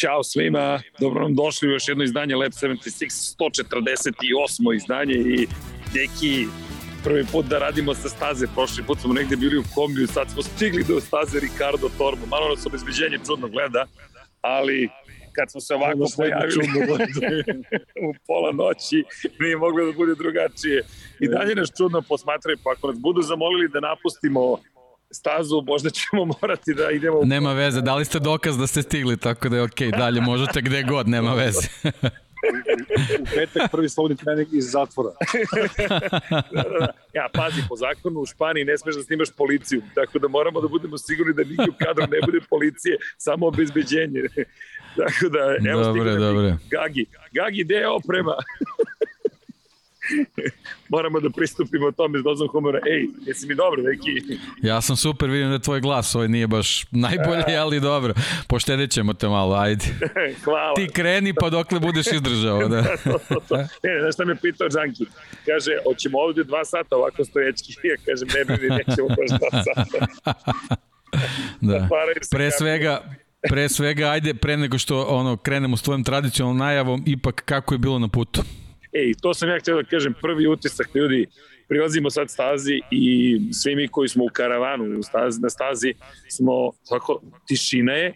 Ćao svima, dobro nam došli u još jedno izdanje Lab 76, 148. izdanje i neki prvi put da radimo sa staze, prošli put smo negde bili u kombiju, sad smo stigli do staze Ricardo Tormo, malo nas obezbeđenje čudno gleda, ali kad smo se ovako pojavili u pola noći, nije moglo da bude drugačije. I dalje nas čudno posmatraju, pa ako nas budu zamolili da napustimo stazu, možda ćemo morati da idemo... Nema veze, dali ste dokaz da ste stigli, tako da je okej, okay. dalje možete gde god, nema veze. u petak prvi slobodni trening iz zatvora. da, da, da. Ja, pazi, po zakonu u Španiji ne smeš da snimaš policiju, tako da moramo da budemo sigurni da nigdje u kadru ne bude policije, samo obezbeđenje. tako da, evo dobre, dobre. Gagi. Gagi, gde je oprema? moramo da pristupimo tome s dozom humora. Ej, jesi mi dobro, neki? Ja sam super, vidim da tvoj glas ovaj nije baš najbolje, ali dobro. Poštedit ćemo te malo, ajde. Hvala. Ti kreni pa dokle budeš izdržao. Da. to, to, to. Ne, znaš šta me pitao Đanki? Kaže, hoćemo ovde dva sata ovako stojećki. Ja kažem, ne bi, nećemo baš dva sata. da. Pre svega, pre svega, ajde, pre nego što ono, krenemo s tvojom tradicionalnom najavom, ipak kako je bilo na putu? Ej, to sam ja htio da kažem, prvi utisak ljudi, prilazimo sad stazi i svi mi koji smo u karavanu u stazi, na stazi smo, svako, tišina je,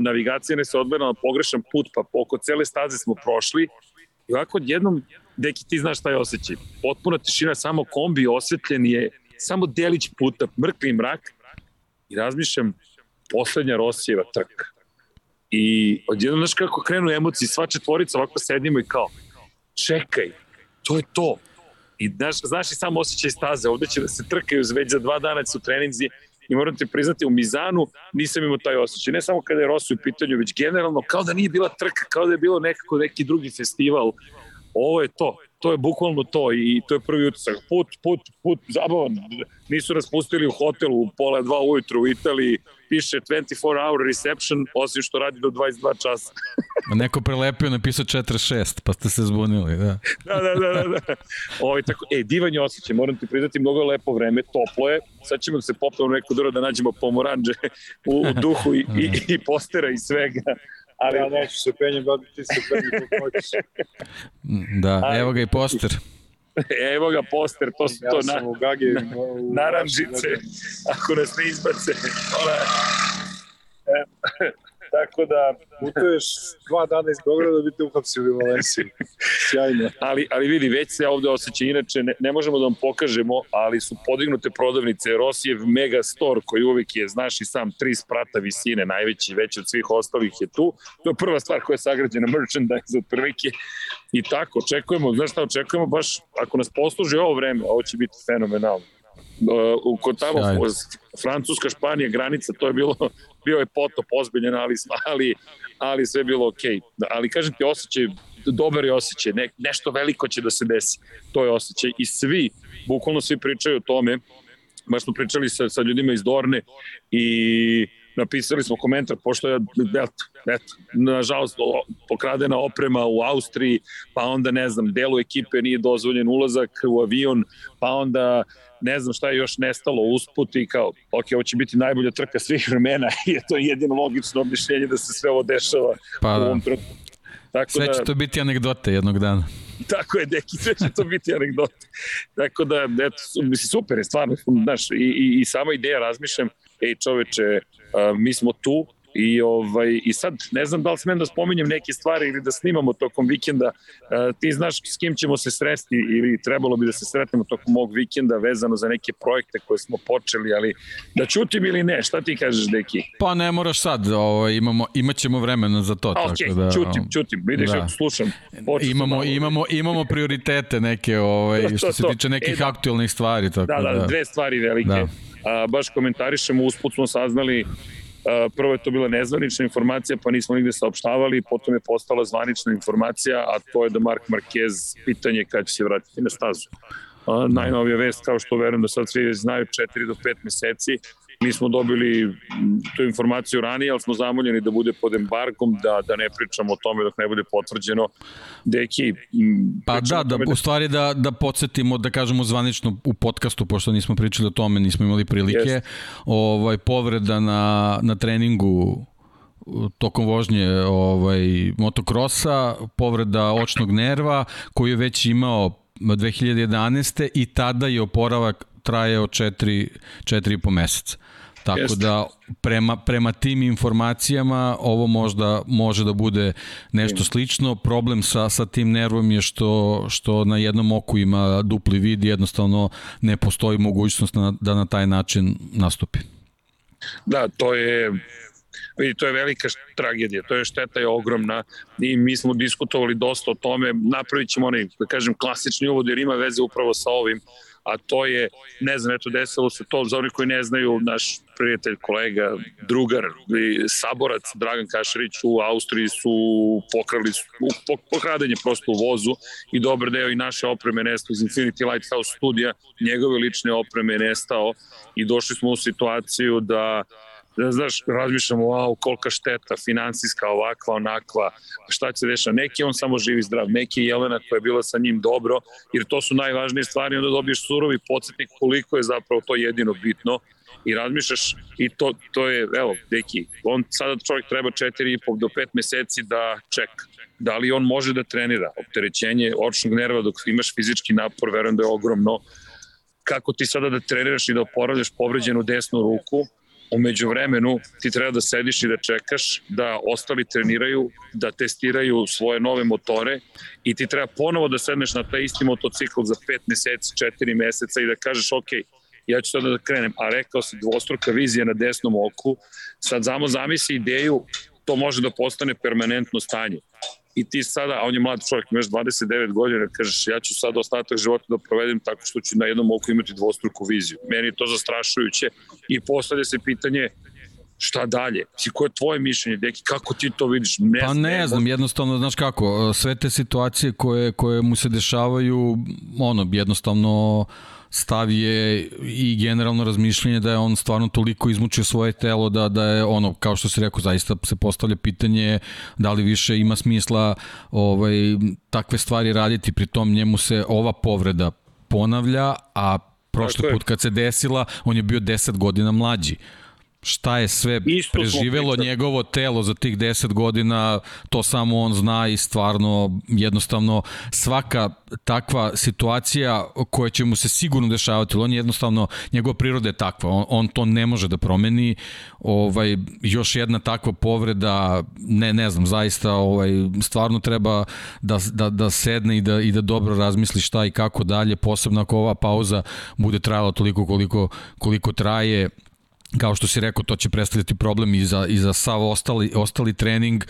navigacija ne se odbera na pogrešan put, pa oko cele staze smo prošli i ovako jednom, deki ti znaš šta je osjećaj, potpuna tišina, samo kombi osvetljen je, samo delić puta, mrkli mrak i razmišljam, poslednja Rosijeva trka. I odjedno, znaš kako krenu emocije, sva četvorica ovako sedimo i kao, čekaj, to je to. I znaš, znaš i sam osjećaj staze, ovde će da se trkaju već za dva dana su treninzi i moram ti priznati, u Mizanu nisam imao taj osjećaj. Ne samo kada je Rossi u pitanju, već generalno kao da nije bila trka, kao da je bilo nekako neki drugi festival. Ovo je to, to je bukvalno to i to je prvi utisak. Put, put, put, zabavan. Nisu raspustili u hotelu u pola dva ujutru u Italiji, piše 24 hour reception, osim što radi do 22 časa. Neko prelepio, napisao 46, pa ste se zbunili, da. da, da, da, da. da. Ovo, ovaj, tako, e, divan je osjećaj, moram ti pridati, mnogo lepo vreme, toplo je, sad ćemo da se popnemo neko duro da nađemo pomoranđe u, u duhu i, i, i postera i svega ali ja neću se penjem da ti se penjem kako hoćeš. Da, ali, evo ga i poster. Evo ga poster, to su ja to na, u Gagi, u, naranžice, ako nas ne izbace. Ona, Tako da... Putuješ dva dana iz Beograda da bi te uhapsili u Valenciji. Sjajno. Ali, ali vidi, već se ovde osjeća. Inače, ne, ne možemo da vam pokažemo, ali su podignute prodavnice. Rosijev mega store koji uvek je, znaš i sam, tri sprata visine, najveći, veći od svih ostalih je tu. To je prva stvar koja je sagrađena, merchandise od prvike. I tako, očekujemo, znaš šta očekujemo, baš ako nas posluži ovo vreme, ovo će biti fenomenalno. Uh, kod tamo Sjajno. Francuska, Španija, granica, to je bilo, bio je potop ozbiljen, ali, ali, ali sve bilo okej. Okay. Ali kažem ti, osjećaj, dobar je osjećaj, ne, nešto veliko će da se desi. To je osjećaj. I svi, bukvalno svi pričaju o tome, baš smo pričali sa, sa ljudima iz Dorne i napisali smo komentar, pošto je, eto, eto, nažalost, pokradena oprema u Austriji, pa onda, ne znam, delu ekipe nije dozvoljen ulazak u avion, pa onda ne znam šta je još nestalo usput i kao, ok, ovo će biti najbolja trka svih vremena i je to jedino logično objašnjenje da se sve ovo dešava pa, u ovom da. trenutku. Tako sve da, će to biti anegdote jednog dana. Tako je, deki, sve će to biti anegdote. Tako da, eto, misli, super je, stvarno, znaš, i, i, i sama ideja razmišljam, ej čoveče, uh, mi smo tu, I, ovaj, I sad, ne znam da li smem da spominjem neke stvari ili da snimamo tokom vikenda. Uh, ti znaš s kim ćemo se sresti ili trebalo bi da se sretnemo tokom mog vikenda vezano za neke projekte koje smo počeli, ali da čutim ili ne, šta ti kažeš, Deki? Pa ne moraš sad, ovaj, imamo, imaćemo vremena za to. A, tako okay, da, čutim, čutim, vidiš, da. slušam. Imamo, malo... imamo, imamo prioritete neke, ovaj, što to, se tiče nekih e, da. aktualnih stvari. Tako da, da, da, dve stvari velike. Da. A, baš komentarišemo, usput smo saznali Prvo je to bila nezvanična informacija, pa nismo nigde saopštavali, potom je postala zvanična informacija, a to je da Mark Marquez pitanje kada će se vratiti na stazu. Najnovija vest, kao što verujem da sad svi znaju, 4 do 5 meseci, Mi smo dobili tu informaciju ranije, ali smo zamoljeni da bude pod embargom, da, da ne pričamo o tome dok ne bude potvrđeno. Deki, pa da, da, u stvari da, da podsjetimo, da kažemo zvanično u podcastu, pošto nismo pričali o tome, nismo imali prilike, yes. ovaj, povreda na, na treningu tokom vožnje ovaj, motokrosa, povreda očnog nerva koju je već imao 2011. i tada je oporavak trajao 4, 4,5 meseca. Tako Jeste. da prema, prema tim informacijama ovo možda može da bude nešto slično. Problem sa, sa tim nervom je što, što na jednom oku ima dupli vid jednostavno ne postoji mogućnost na, da na taj način nastupi. Da, to je vidi, to je velika tragedija, to je šteta je ogromna i mi smo diskutovali dosta o tome, napravit ćemo onaj, da kažem, klasični uvod jer ima veze upravo sa ovim, a to je, ne znam, eto, desilo se to, za oni koji ne znaju, naš prijatelj, kolega, drugar i saborac Dragan Kašarić u Austriji su pokrali su, pokradanje prosto u vozu i dobar deo i naše opreme nestao iz Infinity Lighthouse studija, njegove lične opreme nestao i došli smo u situaciju da da znaš, razmišljamo, wow, kolika šteta, finansijska, ovakva, onakva, šta će dešati. Neki on samo živi zdrav, neki Jelena koja je bila sa njim dobro, jer to su najvažnije stvari, onda dobiješ surovi podsjetnik koliko je zapravo to jedino bitno i razmišljaš i to, to je, evo, deki, on sada čovjek treba 4,5 do 5 meseci da čeka. Da li on može da trenira? Opterećenje očnog nerva dok imaš fizički napor, verujem da je ogromno. Kako ti sada da treniraš i da oporavljaš povređenu desnu ruku, Umeđu vremenu ti treba da sediš i da čekaš da ostali treniraju, da testiraju svoje nove motore i ti treba ponovo da sedneš na taj isti motocikl za 5 meseci, 4 meseca i da kažeš ok, ja ću sada da krenem, a rekao si dvostruka vizija na desnom oku, sad samo zamisli ideju, to može da postane permanentno stanje i ti sada, a on je mlad čovjek, imaš 29 godina, kažeš ja ću sad ostatak života da provedem tako što ću na jednom oku imati dvostruku viziju. Meni je to zastrašujuće i postavlja se pitanje šta dalje? Si, koje je tvoje mišljenje, deki, kako ti to vidiš? Ne pa ne znam, jednostavno, znaš kako, sve te situacije koje, koje mu se dešavaju, ono, jednostavno, stav je i generalno razmišljanje da je on stvarno toliko izmučio svoje telo da, da je ono, kao što se rekao, zaista se postavlja pitanje da li više ima smisla ovaj, takve stvari raditi, pri tom njemu se ova povreda ponavlja, a prošli put kad se desila, on je bio 10 godina mlađi šta je sve Isto preživelo njegovo telo za tih 10 godina, to samo on zna i stvarno jednostavno svaka takva situacija koja će mu se sigurno dešavati, on jednostavno, njegova priroda je takva, on, on to ne može da promeni, ovaj, još jedna takva povreda, ne, ne znam, zaista ovaj, stvarno treba da, da, da sedne i da, i da dobro razmisli šta i kako dalje, posebno ako ova pauza bude trajala toliko koliko, koliko traje, kao što si rekao, to će predstavljati problem i za, i za sav ostali, ostali trening.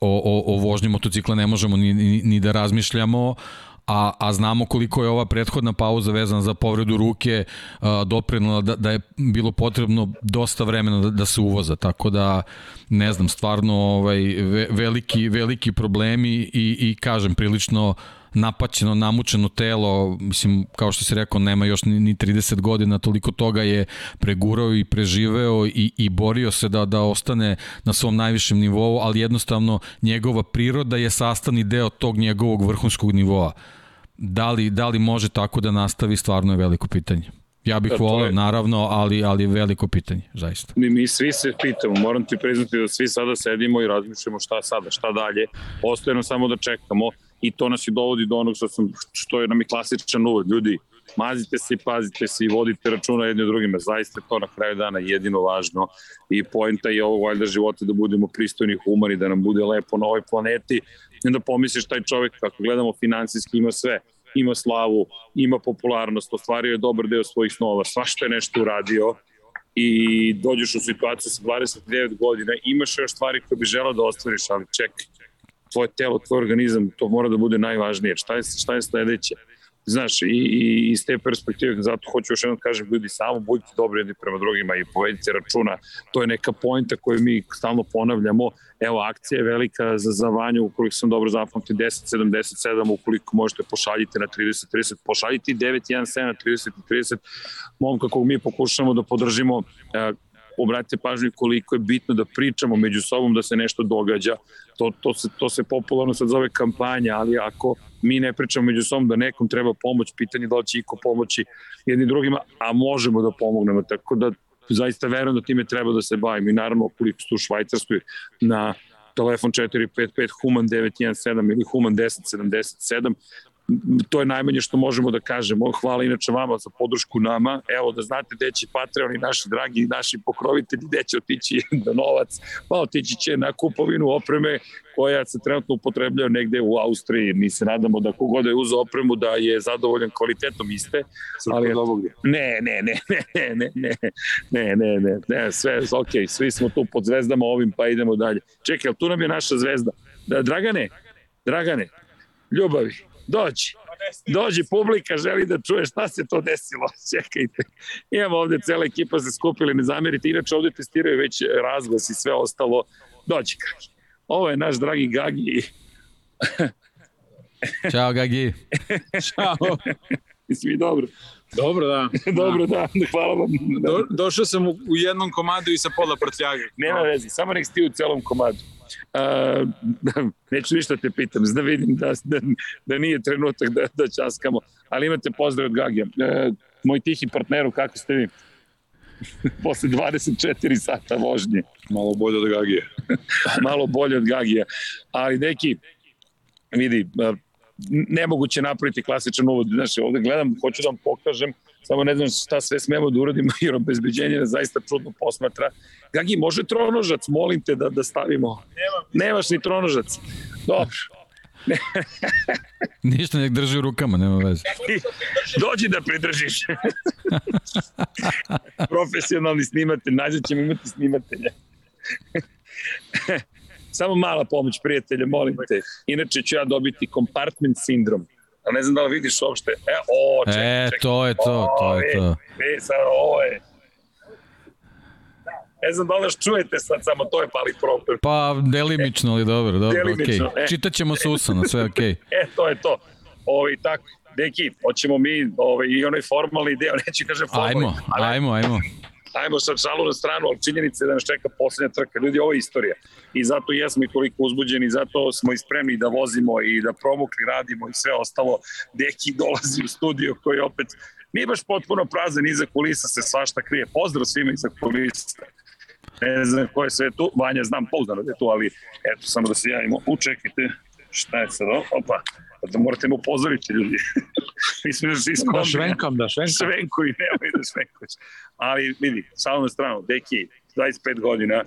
O, o, o vožnji motocikla ne možemo ni, ni, ni da razmišljamo, a, a znamo koliko je ova prethodna pauza vezana za povredu ruke a, doprinula da, da je bilo potrebno dosta vremena da, da se uvoza, tako da ne znam, stvarno ovaj, ve, veliki, veliki problemi i, i kažem, prilično uh, napaćeno, namučeno telo, mislim, kao što se rekao, nema još ni, ni 30 godina, toliko toga je pregurao i preživeo i, i borio se da, da ostane na svom najvišem nivou, ali jednostavno njegova priroda je sastavni deo tog njegovog vrhunskog nivoa. Da li, da li može tako da nastavi, stvarno je veliko pitanje. Ja bih da, voleo, je... naravno, ali, ali veliko pitanje, zaista. Mi, mi svi se pitamo, moram ti priznati da svi sada sedimo i razmišljamo šta sada, šta dalje. Ostaje samo da čekamo i to nas i dovodi do onog što, sam, što je nam i klasičan uvod. Ljudi, mazite se i pazite se i vodite računa jedni drugima. Zaista to na kraju dana jedino važno. I poenta je ovog valjda života da budemo pristojni, humani, da nam bude lepo na ovoj planeti. I onda pomisliš taj čovek, kako gledamo finansijski, ima sve. Ima slavu, ima popularnost, ostvario je dobar deo svojih snova, svašta je nešto uradio. I dođeš u situaciju sa 29 godina, imaš još stvari koje bi želao da ostvariš, ali čekaj, tvoje telo, tvoj organizam, to mora da bude najvažnije. Šta je, šta je sledeće? Znaš, i, i iz te perspektive, zato hoću još jednom da kažem, ljudi, samo budite dobri jedni prema drugima i povedite računa. To je neka pojnta koju mi stalno ponavljamo. Evo, akcija je velika za, za Vanju, ukoliko sam dobro zapamtio, 10.77, ukoliko možete pošaljite na 30.30, pošaljite 9.17 na 30.30, momka kog mi pokušamo da podržimo, e, obratite pažnju koliko je bitno da pričamo među sobom da se nešto događa. To, to, se, to se popularno sad zove kampanja, ali ako mi ne pričamo među sobom da nekom treba pomoć, pitanje da li će iko pomoći jedni drugima, a možemo da pomognemo. Tako da zaista verujem da time treba da se bavim i naravno koliko su u Švajcarskoj na telefon 455 Human 917 ili Human 1077 to je najmanje što možemo da kažemo. Hvala inače vama za podršku nama. Evo da znate gde će Patreon i naši dragi naši pokrovitelji, gde će otići da novac, pa otići će na kupovinu opreme koja se trenutno upotrebljava negde u Austriji. Mi se nadamo da kogod je uzao opremu da je zadovoljan kvalitetom iste. Ali, ne, ne, ne, ne, ne, ne, ne, ne, ne, ne, sve, ok, svi smo tu pod zvezdama ovim, pa idemo dalje. Čekaj, tu nam je naša zvezda. Da, Dragane, Dragane, ljubavi, dođi. Dođi, publika želi da čuje šta se to desilo. Čekajte. Imamo ovde cela ekipa se skupili, ne zamerite. Inače ovde testiraju već razglas i sve ostalo. Dođi, Gagi. Ovo je naš dragi Gagi. Ćao, Gagi. Ćao. Svi dobro. Dobro, da. dobro, da. Hvala vam. Do, došao sam u, u jednom komadu i sa pola prtljage. Nema veze, samo nek sti u celom komadu. Uh, neću ništa te pitam, da vidim da, da, da nije trenutak da, da časkamo, ali imate pozdrav od Gagija. Uh, moj tihi partneru, kako ste vi? Posle 24 sata vožnje. Malo bolje od Gagije. Malo bolje od Gagija. Ali neki, vidi, nemoguće napraviti klasičan uvod. Znaš, ovde gledam, hoću da vam pokažem, samo ne znam šta sve smemo da uradimo, jer obezbeđenje nas zaista čudno posmatra. Gagi, može tronožac, molim te da, da stavimo. Nema. Nemaš ni tronožac. Dobro. Ništa nek drži u rukama, nema veze. Dođi da pridržiš. Profesionalni snimatelj, nađe ćemo imati snimatelja. Samo mala pomoć, prijatelje, molim te. Inače ću ja dobiti compartment sindrom. A ne znam da li vidiš uopšte. E, o, čekaj, e, čekaj. to je to, to je to. E, sad, ovo je. Ne znam da li nas čujete sad, samo to je pali problem. Pa, delimično, ali dobro, dobro, delimično, okay. e. Čitaćemo sa usana, sve okej. Okay. e, to je to. Ovo, tako, deki, hoćemo mi ovaj, i onaj formalni deo, neću kažem formalni. Ajmo, ajmo, ajmo ajmo sad šalu na stranu, ali činjenica je da nas čeka poslednja trka. Ljudi, ovo je istorija. I zato jesmo i toliko uzbuđeni, zato smo i spremni da vozimo i da promukli radimo i sve ostalo. Deki dolazi u studio koji opet nije baš potpuno prazan, iza kulisa se svašta krije. Pozdrav svima iza kulisa. Ne znam ko je sve tu, Vanja znam pouzdano da je tu, ali eto, samo da se javimo. Učekajte, šta je sad, opa, da morate mu upozoriti ljudi. Mislim da se Da švenkam, da švenkam. Švenkuj, nemoj da švenkuš. Ali vidi, samo na stranu, Deki, 25 godina,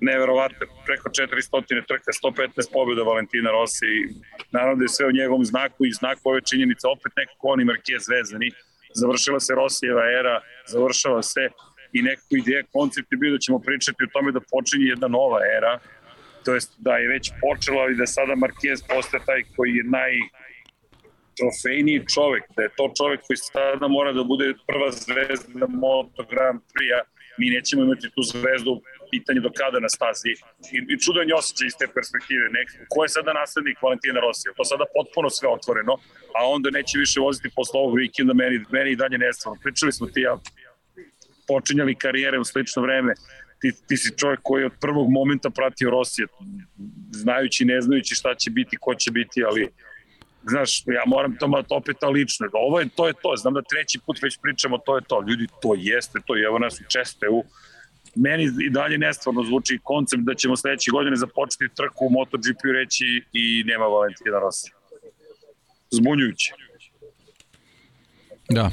neverovatno, preko 400 trka, 115 pobjeda Valentina Rossi, naravno da je sve u njegovom znaku i znaku ove činjenice, opet nekako oni Marquez vezani, završila se Rosijeva era, završava se i nekako ideja, koncept je bio da ćemo pričati o tome da počinje jedna nova era, to jest da je već počela i da sada Marquez postaje taj koji je naj trofejniji čovek, da je to čovek koji sada mora da bude prva zvezda Moto Grand Prix-a, mi nećemo imati tu zvezdu pitanje do kada na stazi i, i čudan je osjećaj iz te perspektive. Nek, ko je sada naslednik Valentina Rosija? To sada potpuno sve otvoreno, a onda neće više voziti posle ovog vikenda, meni, meni i dalje nestvarno. Pričali smo ti ja počinjali karijere u slično vreme, ti, ti si čovjek koji je od prvog momenta pratio Rosija, znajući, ne znajući šta će biti, ko će biti, ali znaš, ja moram to malo opet lično. Ovo je, to je to, znam da treći put već pričamo, to je to. Ljudi, to jeste to, i evo nas u Česteu, meni i dalje nestvarno zvuči koncept da ćemo sledeće godine započeti trku u MotoGP reći i nema Valentina Rossi. Zbunjujuće. Da.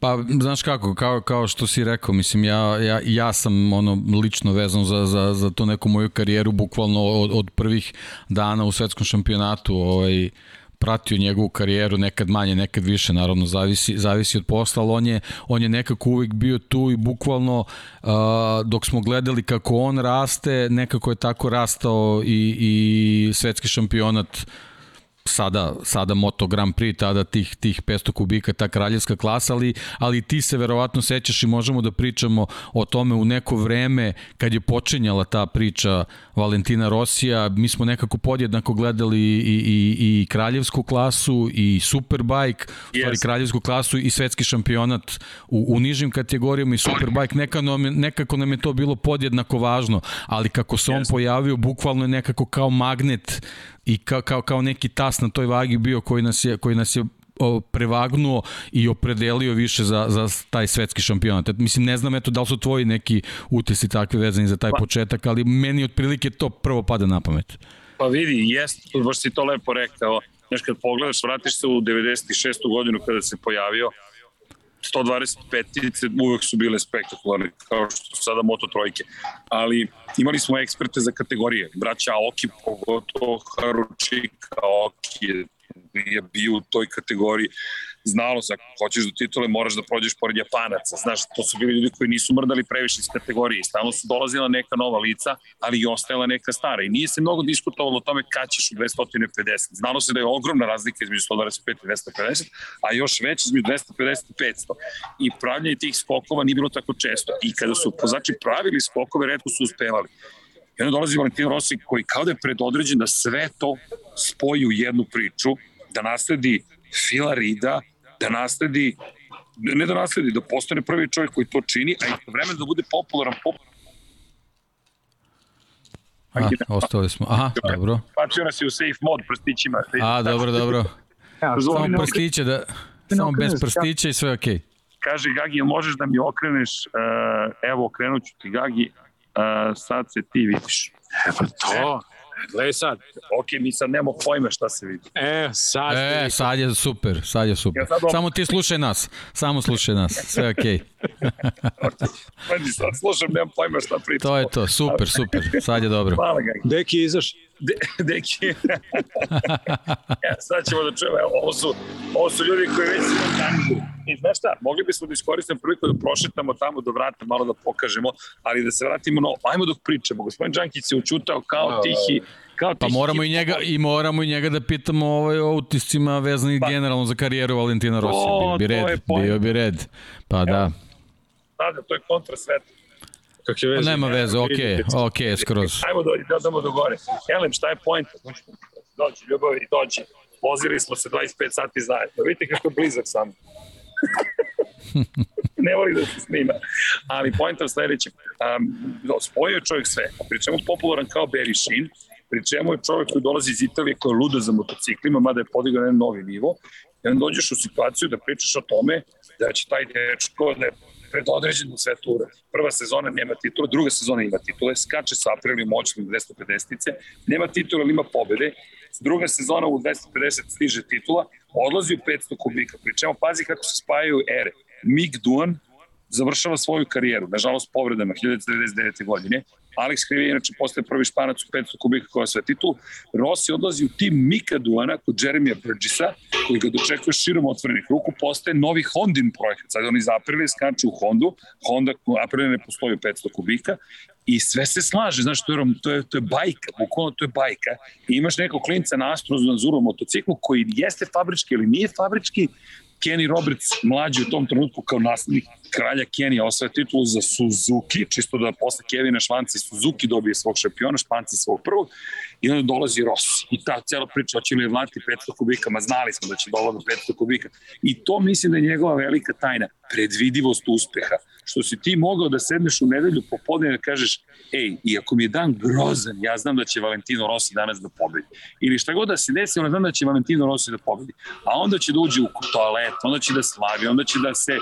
Pa, znaš kako, kao, kao što si rekao, mislim, ja, ja, ja sam ono lično vezan za, za, za to neku moju karijeru, bukvalno od, od prvih dana u svetskom šampionatu, ovaj, pratio njegovu karijeru, nekad manje, nekad više, naravno, zavisi, zavisi od posla, ali on je, on je nekako uvijek bio tu i bukvalno uh, dok smo gledali kako on raste, nekako je tako rastao i, i svetski šampionat uh, sada, sada Moto Grand Prix, tada tih, tih 500 kubika, ta kraljevska klasa, ali, ali ti se verovatno sećaš i možemo da pričamo o tome u neko vreme kad je počinjala ta priča Valentina Rosija, mi smo nekako podjednako gledali i, i, i kraljevsku klasu i Superbike, u stvari yes. kraljevsku klasu i svetski šampionat u, u nižim kategorijama i Superbike, nam, nekako nam je to bilo podjednako važno, ali kako se on yes. pojavio, bukvalno je nekako kao magnet i kao, kao, kao neki tas na toj vagi bio koji nas je, koji nas je prevagnuo i opredelio više za, za taj svetski šampionat. Mislim, ne znam eto da li su tvoji neki utisi takvi vezani za taj pa. početak, ali meni otprilike to prvo pada na pamet. Pa vidi, jest, baš si to lepo rekao. Znaš, kad pogledaš, vratiš se u 96. godinu kada se pojavio, 125-ice uvek su bile spektakularne, kao što su sada Moto trojke. Ali imali smo eksperte za kategorije. Braća Aoki, pogotovo Haručika Aoki je bio u toj kategoriji znalo se, ako hoćeš do titule, moraš da prođeš pored Japanaca. Znaš, to su bili ljudi koji nisu mrdali previše iz kategorije. Stalno su dolazila neka nova lica, ali i ostajala neka stara. I nije se mnogo diskutovalo o tome kad ćeš u 250. Znalo se da je ogromna razlika između 125 i 250, a još veća između 250 i 500. I pravljanje tih skokova nije bilo tako često. I kada su pozači pravili skokove, redko su uspevali. I onda dolazi Valentino Rossi koji kao da je predodređen da sve to spoji u jednu priču, da nasledi Fila Rida, da nasledi ne da nasledi, da postane prvi čovjek koji to čini, a i vremena da bude popularan, popularan A, ostali smo. Aha, dobro. Pačio nas je u safe mod prstićima. A, dobro, dobro. Ja, samo prstiće, da, samo bez prstića i sve okej. Okay. Kaže Gagi, možeš da mi okreneš, uh, evo okrenut ću ti Gagi, uh, sad se ti vidiš. Evo to. Gle sad. Ok, mi sad nemamo pojma šta se vidi. E, sad. E, sad je super, sad je super. Ja sad Samo ti slušaj nas, samo slušaj nas, sve okej. Okay. sad slušam, nemam pojma šta pričam. To je to, super, super, sad je dobro. Hvala ga. Deki izaš. De, deki. ja, sad ćemo da čujemo, ovo su, ovo su ljudi koji već su na tangu. I znaš šta, mogli bismo da iskoristimo priliku da prošetamo tamo do vrata, malo da pokažemo, ali da se vratimo, no, ajmo dok pričamo. Gospodin Đankić se učutao kao tihi, kao Pa moramo i njega i moramo i njega da pitamo ovaj o utiscima vezanih pa, generalno za karijeru Valentina Rossi. Bio bi red, bio bi red. Pa Evo. da. Da, da, to je kontra sveta. Kakve veze? Nema veze, okej, okay, okej, okay, skroz. Ajmo dođi, da damo do gore. Elem, šta je point? Dođi, ljubavi, dođi. Vozili smo se 25 sati zajedno. Vidite kako je blizak sam. ne voli da se snima. Ali point je sledeći. Um, spojio čovjek sve. Pričemu popularan kao Sheen, pri čemu je čovjek koji dolazi iz Italije koji je luda za motociklima, mada je podigao na novi nivo, i onda dođeš u situaciju da pričaš o tome da će taj dečko da je predodređen u sve ture. Prva sezona nema titula, druga sezona ima titule, skače sa aprilim moćnim 250-ice, nema titula, ali ima pobede, druga sezona u 250 stiže titula, odlazi u 500 kubika, pri čemu pazi kako se spajaju ere. Mick Duan završava svoju karijeru, nažalost povredama 1999. godine, Alex Krivi inače postaje prvi španac u 500 kubika koja sve titul. Rossi odlazi u tim Mika Duana kod Jeremija Burgessa, koji ga dočekuje širom otvorenih ruku, postaje novi Hondin projekat. Sad oni zaprili skaču u Hondu, Honda Aprilia ne postoji u 500 kubika i sve se slaže, znaš, to je, to je, to je bajka, bukvalno to je bajka. I imaš nekog klinca na Astro Zanzuru motociklu koji jeste fabrički ili nije fabrički, Kenny Roberts mlađi u tom trenutku kao naslednik kralja Kenija osvaja titulu za Suzuki, čisto da posle Kevina Švanci Suzuki dobije svog šampiona, Španci svog prvog, i onda dolazi Rossi. I ta cela priča, hoće li vlati 500 kubika, ma znali smo da će dolazi 500 kubika. I to mislim da je njegova velika tajna, predvidivost uspeha. Što si ti mogao da sedneš u nedelju popodne i da kažeš, ej, iako mi je dan grozan, ja znam da će Valentino Rossi danas da pobedi. Ili šta god da se desi, ona znam da će Valentino Rossi da pobedi. A onda će da uđe u toalet, onda će da slavi, onda će da se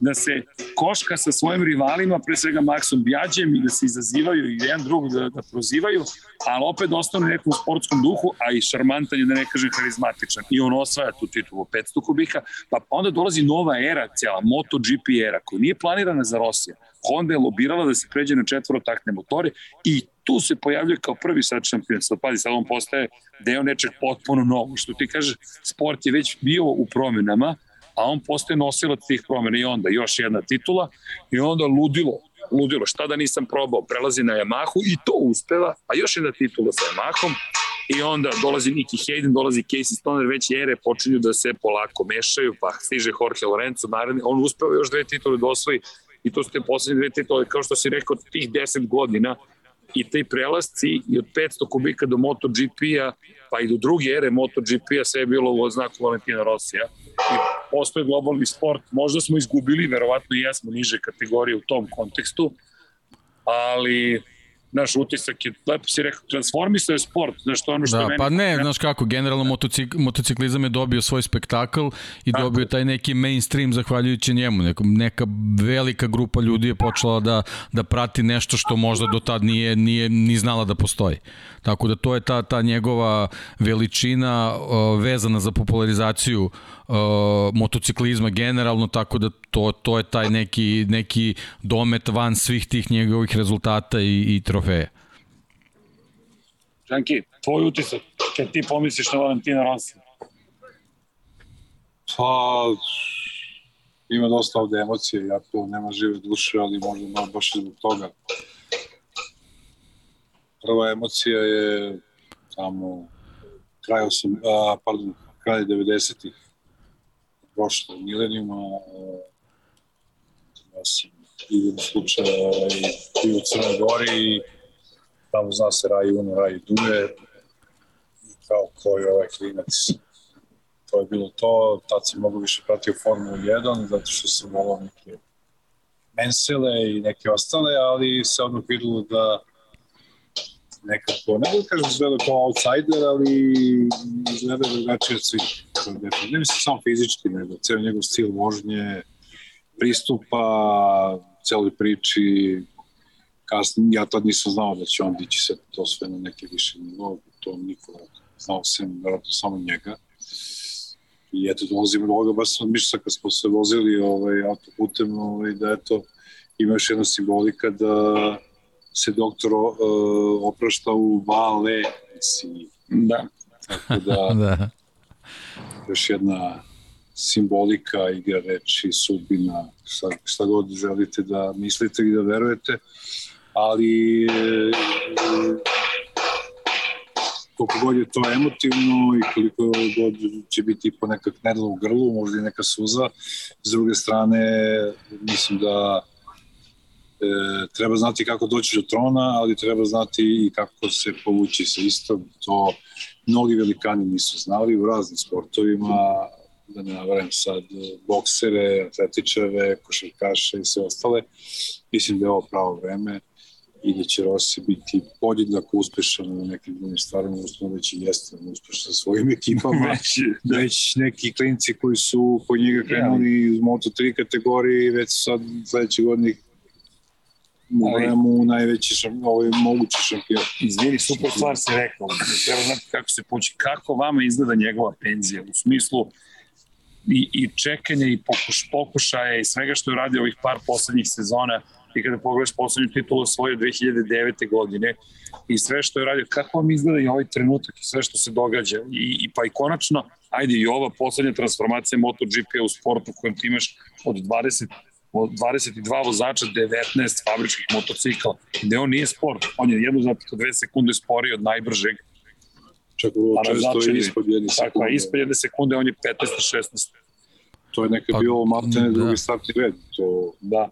da se koška sa svojim rivalima, pre svega Maksom Bjađem i da se izazivaju i jedan drugog da, da prozivaju, ali opet ostane nekom sportskom duhu, a i šarmantan je da ne kažem karizmatičan. I on osvaja tu titulu 500 kubika, pa onda dolazi nova era, cijela MotoGP era, koja nije planirana za Rosija. Honda je lobirala da se pređe na četvorotakne motore i tu se pojavljuje kao prvi sad šampion. Sad pazi, sad on postaje deo nečeg potpuno novo. Što ti kaže, sport je već bio u promenama, a on postaje nosilac tih promena i onda još jedna titula i onda ludilo, ludilo, šta da nisam probao, prelazi na Yamahu i to uspeva, a još jedna titula sa Yamahom i onda dolazi Nicky Hayden, dolazi Casey Stoner, već ere počinju da se polako mešaju, pa stiže Jorge Lorenzo, naravno, on uspeva još dve titule da osvoji i to su te poslednje dve titule, kao što si rekao, tih 10 godina i te prelasci i od 500 kubika do MotoGP-a, pa i do druge ere MotoGP-a sve je bilo u oznaku Valentina Rosija. I postoje globalni sport, možda smo izgubili, verovatno i jesmo niže kategorije u tom kontekstu, ali naš utisak je, lepo si rekao, transformisao je sport, znaš, to ono što da, meni... Pa ne, znaš kako, generalno motocik, motociklizam je dobio svoj spektakl i Tako. dobio taj neki mainstream zahvaljujući njemu. Neka, neka velika grupa ljudi je počela da, da prati nešto što možda do tad nije, nije ni znala da postoji. Tako da to je ta, ta njegova veličina uh, vezana za popularizaciju uh, motociklizma generalno, tako da to, to je taj neki, neki domet van svih tih njegovih rezultata i, i trofeja. Žanki, tvoj utisak kad ti pomisliš na Valentina Rossi? Pa, ima dosta ovde emocije, ja to nema žive duše, ali možda malo baš zbog toga. Prva emocija je tamo kraj, osam, a, pardon, kraj 90-ih prošlo milenijuma, ja sam igrom slučaja i, i u Crnoj Gori i tamo zna se Raj Uno, Raj Duje, kao ko je ovaj klinac. To je bilo to, tad sam mogu više pratio Formulu 1, zato što sam volao neke Mensele i neke ostale, ali se odmah videlo da nekako, ne da kažem izgleda kao outsider, ali izgleda drugačije od svih. Ne mislim samo fizički, nego ceo njegov stil vožnje, pristupa celoj priči, kasnije, ja tad nisam znao da će on dići se to sve na neke više nivo, to niko znao sem, vjerojatno samo njega. I eto, dolazimo do ovoga, baš sam mišljala kad smo se vozili ovaj, autoputem, ovaj, da eto, ima još jedna simbolika da se doktor uh, oprašta u Valeci. Da. Tako da, da. još jedna simbolika, igra reči, sudbina, šta, šta god želite da mislite i da verujete, ali e, koliko god je to emotivno i koliko god će biti ponekad nedalo u grlu, možda i neka suza, s druge strane mislim da e, treba znati kako doći do trona, ali treba znati i kako se povući sa istom. To mnogi velikani nisu znali u raznim sportovima, da ne navaram sad boksere, atletičare, košarkaše i sve ostale. Mislim da je ovo pravo vreme i da će Rossi biti podjednako uspešan na nekim drugim stvarima, ustavno već i jeste uspešan sa svojim ekipama. već, da. već neki klinci koji su po njega krenuli iz Moto3 kategoriji, već sad sledeće godine Moramo u najveći šam, ovaj mogući šampion. Izvini, super stvar se rekao. Treba znati kako se poći. Kako vama izgleda njegova penzija? U smislu i, i čekanja i pokuš, pokušaja i svega što je radio ovih par poslednjih sezona i kada pogledaš poslednju titulu svoje 2009. godine i sve što je radio, kako vam izgleda i ovaj trenutak i sve što se događa i, i pa i konačno, ajde i ova poslednja transformacija MotoGP u sportu kojem ti imaš od 20 od 22 vozača 19 fabričkih motocikla, gde on nije sport, on je 1,2 sekunde sporiji od najbržeg čak vrlo često znači, ispod jedne sekunde. Tako, ispod jedne sekunde on je 15 16. To je nekad pa, bilo maltene da. drugi startni red. To, da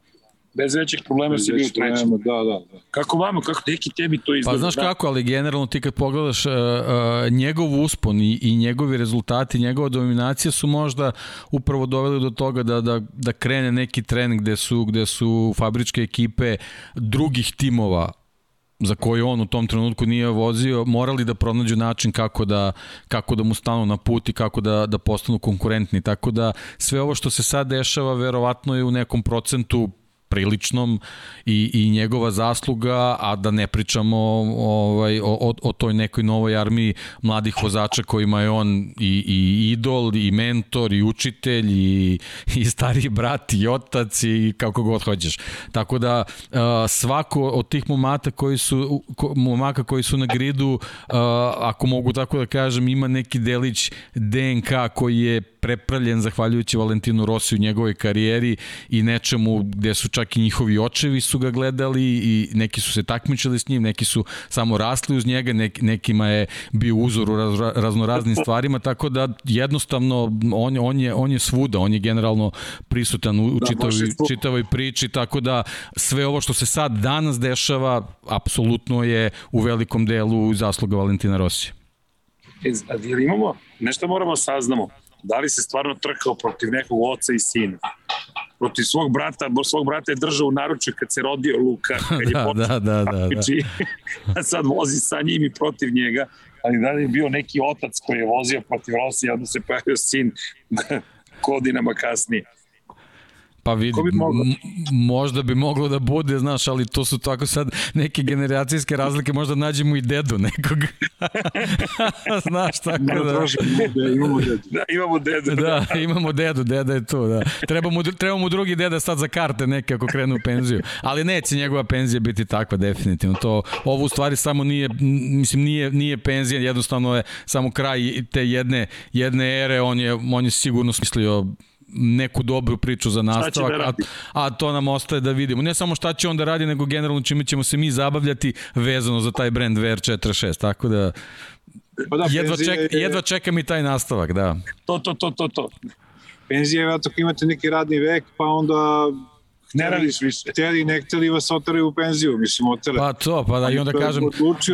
bez većih problema si bio treći. Da, da, da. Kako vama, kako neki tebi to izgleda? Pa znaš da? kako, ali generalno ti kad pogledaš uh, uh, njegov uspon i, i njegovi rezultati, njegova dominacija su možda upravo doveli do toga da, da, da krene neki trening gde su, gde su fabričke ekipe drugih timova za koje on u tom trenutku nije vozio, morali da pronađu način kako da, kako da mu stanu na put i kako da, da postanu konkurentni. Tako da sve ovo što se sad dešava verovatno je u nekom procentu priličnom i, i njegova zasluga, a da ne pričamo ovaj, o, o, o toj nekoj novoj armiji mladih vozača kojima je on i, i idol, i mentor, i učitelj, i, i stariji brat, i otac, i kako god hoćeš. Tako da svako od tih momata koji su, momaka koji su na gridu, ako mogu tako da kažem, ima neki delić DNK koji je prepravljen zahvaljujući Valentinu Rossi u njegovoj karijeri i nečemu gde su čak i njihovi očevi su ga gledali i neki su se takmičili s njim, neki su samo rasli uz njega, nek, nekima je bio uzor u raz, raznoraznim stvarima, tako da jednostavno on, on, je, on je svuda, on je generalno prisutan u, da, čitavoj, čitavoj priči, tako da sve ovo što se sad danas dešava, apsolutno je u velikom delu zasluga Valentina Rossi. E, imamo, nešto moramo da saznamo, da li se stvarno trkao protiv nekog oca i sina. protiv svog brata, bo svog brata je držao u naručju kad se rodio Luka, kad je da, da, da, da, da. a sad vozi sa njim i protiv njega, ali da je bio neki otac koji je vozio protiv Rosije, onda se pojavio sin godinama kasnije. Pa vidi, bi možda bi moglo da bude, znaš, ali to su tako sad neke generacijske razlike, možda nađemo i dedu nekog. znaš, tako da... da imamo dedu. Da, imamo dedu. Da, imamo dedu, deda je tu, da. Treba mu, treba mu drugi deda sad za karte neke ako krenu u penziju. Ali neće njegova penzija biti takva, definitivno. To, ovo u stvari samo nije, mislim, nije, nije penzija, jednostavno je samo kraj te jedne, jedne ere, on je, on je sigurno smislio neku dobru priču za nastavak, da a, a to nam ostaje da vidimo. Ne samo šta će on da radi, nego generalno čime ćemo se mi zabavljati vezano za taj brand VR46, tako da Pa da, jedva, ček, je... jedva čekam i taj nastavak, da. To, to, to, to, to. Penzija je, ako imate neki radni vek, pa onda ne radiš više. Hteli, ne hteli vas otaraju u penziju, mislim, otele. Pa to, pa da, i onda kažem,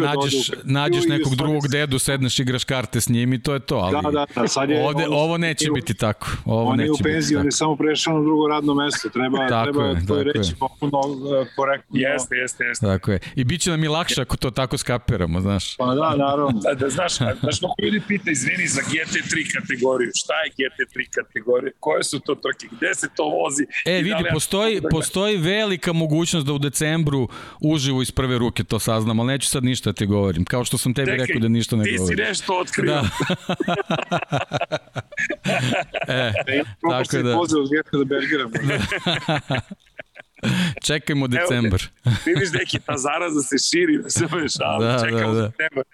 da nađeš, nađeš nekog drugog dedu, sedneš, igraš karte s njim i to je to, ali da, da, da, sad je, ovde, ovo neće biti tako. Ovo on neće je u penziji, on je samo prešao na drugo radno mesto, treba, tako treba je, to je reći je. popuno uh, korektno. Jeste, jeste, jeste. Tako je. I bit će nam i lakše ako to tako skapiramo, znaš. Pa da, naravno. Da, da znaš, znaš kako ljudi pita, izvini, za GT3 kategoriju, šta je GT3 kategorija, koje su to trke, gde se to vozi? E, vidi, da postoji, postoji vel velika mogućnost da u decembru uživo iz prve ruke to saznam, ali neću sad ništa da ti govorim. Kao što sam tebi Dekaj, rekao da ništa ne ti govorim. Ti si nešto otkrio. Da. e, tako je da. Pozdrav da. Čekajmo decembar. Evo, vidiš neki ta zaraza se širi, da se šalim. Da, Čekamo da, da. decembar.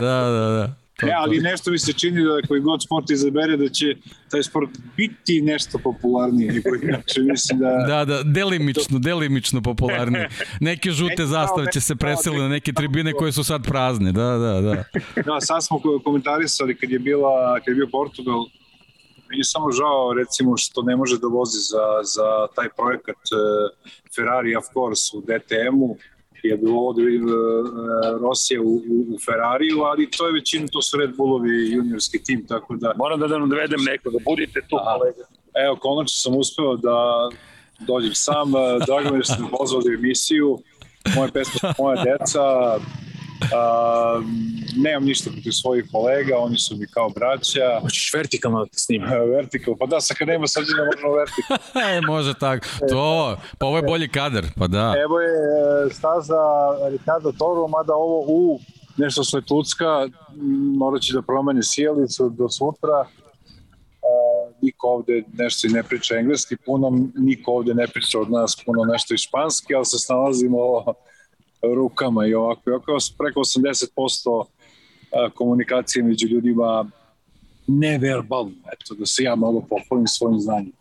Da, da, da. To, e, ali nešto mi se čini da koji god sport izabere da će taj sport biti nešto popularniji nego inače. Mislim da... Da, da, delimično, delimično popularniji. Neke žute zastave će se preseliti na neke tribine koje su sad prazne, da, da, da. Da, sad smo komentarisali kad je, bila, kad je bio Portugal, meni je samo žao recimo što ne može da vozi za, za taj projekat uh, Ferrari of course u DTM-u je bilo ovo da vidim Rosija u, u, u Ferrariju, ali to je većinu, to su Red Bullovi juniorski tim, tako da... Moram da nam dovedem neko, da budite tu, kolega. Evo, konačno sam uspeo da dođem sam, drago mi je što ste pozvali emisiju, moje pesme, moja deca, Uh, nemam ništa protiv svojih kolega, oni su mi kao braća. Hoćeš vertikalno da te snimim? vertikal, pa da, sa kad nema srđana možemo vertikal. e, može tako. To, pa ovo je bolji kadar, pa da. Evo je e, staza Ricardo Toro, mada ovo u nešto što je tucka, morat će da promeni sjelicu do sutra. Uh, niko ovde nešto i ne priča engleski puno, niko ovde ne priča od nas puno nešto i španski, ali se snalazimo rukama i ovako. I ovako preko 80% komunikacije među ljudima neverbalno, eto, da se ja malo pohvalim svojim znanjem.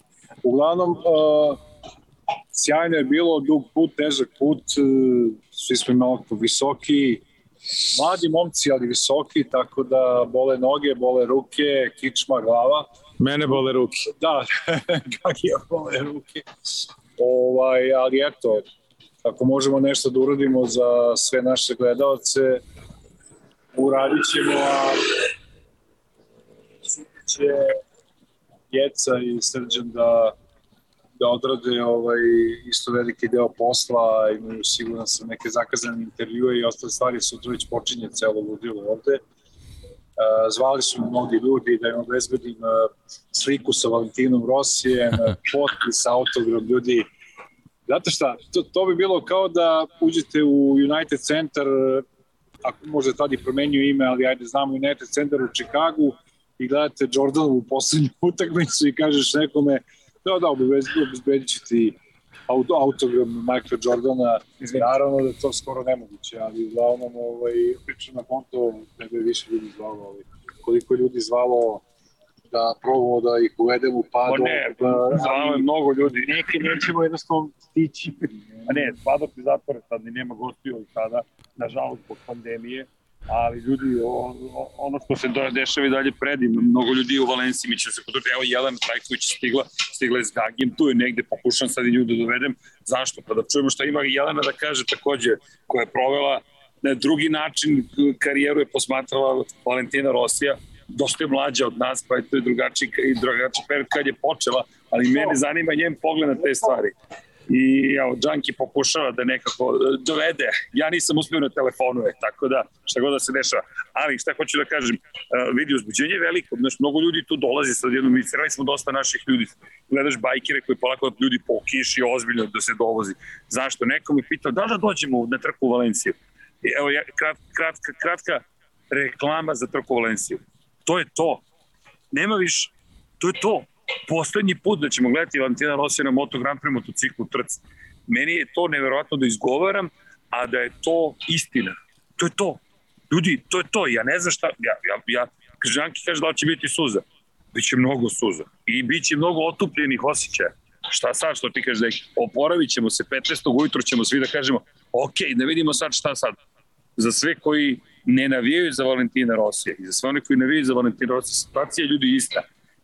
Uglavnom, uh, sjajno je bilo, dug put, težak put, uh, svi smo imali visoki, mladi momci, ali visoki, tako da bole noge, bole ruke, kičma, glava. Mene bole ruke. Da, Gagija bole ruke. Ovaj, ali eto, ako možemo nešto da uradimo za sve naše gledalce, uradit ćemo, a će Jeca i Srđan da, da odrade ovaj, isto veliki deo posla, imaju sigurno sam neke zakazane intervjue i ostale stvari, sutra već počinje celo ludilo ovde. zvali su mnogi ljudi da im obezbedim sliku sa Valentinom Rosijem, potpis, autogram ljudi, Znate šta, to, to bi bilo kao da uđete u United Center, ako možda tada i promenio ime, ali ajde znamo United Center u Čikagu i gledate Jordanovu poslednju utakmicu i kažeš nekome da, da, obezbedit ću ti auto, autogram Michael Jordana, naravno da to skoro nemoguće, ali uglavnom ovaj, pričam na konto da je više ljudi zvalo, ovaj, koliko ljudi zvalo da probamo da ih uvedemo u padu. Pa ne, da, znamo je mnogo ljudi. Neki nećemo jednostavno stići. A ne, padok je zatvore sad, ni nema gostiju od sada, nažalost, zbog pandemije, ali ljudi, o, o, ono što se dešava i dalje predim, mnogo ljudi u Valenciji, mi će se potruditi, evo Jelena Trajković stigla, stigla je s Gagijem, tu je negde, pokušam sad i nju da dovedem, zašto? Pa da čujemo šta ima Jelena da kaže takođe, koja je provela na drugi način karijeru je posmatrala Valentina Rosija, dosta je mlađa od nas, pa je to je drugačiji, i drugačiji period kad je počela, ali mene zanima njen pogled na te stvari i evo, Džanki pokušava da nekako dovede. Ja nisam uspio na telefonu, je, tako da šta god da se dešava. Ali šta hoću da kažem, uh, vidi, uzbuđenje je veliko, znaš, mnogo ljudi tu dolazi sad jednom, mi smo dosta naših ljudi. Gledaš bajkere koji polako ljudi po kiši ozbiljno da se dovozi. Zašto? Neko mi pitao da da dođemo na trku u Valenciju. I evo, ja, krat, kratka, kratka reklama za trku u Valenciju. To je to. Nema više. To je to poslednji put da ćemo gledati Valentina Rosija na Moto Grand Prix motociklu trc. Meni je to neverovatno da izgovaram, a da je to istina. To je to. Ljudi, to je to. Ja ne znam šta, ja, ja, ja Žanki kaže da će biti suza. Biće mnogo suza. I biće mnogo otupljenih osjećaja. Šta sad što ti kažeš da oporavit ćemo se 15. ujutro ćemo svi da kažemo ok, da vidimo sad šta sad. Za sve koji ne navijaju za Valentina Rosija i za sve one koji navijaju za Valentina Rosija, situacija je ljudi ista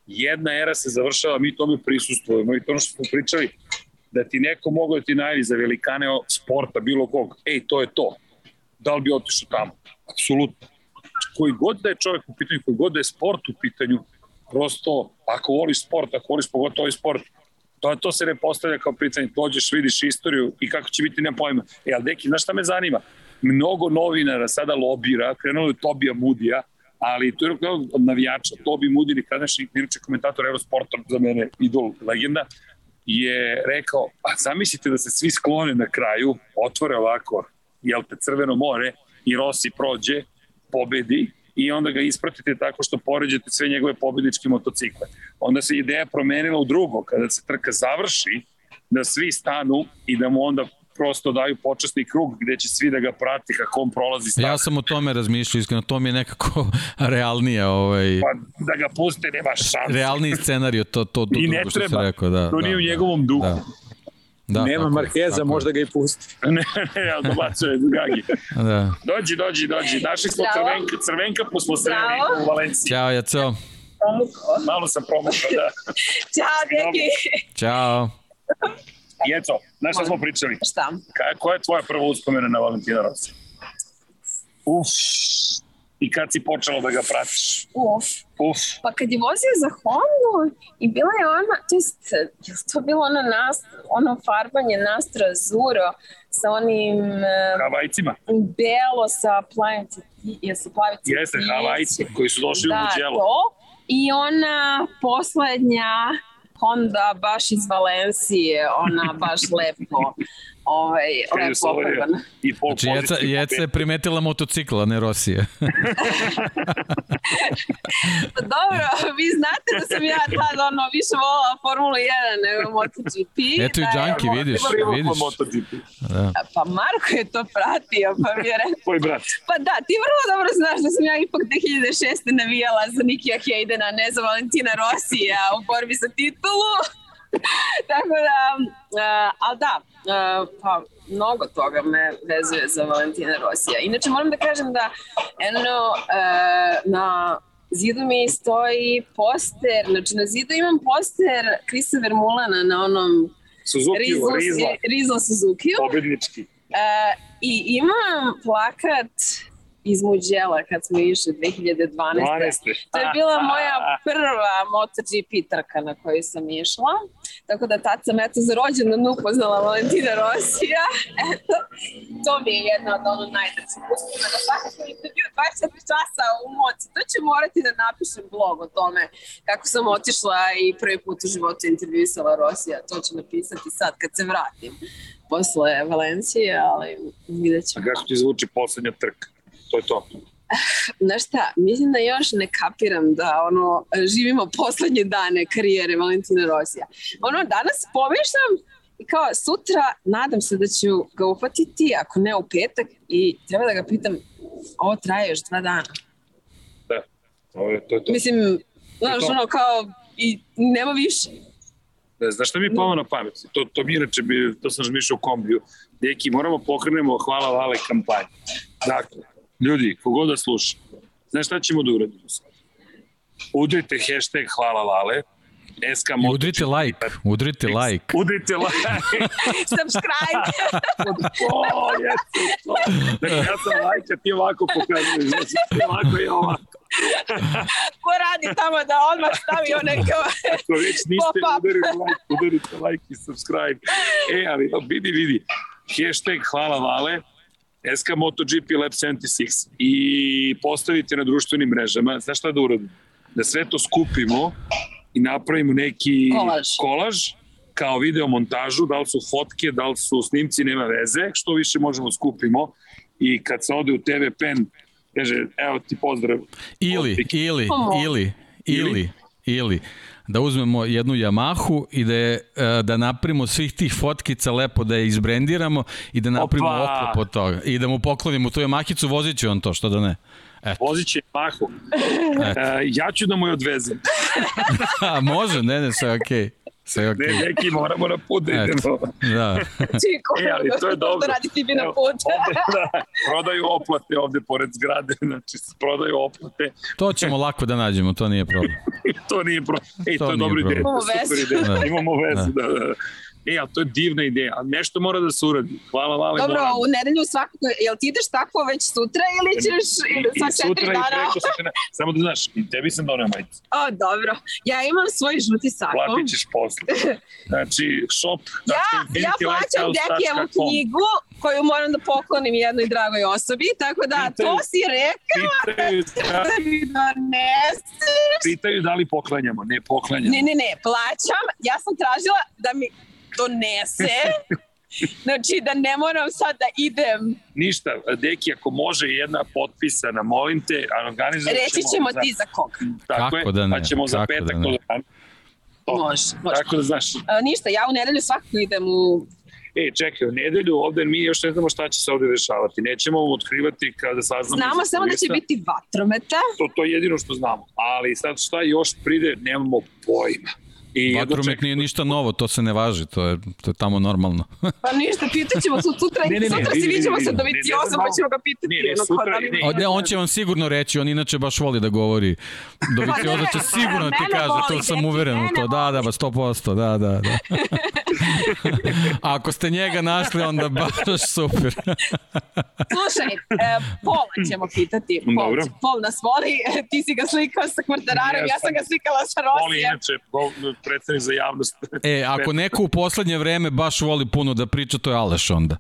jedna era se završava, mi tome prisustujemo i to ono što smo pričali, da ti neko mogo da ti najavi za velikane sporta, bilo kog, ej, to je to. Da li bi otišao tamo? Apsolutno. Koji god da je čovjek u pitanju, koji god da je sport u pitanju, prosto, ako voliš sport, ako voliš pogotovo ovaj sport, to, to se ne postavlja kao pitanje, dođeš, vidiš istoriju i kako će biti, nema pojma. E, ali deki, znaš šta me zanima? Mnogo novinara sada lobira, krenulo je Tobija Mudija, ali to je od navijača, to bi Mudini, kadašnji inače komentator Eurosporta, za mene idol, legenda, je rekao, a zamislite da se svi sklone na kraju, otvore ovako, jel te, Crveno more, i Rossi prođe, pobedi, i onda ga ispratite tako što poređate sve njegove pobedničke motocikle. Onda se ideja promenila u drugo, kada se trka završi, da svi stanu i da mu onda prosto daju počasni krug gde će svi da ga prati kako on prolazi stav. Ja sam o tome razmišljao, iskreno, to mi je nekako realnije. Ovaj... Pa da ga puste, nema šanse. Realniji scenariju, to, to, to I ne treba, što rekao, da, to da, nije u da, njegovom duhu. Da. Da, Nema Markeza, možda ga i pusti. ne, ne, ja dobacuje Gagi. da. Dođi, dođi, dođi. Našli smo crvenka, crvenka pa smo sreli u Valenciji. Ćao, Jaco. Malo sam promukao, da. Ćao, Deki. Ćao. Jeco, znaš šta smo pričali? Šta? Ka, koja je tvoja prva uspomena na Valentina Rossi? Uf, i kad si počela da ga pratiš? Uf. Uf. Pa kad je vozio za Hondu i bila je ona, to jest, je to bilo ono, nas, ono farbanje Nastra Zuro sa onim... Havajcima? Belo sa plavici, jesu plavici. Jeste, Havajci koji su došli da, u Mugello. Da, to. I ona poslednja Honda baš iz Valencije, ona baš lepo ovaj, lepo opremana. I znači, Jeca, Jeca je primetila motocikla, ne Rosije. Dobro, vi znate da sam ja tad ono, više volala Formula 1 nego MotoGP. Eto i Džanki, vidiš, vidiš. Da. Pa Marko je to pratio, pa mi je rekao. Tvoj brat. Pa da, ti vrlo dobro znaš da sam ja ipak 2006. navijala za Nikija Hejdena, ne za Valentina Rosija u borbi za titulu. Tako da, uh, ali da, uh, pa mnogo toga me vezuje za Valentina Rosija. Inače moram da kažem da eno, uh, na zidu mi stoji poster, znači na zidu imam poster Krisa Vermulana na onom Suzuki, Rizla, Rizla. Rizla Suzuki. Pobednički. Uh, I imam plakat iz Muđela kad smo išli 2012. 12. To je bila moja prva MotoGP trka na kojoj sam išla. Tako da tad sam eto za rođendan upoznala Valentina Rosija. Eto, to mi je jedna od ono najdraćih uspomena. Da svaki sam intervju 24 časa u moci. To će morati da napišem blog o tome kako sam otišla i prvi put u životu intervjuisala Rosija. To ću napisati sad kad se vratim posle Valencije, ali vidjet ćemo. A kako ti zvuči poslednja trka? to je to. Znaš šta, mislim da još ne kapiram da ono, živimo poslednje dane karijere Valentina Rosija. Ono, danas pomišljam i kao sutra nadam se da ću ga upatiti, ako ne u petak, i treba da ga pitam, ovo traje još dva dana. Da, ovo je, to je to. Mislim, znaš, ono kao, i nema više. Da, znaš šta mi palo na pamet? To, to mi inače, bi, to sam razmišljao u kombiju. Deki, moramo pokrenemo hvala vale kampanju. Dakle, Ljudi, kogod da sluša, znaš šta ćemo da uradimo sad? Udrite hashtag hvala Lale SK I udrite like, udrite like. Udrite like. Subscribe. o, jesu, to. Dakle, ja sam like, a ti ovako pokazuješ. Znači, ti ovako i ovako. Ko radi tamo da odmah stavi kao... Ako već niste udarili like, udarite like i subscribe. E, ali vidi, vidi. Hashtag hvala Vale, SK MotoGP Lab 76 i postavite na društvenim mrežama. Znaš šta da uradim? Da sve to skupimo i napravimo neki Kolaž. kolaž kao video montažu, da li su fotke, da li su snimci, nema veze, što više možemo skupimo i kad se ode u TV Pen, kaže, evo ti pozdrav. Ili, ili, ili, ili, ili, da uzmemo jednu Yamahu i da, je, da napravimo svih tih fotkica lepo, da je izbrendiramo i da napravimo Opa! oklop od toga. I da mu poklonimo tu Yamahicu, vozit će on to, što da ne. Eto. Vozit će Mahu. E, ja ću da mu je odvezem. Može, ne, ne, sve okej. Okay. Sve okej. Ne, neki moramo na put da Eto. idemo. Da. Čiko, E, ali to je dobro. Da radi ti bi na Evo, put. Ovde, da, prodaju oplate ovde pored zgrade, znači prodaju oplate. To ćemo lako da nađemo, to nije problem. to nije pro... Ej, to, To je dobra ideja. problem. Imamo vezu. Da. Imamo vezu, da, da. Da. E, ali to je divna ideja. Nešto mora da se uradi. Hvala, Vale. Dobro, moram. u nedelju svakako, jel ti ideš tako već sutra ili ćeš ili I, sa i četiri sutra i dana? preko sutra. Samo da znaš, i tebi sam donio majicu. O, dobro. Ja imam svoj žuti sako. Platit ćeš posle. Znači, shop. Ja, ja plaćam Dekijevu knjigu koju moram da poklonim jednoj dragoj osobi, tako da to Pitaju- si rekao Pitaju, da, da mi doneseš. pitaju da li poklanjamo. Ne poklanjamo. Ne, ne, ne, plaćam. Ja sam tražila da mi donese. Znači da ne moram sad da idem. Ništa, Deki, ako može jedna potpisana, molim te, a organizovat Reći ćemo za, ti za koga. Tako Kako je, da ne, pa ćemo za kako petak da ne. to da. To. Može, može. Tako da znaš, A, ništa, ja u nedelju svakako idem u... e, čekaj, u nedelju ovde mi još ne znamo šta će se ovde dešavati. Nećemo otkrivati kada saznamo. Znamo samo da će biti vatrometa. To, to je jedino što znamo. Ali sad šta još pride, nemamo pojma. I Vatromet nije ništa novo, to se ne važi, to je, to je tamo normalno. Pa ništa, pitaćemo su sutra, Ne, ne, ne, sutra se vidi, viđemo vidi. sa Ne, ne Doviciozom, pa ćemo ga pitati. Ne, ne, sutra, ne, O, ne, on će vam sigurno reći, on inače baš voli da govori. Dovicioza će sigurno ti kaže, to sam uveren u to. Da, da, ba 100%, da, da, da. A ako ste njega našli, onda baš super. Slušaj, e, Pola ćemo pitati. Pol, Dobro. Pol nas voli, ti si ga slikao sa kvartararom, ja sam ga slikala sa Voli Rosijem. inače, go- predstavnik za javnost. E, ako neko u poslednje vreme baš voli puno da priča, to je Aleš onda.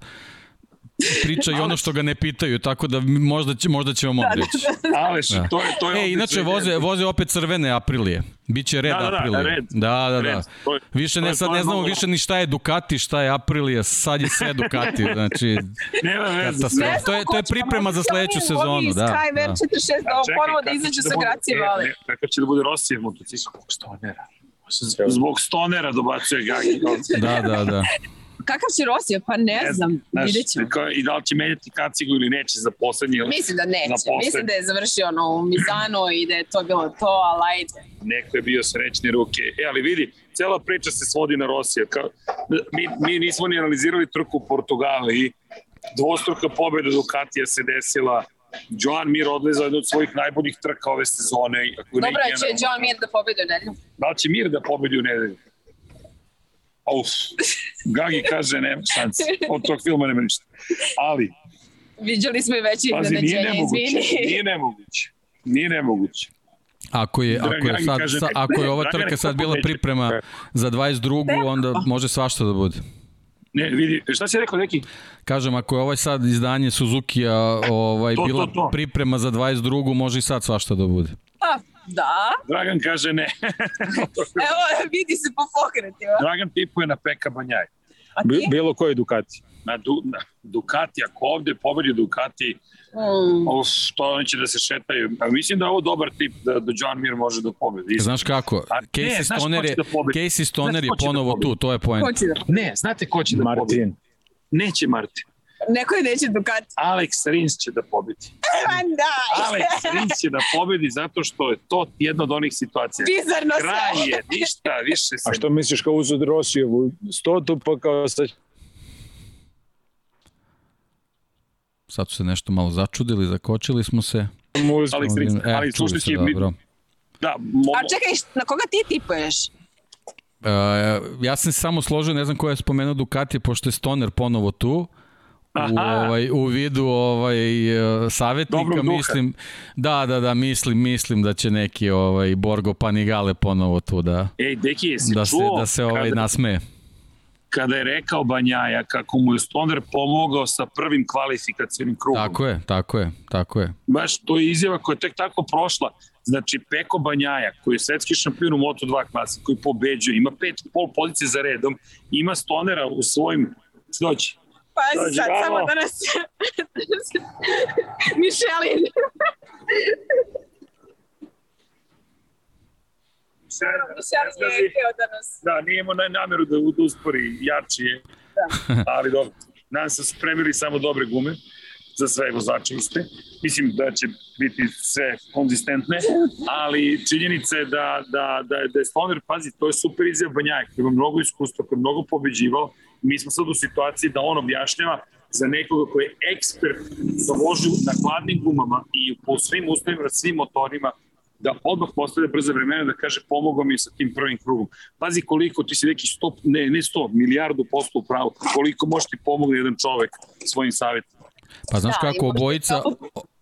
Priča i ono što ga ne pitaju, tako da možda, će, možda će vam on reći. Aleš, Da. to je, to je E, inače voze, voze opet crvene aprilije. Biće red Da, da, da, aprilije. red. Da, da, da. Red. To je- Više to ne, sad ne znamo mnogo- više ni šta je Ducati, šta je aprilije, sad je sve Ducati. Znači, Nema veze. To je- to je priprema za sledeću sezonu, da, Skyver da. 46, da Čekaj, ponovo da kako izađu će sa bude- Gracije Vale. ne, Kakav će da bude Rosijev motocikl? Zbog stonera. Zbog stonera dobacuje Gagi. da, da, da. Kakav će Rosije? Pa ne znam, Znaš, vidjet ćemo. kao- I da li će menjati kacigu ili neće za poslednji. Mislim da neće. Mislim da je završio ono u Mizanu i da je to bilo to, ali ajde. Neko je bio srećni ruke. E, ali vidi, cela priča se svodi na Rosija. Kao, mi, mi nismo ni analizirali trku u Portugali. Dvostruka pobjeda Ducatija se desila. Joan Mir odleza jednu od svojih najboljih trka ove sezone. Ako Dobro, će generalno. John Mir da pobedi u nedelju. Da li će Mir da pobedi u nedelju? Uf, Gagi kaže nema šanse. Od tog filma nema ništa. Ali, Viđali smo i veće pazi, nije nemoguće. izvini. Nije nemoguće. Nije nemoguće. Ako je, ako je, sad, kaže, sa, ako je ova trka sad bila priprema za 22. onda može svašta da bude. Ne, vidi, šta si rekao neki? Kažem, ako je ovaj sad izdanje Suzuki-a ovaj, To, to, bila to. priprema za 22. može i sad svašta da bude. Pa, da. Dragan kaže ne. Evo, vidi se po pokretima. Dragan tipuje na Peka Banjaj. A? Bilo koji Ducati. Na, du, na Ducati, ako ovde pobedi Ducati, Mm. uf, to oni će da se šetaju. A mislim da je ovo dobar tip da, da John Mir može da pobedi. Znaš kako? A ne, Casey ko Stoner je, da pobedi? Casey Stoner Znaš je da ponovo pobedi? tu, to je će da? Ne, znate ko će da pobedi? Martin. Neće Martin. Neko je neće Ducati. Alex Rins će da pobedi. Ma da. Alex Rins će da pobedi zato što je to jedna od onih situacija. Bizarno Kraj je, ništa, više se... A što misliš kao uzud Rosijevu stotu pa kao sad Sad su se nešto malo začudili, zakočili smo se. Alex Rins, E, ali se, dobro. Da, mo, A čekaj, na koga ti tipuješ? Uh, ja sam se samo složio, ne znam ko je spomenuo Ducati, pošto je Stoner ponovo tu, u, ovaj, u vidu ovaj Dobrog duha. mislim da da da mislim mislim da će neki ovaj Borgo Panigale ponovo tu da Ej, deki, da se čuo da se ovaj kada, nasmeje kada je rekao Banjaja kako mu je Stoner pomogao sa prvim kvalifikacijnim krugom. tako je tako je tako je Baš to je izjava koja je tek tako prošla. Znači, Peko Banjaja, koji je svetski šampion u Moto2 klasi, koji pobeđuje, ima pet pol pozicije za redom, ima Stonera u svojim... Doći. Pa Dođi sad vamo. samo da nas... Mišelin. Mišelin je htio da nas... Da, nije imao nameru da, da uspori, jači je. Da. Ali dobro, nam se spremili samo dobre gume za sve vozače iste. Mislim da će biti sve konzistentne, ali činjenica je da, da, da, da je Stoner, pazi, to je super izjav Banjajak, koji ima mnogo iskustva, koji je mnogo pobeđivao. Mi smo sad u situaciji da on objašnjava za nekoga koji je ekspert za vožnju na hladnim gumama i po svim uslovima, svim motorima, da odmah postavlja brze vremena da kaže pomogao mi sa tim prvim krugom. Pazi koliko ti si neki 100, ne, ne 100, milijardu posto u pravu, koliko može ti pomogne jedan čovek svojim savjetom. Pa znaš Da, kako, obojica,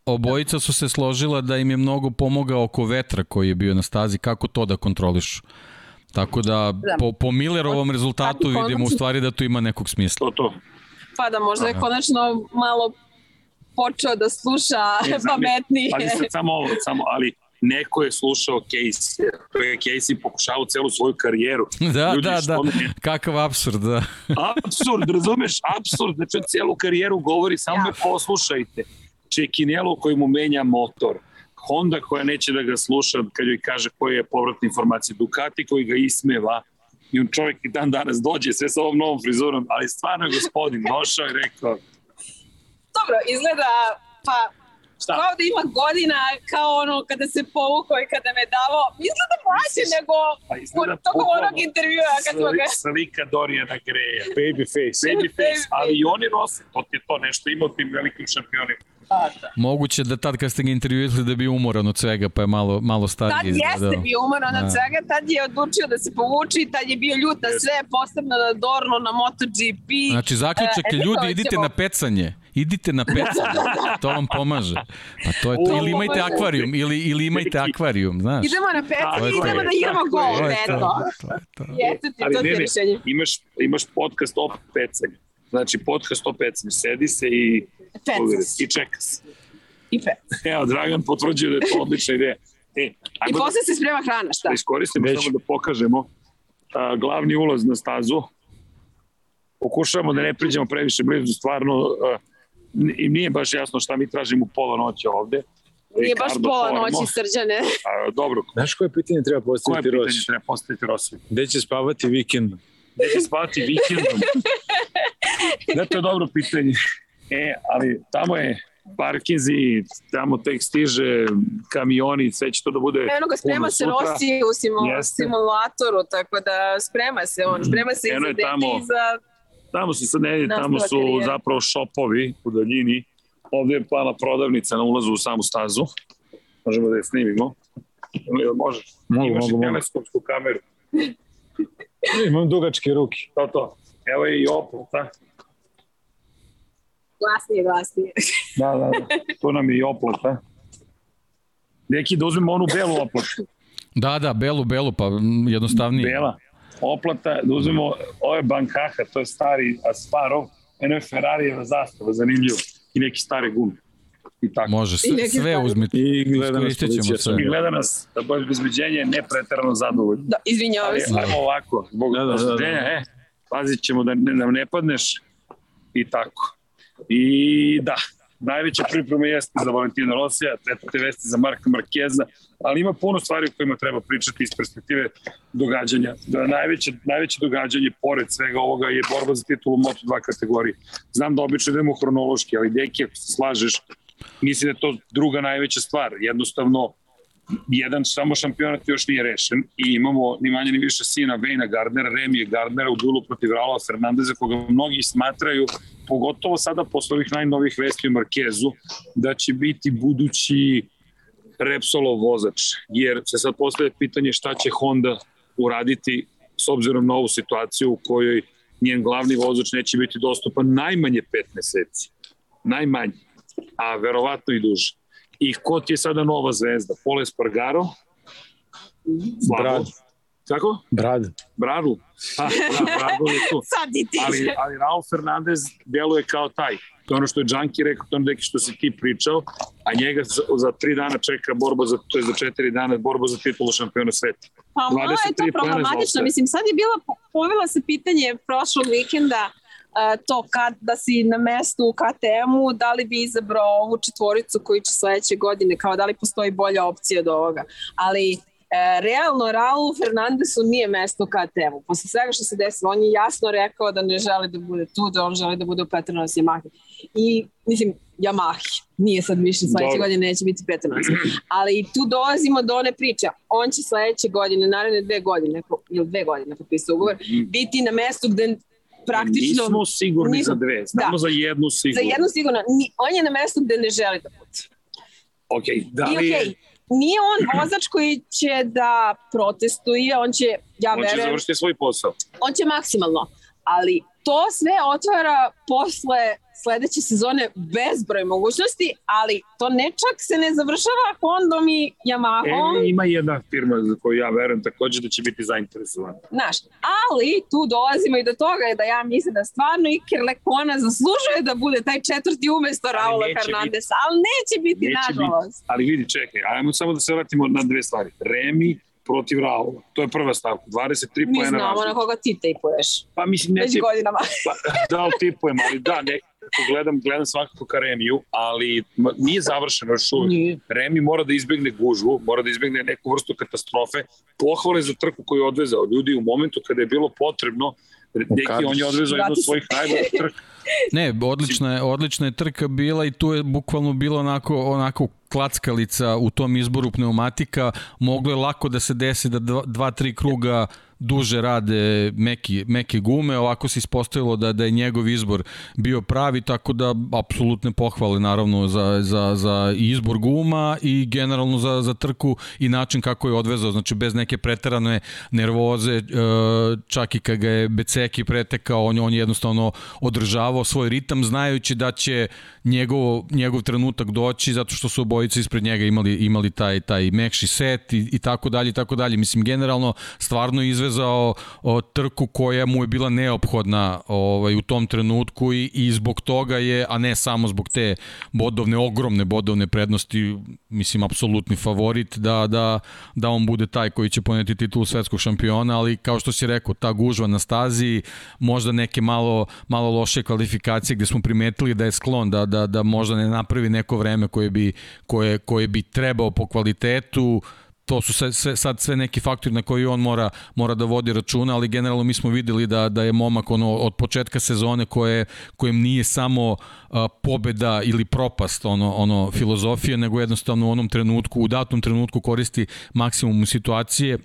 obojica su se složila da im je mnogo pomogao oko vetra koji je bio na stazi, kako to da kontrolišu. Tako da, Da. po, po Millerovom rezultatu vidimo u stvari da tu ima nekog smisla. To, to. Pa da možda je konačno malo počeo da sluša Ne znam, pametnije. Pazi sad samo ovo, samo, ali neko je slušao Casey, to je Casey pokušao celu svoju karijeru. Da, Ljudi, da, da. je- Kakav absurd, da. Absurd, razumeš? Absurd, znači celu karijeru govori, samo Ja. me poslušajte. Čekinelo koji mu menja motor. Honda koja neće da ga sluša kad joj kaže koje je povratna informacija. Ducati koji ga ismeva. I on čovjek i dan danas dođe sve sa ovom novom frizurom, ali stvarno je gospodin došao i rekao, Dobro, izgleda, pa šta? kao da ima godina kao ono kada se povukao i kada me davo, izgleda mlađe nego Pa izgleda tokom onog intervjua kad smo ga... Sli- Slika Dorijana Greja. Baby face. Baby face, Baby ali i oni nose, to ti je to nešto ima u tim velikim šampionima. Moguće da tad kad ste ga intervjuisali da bi umoran od svega, pa je malo, malo Tad stariji. jeste bio umoran Da. od svega, tad je odlučio da se povuče i tad je bio ljut na sve, posebno na Dornu, na MotoGP. Znači, zaključak E, je, ljudi, eto, idite na pecanje. Idite na pecanje. to vam pomaže. Pa to je to. Ili imajte akvarijum, ili, ili imajte akvarijum, znaš. Idemo na pecanje idemo da igramo gol, To je to. eto. to, je to. Jeste ti, Ali to ti ne, je ne, rešenje. imaš, imaš podcast o pecanju. Znači, podcast o pecanju. Sedi se i, Pecas. i čeka se. I pec. Evo, Dragan potvrđuje da je to odlična ideja. E, I da, posle se sprema hrana, šta? da iskoristimo Već. samo da pokažemo a, glavni ulaz na stazu. Pokušavamo da ne priđemo previše blizu, stvarno a, i nije baš jasno šta mi tražimo u pola noći ovde. Nije baš pola noći srđane. A, dobro, Znaš koje pitanje treba koje postaviti pitanje Rossi? treba postaviti Rossi? Gde će spavati vikendom? Gde će spavati vikendom? Da, to je dobro pitanje. E, ali tamo je parkinzi, tamo tek stiže kamioni, sve će to da bude Eno ga, sprema se. Rossi u simu, Jeste. simulatoru, tako da sprema se on, sprema se i Eno za je dete tamo. i za... Tamo se sad ne vidi, tamo su karijere. zapravo šopovi u daljini. Ovde je plana prodavnica na ulazu u samu stazu. Možemo da je snimimo. Može. Mogu, Imaš mogu, i teleskopsku kameru. Imam dugačke ruke. To, to. Evo je i oplata. Glasnije, glasnije. Da, da, da. To nam je i oplata. Neki da uzmemo onu belu oplatu. Da, da, belu, belu, pa jednostavnije. Bela. Oplata, da uzmemo, ovo je Bankaha, to je stari Asparov, eno je Ferrarijeva zastava, zanimljivo. I neki stare gume. I tako. Može, I sve, sve uzmite. I gleda nas ćemo sve. I gleda nas, da baš bezbeđenje ne pretarano zadovoljno. Da, izvinjavam se. ajmo ovako, zbog Da, da, da, da. e, pazit ćemo da ne, nam ne padneš i tako. I da, najveća priprema jeste za Valentina Rosija, tretate vesti za Marka Markeza, ali ima puno stvari o kojima treba pričati iz perspektive događanja. Da najveće, najveće događanje, pored svega ovoga, je borba za titulu u Moto2 kategoriji. Znam da obično idemo hronološki, ali deki, ako se slažeš, mislim da je to druga najveća stvar. Jednostavno, jedan samo šampionat još nije rešen i imamo ni manje ni više sina Vejna Gardnera, Remije Gardnera u duelu protiv Raula Fernandeza koga mnogi smatraju, pogotovo sada posle ovih najnovih vesti o Markezu, da će biti budući Repsolov vozač, jer se sad postavlja pitanje šta će Honda uraditi s obzirom na ovu situaciju u kojoj njen glavni vozač neće biti dostupan najmanje pet meseci. Najmanje, a verovatno i duže. I ko ti je sada nova zvezda? Pole Spargaro? Slabo. Brad. Kako? Brad. Bradu. Ha, da, Bradu je tu. Sad i ti. Ali, ali Raul Fernandez djeluje kao taj. To je ono što je Džanki rekao, to je neki što si ti pričao, a njega za, za tri dana čeka borba, za, to je za četiri dana borba za titulu šampiona sveta. Pa malo je 23 to problematično. Mislim, sad je bila, povela se pitanje prošlog vikenda to kad, da si na mestu u KTM-u, da li bi izabrao ovu četvoricu koji će sledeće godine, kao da li postoji bolja opcija od ovoga. Ali e, realno Raul Fernandesu nije mesto u KTM-u. Posle svega što se desilo, on je jasno rekao da ne želi da bude tu, da on želi da bude u Petronas Yamahi. I, mislim, Yamahi. Nije sad više sledeće godine neće biti Petronas. Ali tu dolazimo do one priče. On će sledeće godine, naredne dve godine, ili dve godine potpisao ugovor, biti na mestu gde praktično... Nismo sigurni nismo- za dve, znamo Da. za jednu Za sigurno. jednu sigurno, ni- on je na mestu gde ne želi da bude. Ok, da I li je, nije on vozač koji će da protestuje, on će, ja on će verujem, završiti svoj posao. on će maksimalno, ali to sve otvara posle sledeće sezone bezbroj mogućnosti, ali to ne čak se ne završava Hondom i Yamahom, E, ima jedna firma za koju ja verujem takođe da će biti zainteresovana. znaš, ali tu dolazimo i do toga da ja mislim da stvarno Iker Lekona zaslužuje da bude taj četvrti umesto Raula neće Fernandesa, ali neće biti, Neće nažalost. Ali vidi, čekaj, ajmo samo da se vratimo na dve stvari. Remi protiv Raula. To je prva stavka. 23 Mi poena znamo na razlike. koga ti tejpuješ, Pa mislim, ne već godinama. pa, da li tipujem, ali da, nekako gledam, gledam svakako ka Remiju, ali nije završeno još uvijek. Nije. Remi mora da izbegne gužvu, mora da izbegne neku vrstu katastrofe. Pohvale za trku koju je odvezao. Ljudi u momentu kada je bilo potrebno, Deki, on je odvezao jednu od svojih najboljih trka. Ne, odlična je, odlična je trka bila i tu je bukvalno bilo onako, onako klackalica u tom izboru pneumatika. Moglo je lako da se desi da dva, dva tri kruga duže rade meki, meke gume, ovako se ispostavilo da, da je njegov izbor bio pravi, tako da apsolutne pohvale naravno za, za, za izbor guma i generalno za, za trku i način kako je odvezao, znači bez neke preterane nervoze, e, čak i kad ga je Beceki pretekao, on, on je jednostavno održavao svoj ritam, znajući da će njegov, njegov trenutak doći, zato što su obojice ispred njega imali, imali taj, taj mekši set i, i tako dalje i tako dalje. Mislim, generalno stvarno je izvezao o, trku koja mu je bila neophodna ovaj, u tom trenutku i, i zbog toga je, a ne samo zbog te bodovne, ogromne bodovne prednosti, mislim, apsolutni favorit da, da, da on bude taj koji će poneti titulu svetskog šampiona, ali kao što si rekao, ta gužva na stazi, možda neke malo, malo loše kvalifikacije gde smo primetili da je sklon da, da, da možda ne napravi neko vreme koje bi, koje, koje bi trebao po kvalitetu, to su sve, sve, sad sve neki faktori na koji on mora, mora da vodi računa, ali generalno mi smo videli da, da je momak ono, od početka sezone koje, kojem nije samo a, pobeda ili propast ono, ono filozofija, nego jednostavno u onom trenutku, u datom trenutku koristi maksimum situacije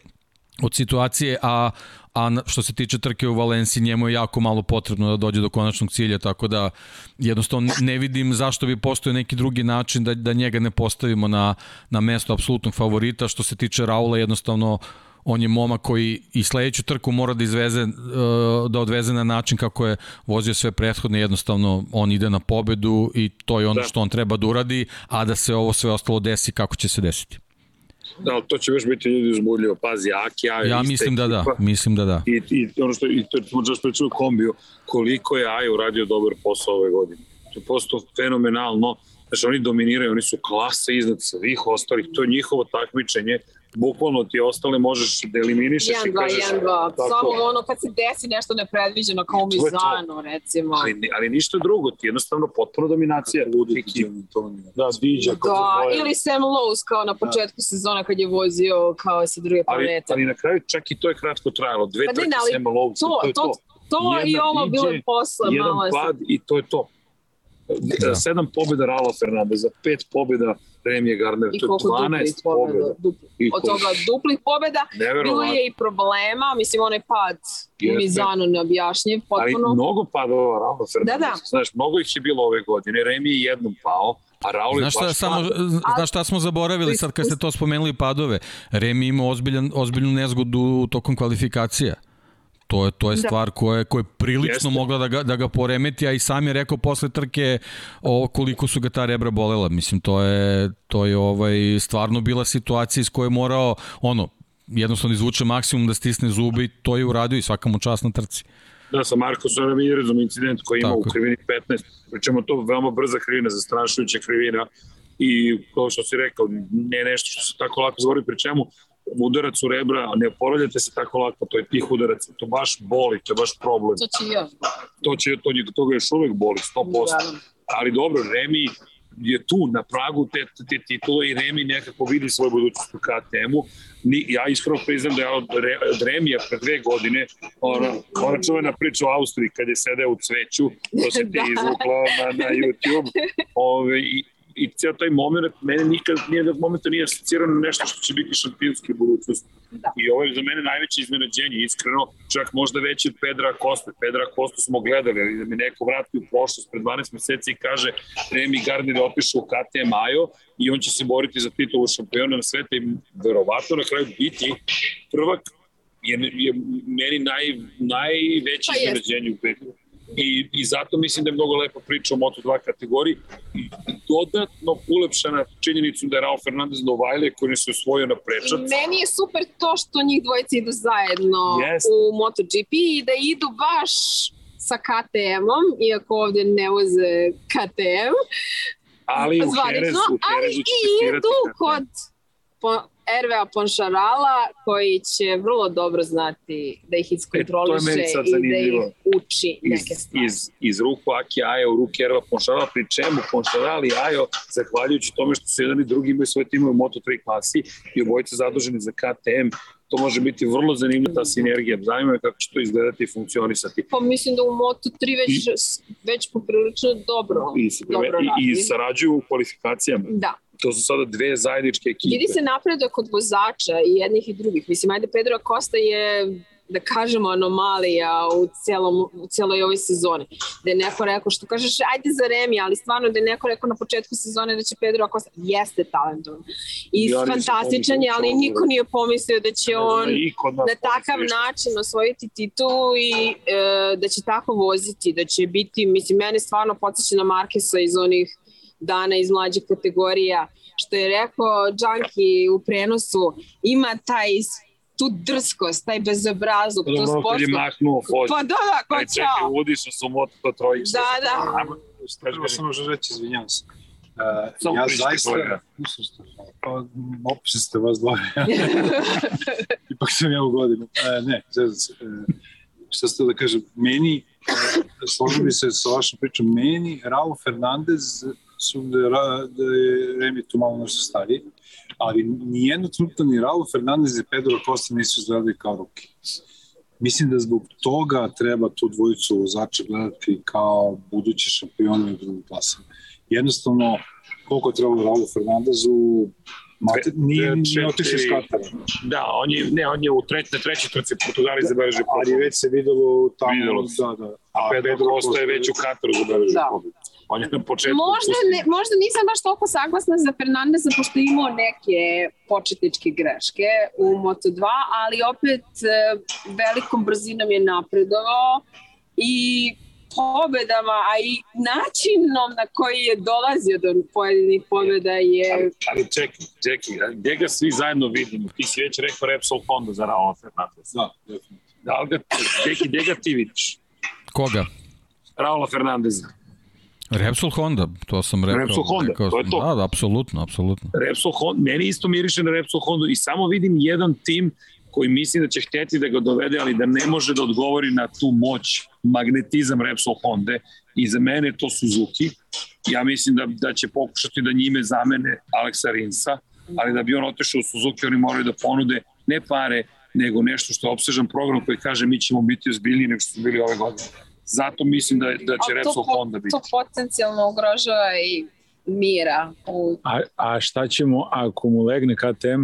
od situacije, a, a što se tiče trke u Valenciji, njemu je jako malo potrebno da dođe do konačnog cilja, tako da jednostavno ne- vidim zašto bi postojao neki drugi način da, da njega ne postavimo na, na mesto apsolutnog favorita. Što se tiče Raula, jednostavno on je momak koji i sledeću trku mora da izveze, e, da odveze na način kako je vozio sve prethodne, jednostavno on ide na pobedu i to je ono Da. što on treba da uradi, a da se ovo sve ostalo desi kako će se desiti. Da, ali to će još biti ljudi uzbudljivo. Pazi, Aki, Ajo, Ja mislim da da, mislim da da. I, i ono što i to smo čas pričali kombiju, koliko je Ajo uradio dobar posao ove godine. To je prosto fenomenalno. Znači, oni dominiraju, oni su klasa iznad svih ostalih. To je njihovo takmičenje. Bukvalno ti ostale možeš da eliminišeš 1, i 2, kažeš... 1, 2. tako. Samo ono kad se desi nešto nepredviđeno kao u je. Mizanu, recimo. Ali, ali ništa drugo, ti jednostavno potpuno dominacija. Ludi Da, viđa. Da, ili Sam Lowe's kao na početku sezona kad je vozio kao sa druge Ali, planete. ali na kraju čak i to je kratko trajalo. Dve Pa trke ali Sema Lovca, to, to je to, to. to i ovo bilo iđe, posle jedan malo. je sad- pad i to je to. Da. Sedam pobjeda Raula Fernandeza, pet pobjeda Remije Garner, I to je koliko 12 duplih pobjeda. pobjeda. Dupli. I Od koliko- toga duplih pobjeda bilo je i problema, mislim onaj pad u Jeste. Mizanu neobjašnjiv, Ali potpuno. mnogo padova Raula Fernandeza. Da, da. Znaš, mnogo ih je bilo ove godine. Remi je jednom pao, a Raul je Znaš šta, baš samo, znaš šta smo zaboravili sad kad ste to spomenuli padove? Remi ima ozbiljan, ozbiljnu nezgodu tokom kvalifikacija. To je, to je Da. stvar koja je, koja je prilično Jeste. mogla da ga, da ga poremeti, a i sam je rekao posle trke o, koliko su ga ta rebra bolela. Mislim, to je, to je ovaj, stvarno bila situacija iz koje je morao, ono, jednostavno izvuče maksimum da stisne zubi i to je uradio i svaka mu čast na trci. Da, sa Markosom Ramirezom incident koji ima Tako u krivini 15, pričamo to veoma brza krivina, zastrašujuća krivina i kao što si rekao, ne nešto što se tako lako zvori, pri čemu udarac u rebra, ne oporavljate se tako lako, to je tih udaraca, to baš boli, to je baš problem. To će još. To će, to, to toga još uvek boli, 100%. Da. Ali dobro, Remi je tu na pragu te, te titule i Remi nekako vidi svoju budućnost u KTM-u. Ja iskreno priznam da je od, Re, od Remija pre dve godine ona, ona čuvena priča o Austriji kad je sedeo u cveću, to se ti Da. izvukla na, na YouTube. Ove, i, i cijel taj moment, mene nikad nije da momenta nije asocirano na nešto što će biti šampionski u budućnosti. Da. I ovo je za mene najveće iznenađenje, iskreno, čak možda veći od Pedra Kosta. Pedra Kostu smo gledali, ali da mi neko vrati u prošlost pred 12 meseci i kaže Remy Gardner je otišao u KTM Ajo i on će se boriti za titulu šampiona na sveta i verovatno na kraju biti prvak je, je meni naj, najveće Pa iznenađenje u petu. I, I zato mislim da je mnogo lepa priča o Moto2 kategoriji i dodatno ulepšana činjenicu da je Raul Fernandez Novajle koji se osvojio na prečac. Meni je super to što njih dvojica idu zajedno Jeste. u MotoGP i da idu baš sa KTM-om, iako ovde ne voze KTM, ali u zvanično, Herezu, u ali Herezu će i idu kod po, RVA Ponšarala koji će vrlo dobro znati da ih iskontroliše sad i da ih uči iz, neke stvari. iz, iz ruku Aki Aja u ruke Erva Ponšarala, pri čemu Ponšaral i Ajo, zahvaljujući tome što su jedan i drugi imaju svoje timove u Moto3 klasi i obojice zaduženi za KTM, to može biti vrlo zanimljiva ta sinergija. Zanima me kako će to izgledati i funkcionisati. Pa mislim da u Moto3 već, već poprilično dobro, I, dobro i, i radi. sarađuju u kvalifikacijama. Da, To su sada dve zajedničke ekipe. vidi se napredak kod vozača i jednih i drugih. Mislim, ajde Pedro Acosta je da kažemo anomalija u, celom, u celoj ovoj sezoni. Da je neko rekao, što kažeš, ajde za Remi, ali stvarno da je neko rekao na početku sezone da će Pedro Acosta, jeste talentovan. I Ja fantastičan je, da ali on niko da- nije pomislio da će on nas na takav način osvojiti titulu i e, da će tako voziti, da će biti, mislim, mene stvarno podsjeća na Markesa iz onih dana iz mlađih kategorija, što je rekao Džanki u prenosu, ima taj tu drskost, taj bezobrazluk, to dobro, kad je sportsko. mahnuo Fođa. Pa da, da, ko Aj, čekaj, čao. udišao sam moto to trojicu. Da, da. Prvo sam možda reći, izvinjam se. Uh, Samo ja zaista, pa opšte ste vas dvoje, ipak sam ja u godinu. Uh, ne, zezam se. Uh, šta ste da kažem, meni, uh, složio bi se sa vašom pričom, meni, Raul Fernandez, su da, da je Remi tu malo nešto stariji, ali nijedno trenutno ni Raul Fernandez i Pedro Costa nisu izgledali kao ruki. Mislim da zbog toga treba tu dvojicu vozača gledati kao buduće šampione u drugom klasu. Jednostavno, koliko je trebalo Raul Fernandezu, Mate, nije, nije otišao iz. Katara, Da, on je, ne, on je u treći, na trećoj trci Portugali zabeležio ali već se videlo tamo. Videlo se. Da, da. A Pedro Costa je već u Kataru zabeležio Da. pobedu. On je na početku... Možda, ne, možda nisam baš toliko saglasna za Fernandeza pošto je imao neke početničke greške u Moto2, ali opet e, velikom brzinom je napredovao i pobedama, a i načinom na koji je dolazio do pojedinih pobeda je Ali, ali čekaj, čekaj, a gde ga svi zajedno vidimo? Ti si već rekao Repsol Honda za Raula Fernandez. Da, definitivno. Da li ga, Deki, gde ga ti vidiš? Koga? Raula Fernandeza. Repsol Honda, to sam rekao. Repsol Honda, rekao to je to. Da, da, apsolutno, apsolutno. Repsol Honda, meni isto miriše na Repsol Honda i samo vidim jedan tim koji mislim da će hteti da ga dovede, ali da ne može da odgovori na tu moć, magnetizam Repsol Honda i za mene to Suzuki. Ja mislim da, da će pokušati da njime zamene Aleksa Rinsa, ali da bi on otišao u Suzuki, oni moraju da ponude ne pare, nego nešto što je obsežan program koji kaže mi ćemo biti ozbiljniji nego što su bili ove godine. Zato mislim da, da će Repsol po- Honda biti. to potencijalno ugrožava i mira u A, a šta ćemo ako mu legne KTM?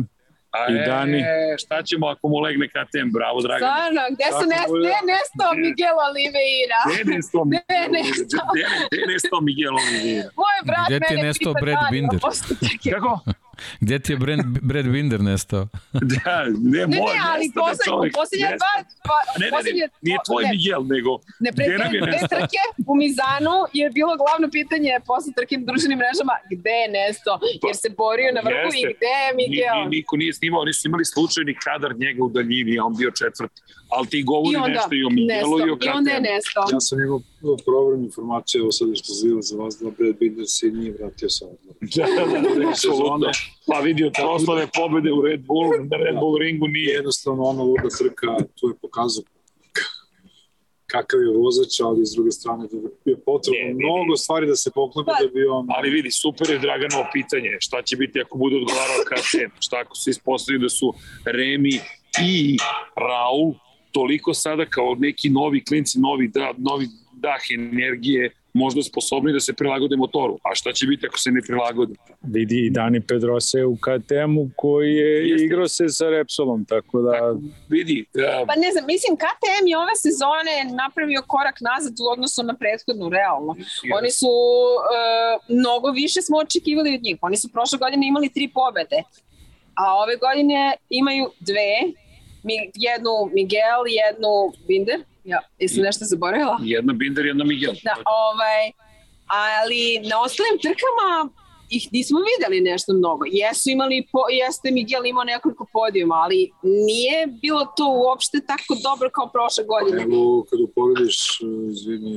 A I Dani? E, šta ćemo ako mu legne KTM? Bravo, Dragan. Stvarno, gde su Tako nes, bude. gde nestao Miguel Oliveira? Gde je nestao Miguel Oliveira? Gde nestao Miguel Oliveira? Moj brat Gde mene pita Brad da Binder? Kako? Gde ti je Brad, Brad Binder nestao? da, ne, ne, moj, ne, ali poslednje, poslednje dva, dva ne, ne, ne, nije tvoj ne, Miguel, nego ne, pre, gde nam je pre nestao? trke u Mizanu je bilo glavno pitanje posle trke na društvenim mrežama gde je Nesto, jer se borio na vrhu i Jeste. gde je Miguel. Ni, ni, niko nije snimao, oni su imali slučajni kadar njega u daljini, a on bio četvrti. Ali ti govori I onda nešto i o Miguelu i o i onda je. Nesto. Ja sam imao problem informacije, evo sad zila za vas, da Brad Binder se nije vratio sa odmora. Da, da, da, apsolutno. Pa vidio proslave pobede u Red Bull, na Red Bull ringu nije. Jednostavno, ona luda trka, tu je pokazao kakav je vozač, ali s druge strane da je potrebno Ne, ne, ne. mnogo stvari da se poklope Pa- da bi on... Ali vidi, super je Draganovo pitanje. Šta će biti ako bude odgovarao KTM? Šta ako se ispostavi da su Remi i Raul toliko sada kao neki novi klinci, novi, da, novi dah energije, možda sposobni da se prilagode motoru. A šta će biti ako se ne prilagode? Vidi i Dani Pedrosa je u KTM-u koji je Jeste. igrao se sa Repsolom, tako da Vidi, a, Pa ne znam, mislim KTM je ove sezone napravio korak nazad u odnosu na prethodnu, realno. Oni su, uh, mnogo više smo očekivali od njih. Oni su prošle godine imali tri pobede, a ove godine imaju dve, mi, jednu Miguel, jednu Binder. Ja, jesam nešto zaboravila? jedna Binder, jedna Miguel. Da, ovaj, ali na ostalim trkama ih nismo videli nešto mnogo. Jesu imali, po, jeste Miguel imao nekoliko podijuma, ali nije bilo to uopšte tako dobro kao prošle godine. Evo, kad uporediš, izvini,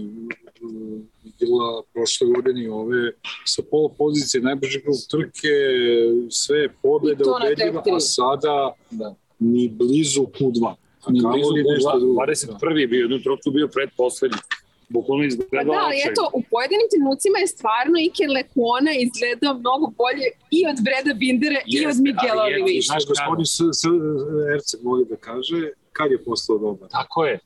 Miguela prošle godine i ove, sa pola pozicije najbrže krug trke, sve pobjede ubedljiva, a sada Da. Ni blizu Q2. A Ni blizu nešto drugo. 21. je bio, jednu trotku bio predposlednji. Bukvalno Pa izgledao da, ali eto, u pojedinim trenucima je stvarno Iker Lekona izgledao mnogo bolje i od Breda Bindera i od Miguela Olivića. Znaš, gospodin S- S- Erceg voli da kaže, kad je postao dobar? Tako je.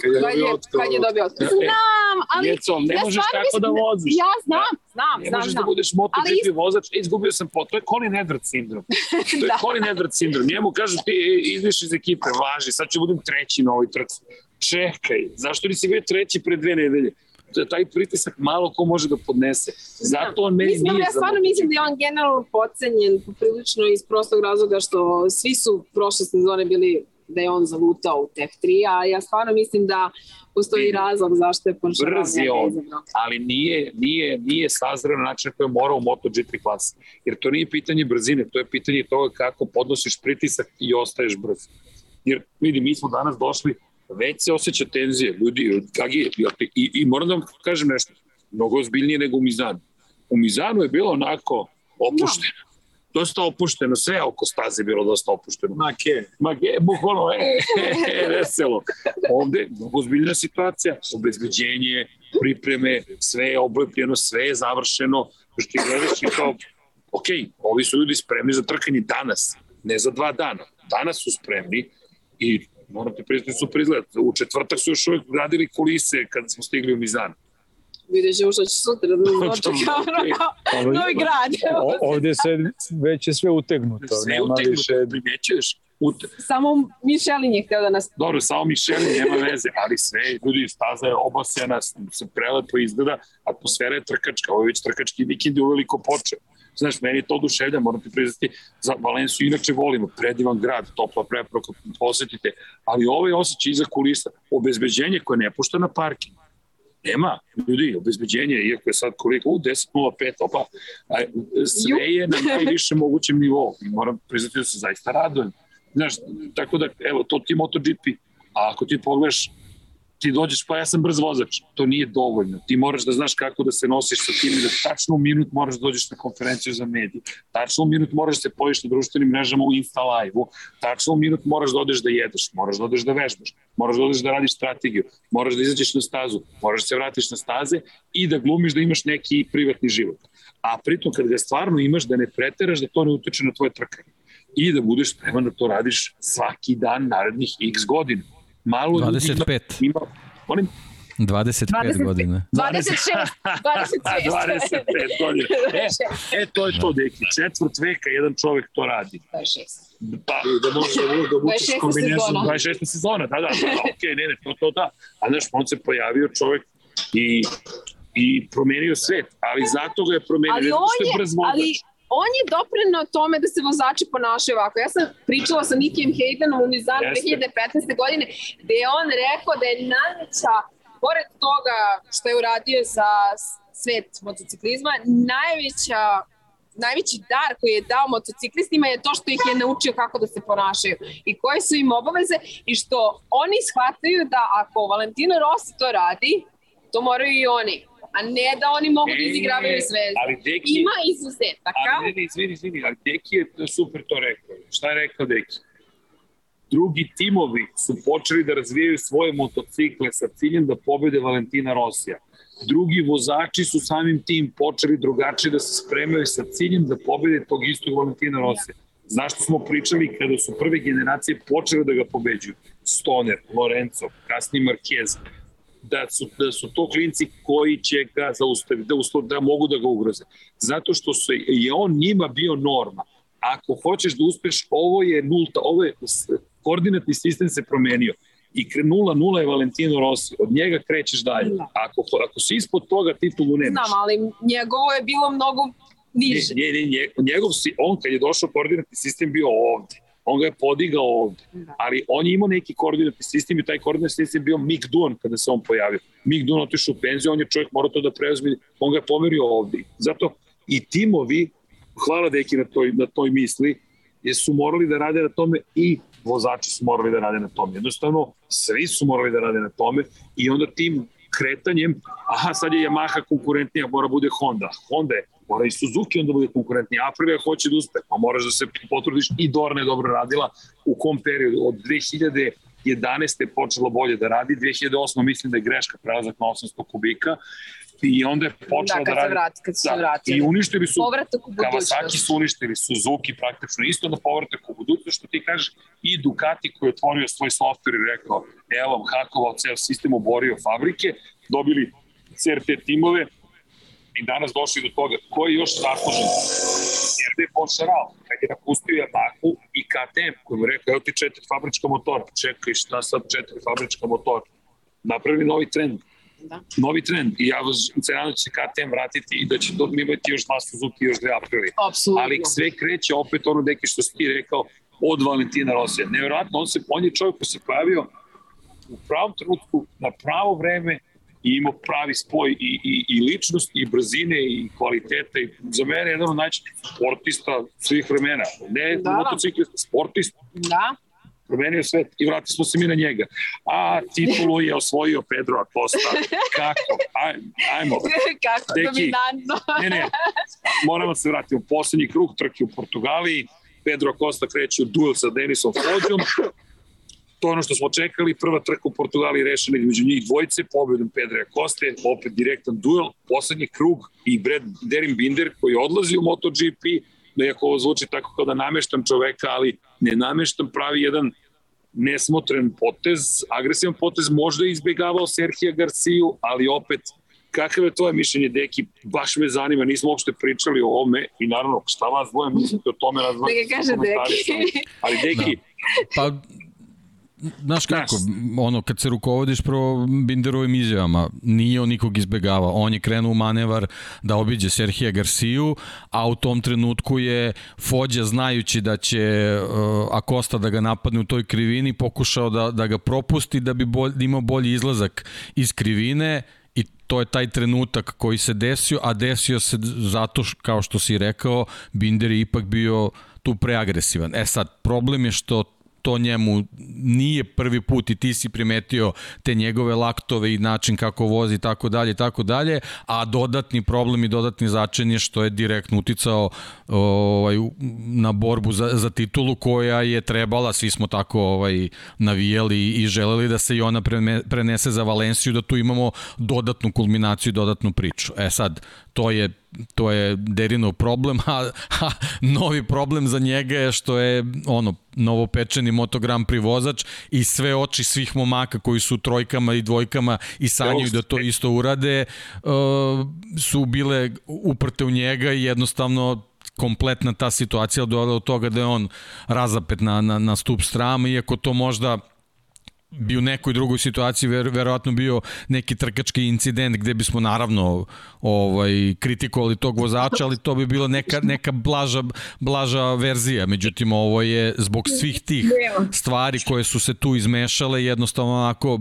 Kad je Kad je, dobio otkaz. kad je dobio otkaz. Znam, ali Jeco, ne ja možeš tako da voziš. Ja znam, znam, Ne znam, možeš znam. da budeš MotoGP vozač, e, izgubio sam pot. To je Colin Edwards sindrom. To je Da. Colin Edwards sindrom. Njemu kažu ti e, ideš iz ekipe, važi, sad ću budem treći na ovoj trci. Čekaj, zašto nisi bio treći pre dve nedelje? To je taj pritisak malo ko može da podnese. Zato on meni Mislim, nije ja stvarno mislim da je on generalno pocenjen prilično iz prostog razloga što svi su prošle sezone bili da je on zalutao u Tech 3, a ja stvarno mislim da postoji razlog zašto je Porsche Brz je on. ali nije, nije, nije sazreo na način koji je morao u MotoGP klasi. Jer to nije pitanje brzine, to je pitanje toga kako podnosiš pritisak i ostaješ brz. Jer vidi, mi smo danas došli, već se osjeća tenzije, ljudi, kagi, jel ti- i, i moram da vam kažem nešto, mnogo ozbiljnije nego u Mizanu. U Mizanu je bilo onako opušteno. Dosta opušteno, sve oko staze bilo dosta opušteno. Ma ke, Ma ge, bukvalno, e, e, veselo. Ovde, mnogo ozbiljna situacija, obezbeđenje, pripreme, sve je oblepljeno, sve je završeno, što ti gledaš i kao, ok, ovi su ljudi spremni za trkanje danas, ne za dva dana. Danas su spremni i moram te priznati super izgled. U četvrtak su još uvek radili kulise kad smo stigli u Mizan. Vidjet ćemo što će sutra da ono, novi grad. ovde se već je sve utegnuto, Sve nema utegnuto, više primećuješ. Ute, Samo Mišelin je hteo da nas Dobro, samo Mišeli nema veze, ali sve, ljudi, staza je obasjana, se prelepo izgleda, atmosfera je trkačka, ovo je već trkački vikend je uveliko počeo. Znaš, meni je to oduševlja, moram ti priznati, za Valenciju inače volimo, predivan grad, topla preproka, posetite, ali ovaj osjećaj iza kulisa, obezbeđenje koje ne pušta na parking, Nema, ljudi, obezbeđenje, iako je sad koliko, u 10.05, opa, a, sve je na najvišem mogućem nivou. I moram priznati da se zaista radujem. Znaš, tako da, evo, to ti MotoGP, a ako ti pogledaš, ti dođeš, pa ja sam brz vozač, to nije dovoljno. Ti moraš da znaš kako da se nosiš sa tim i da tačno u minut moraš da dođeš na konferenciju za medije. Tačno u minut moraš da se pojiš na društvenim mrežama u Insta live-u. Tačno u minut moraš da odeš da jedeš, moraš da odeš da vežbaš, moraš da odeš da radiš strategiju, moraš da izađeš na stazu, moraš da se vratiš na staze i da glumiš da imaš neki privatni život. A pritom kad ga stvarno imaš da ne preteraš da to ne utiče na tvoje trkanje i da budeš spreman da to radiš svaki dan narednih x godina. Malo ljudi 25. Ima, ima, molim, 25 25. godina. 26, 26. 25 godina. E, e, to je to, deki. Četvrt veka jedan čovek to radi. 26. Pa, da možeš da, da vučeš 26. kombinezon. sezona. 26. sezona, da, da, da, da ok, ne, ne, to, to, da. A znaš, on se pojavio čovek i, i promenio svet, ali zato ga je promenio, Ali on što je ali on je doprinao tome da se vozači ponašaju ovako. Ja sam pričala sa Nikijem Haydenom u Mizanu 2015. godine, gde je on rekao da je najveća, pored toga što je uradio za svet motociklizma, najveća najveći dar koji je dao motociklistima je to što ih je naučio kako da se ponašaju i koje su im obaveze i što oni shvataju da ako Valentino Rossi to radi, to moraju i oni a ne da oni mogu da izigravaju zvezde. Ali Deki, Ima izuzetaka. Ali ne, ne, izvini, izvini, ali Deki je super to rekao. Šta je rekao Deki? Drugi timovi su počeli da razvijaju svoje motocikle sa ciljem da pobede Valentina Rosija. Drugi vozači su samim tim počeli drugačije da se spremaju sa ciljem da pobede tog istog Valentina Rosija. Znaš što smo pričali kada su prve generacije počele da ga pobeđuju? Stoner, Lorenzo, kasni Marquez, da su, da su to klinci koji će ga zaustaviti, da, uslov, da mogu da ga ugroze. Zato što se, je on njima bio norma. Ako hoćeš da uspeš, ovo je nulta, ovo je, koordinatni sistem se promenio i 0-0 je Valentino Rossi, od njega krećeš dalje. Da. Ako, ako si ispod toga, titulu nemaš. Znam, ali njegovo je bilo mnogo niže. Nje, nje, nje, njegov si, on kad je došao koordinatni sistem bio ovde on ga je podigao ovde. Da. Ali on je imao neki koordinatni sistem i taj koordinatni sistem je bio Mick Duan kada se on pojavio. Mick Duan otišao u penziju, on je čovjek morao to da preuzme, on ga je pomerio ovde. Zato i timovi, hvala deki na toj, na toj misli, su morali da rade na tome i vozači su morali da rade na tome. Jednostavno, svi su morali da rade na tome i onda tim kretanjem, aha, sad je Yamaha konkurentnija, mora bude Honda. Honda je mora i Suzuki onda bude konkurentniji. Aprilia hoće da uspe, pa moraš da se potrudiš i Dorna je dobro radila u kom periodu od 2011. je počelo bolje da radi, 2008. mislim da je greška prelazak na 800 kubika i onda je počelo da, da radi. Vrati, kad se da, vratili. I uništili su, Kawasaki su uništili, Suzuki praktično isto na povratak u budućnost, što ti kažeš, i Ducati koji je otvorio svoj software i rekao, evo, hakovao ceo sistem, oborio fabrike, dobili CRT timove, i danas došli do toga ko je još zaslužen. RD Poncharal, kad je napustio Yamahu i KTM, koji mu rekao, evo ti četiri fabrička motora, čekaj šta sad četiri fabrička motora, napravi novi trend. Da. Novi trend i ja se nadam da će se KTM vratiti i da će to imati još dva Suzuki još dve Aprili. Absolutno. Ali sve kreće opet ono deki što si ti rekao od Valentina Rosija. Nevjerojatno, on, se, on je čovjek koji se pojavio u pravom trenutku, na pravo vreme, i imao pravi spoj i, i, i ličnost i brzine i kvaliteta i za mene je jedan od najčešćih sportista svih vremena. Ne da, motociklista, sportista. Da. Promenio svet i vratili smo se mi na njega. A titulu je osvojio Pedro Acosta. Kako? Aj, ajmo. Kako Deki, dominantno. ne, ne, moramo se vratiti u poslednji krug trke u Portugaliji. Pedro Acosta kreće u duel sa Denisom Fodjom to ono što smo čekali, prva trka u Portugaliji rešena između njih dvojice, pobedom Pedra Koste, opet direktan duel, poslednji krug i Brad Derin Binder koji odlazi u MotoGP, da iako ovo zvuči tako kao da nameštam čoveka, ali ne nameštam, pravi jedan nesmotren potez, agresivan potez, možda je izbegavao Serhija Garciju, ali opet kakav je tvoje mišljenje, Deki? Baš me zanima, nismo uopšte pričali o ovome i naravno šta vas dvoje mislite o tome, razvoj. Da ga kaže Deki. Ali Deki, da. Pa Znaš kako, ono, kad se rukovodiš pro Binderovim izjavama, nije on nikog izbegava. On je krenuo u manevar da obiđe Serhija Garciju, a u tom trenutku je Fođa, znajući da će uh, Akosta da ga napadne u toj krivini, pokušao da, da ga propusti da bi bolj, da imao bolji izlazak iz krivine i to je taj trenutak koji se desio, a desio se zato, kao što si rekao, Binder je ipak bio tu preagresivan. E sad, problem je što to njemu nije prvi put i ti si primetio te njegove laktove i način kako vozi i tako dalje i tako dalje, a dodatni problem i dodatni začin je što je direktno uticao ovaj, na borbu za, za titulu koja je trebala, svi smo tako ovaj, navijali i želeli da se i ona prenese za Valenciju, da tu imamo dodatnu kulminaciju i dodatnu priču. E sad, to je to je Derinov problem, a, a novi problem za njega je što je ono novopečeni Moto Grand Prix vozač i sve oči svih momaka koji su trojkama i dvojkama i sanjaju da to isto urade uh, su bile uprte u njega i jednostavno kompletna ta situacija dovela do toga da je on razapet na, na, na stup strama, iako to možda bi u nekoj drugoj situaciji ver, verovatno bio neki trkački incident gde bismo naravno ovaj kritikovali tog vozača, ali to bi bila neka neka blaža blaža verzija. Međutim ovo je zbog svih tih stvari koje su se tu izmešale jednostavno onako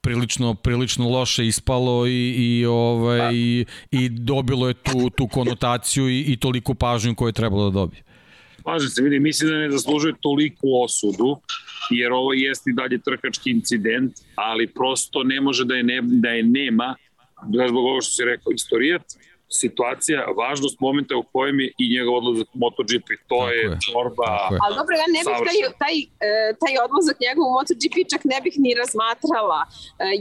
prilično prilično loše ispalo i i ovaj i, i dobilo je tu tu konotaciju i, i toliko pažnju koju je trebalo da dobije. Slažem se, vidi, mislim da ne zaslužuje toliku osudu, jer ovo jeste i dalje trkački incident, ali prosto ne može da je, ne, da je nema, da zbog ovo što si rekao, istorijat, situacija, važnost momenta u kojem je i njegov odlazak u MotoGP. To Tako je čorba Ali dobro, ja ne bih taj, taj, e, taj odlazak njegov u MotoGP čak ne bih ni razmatrala, e,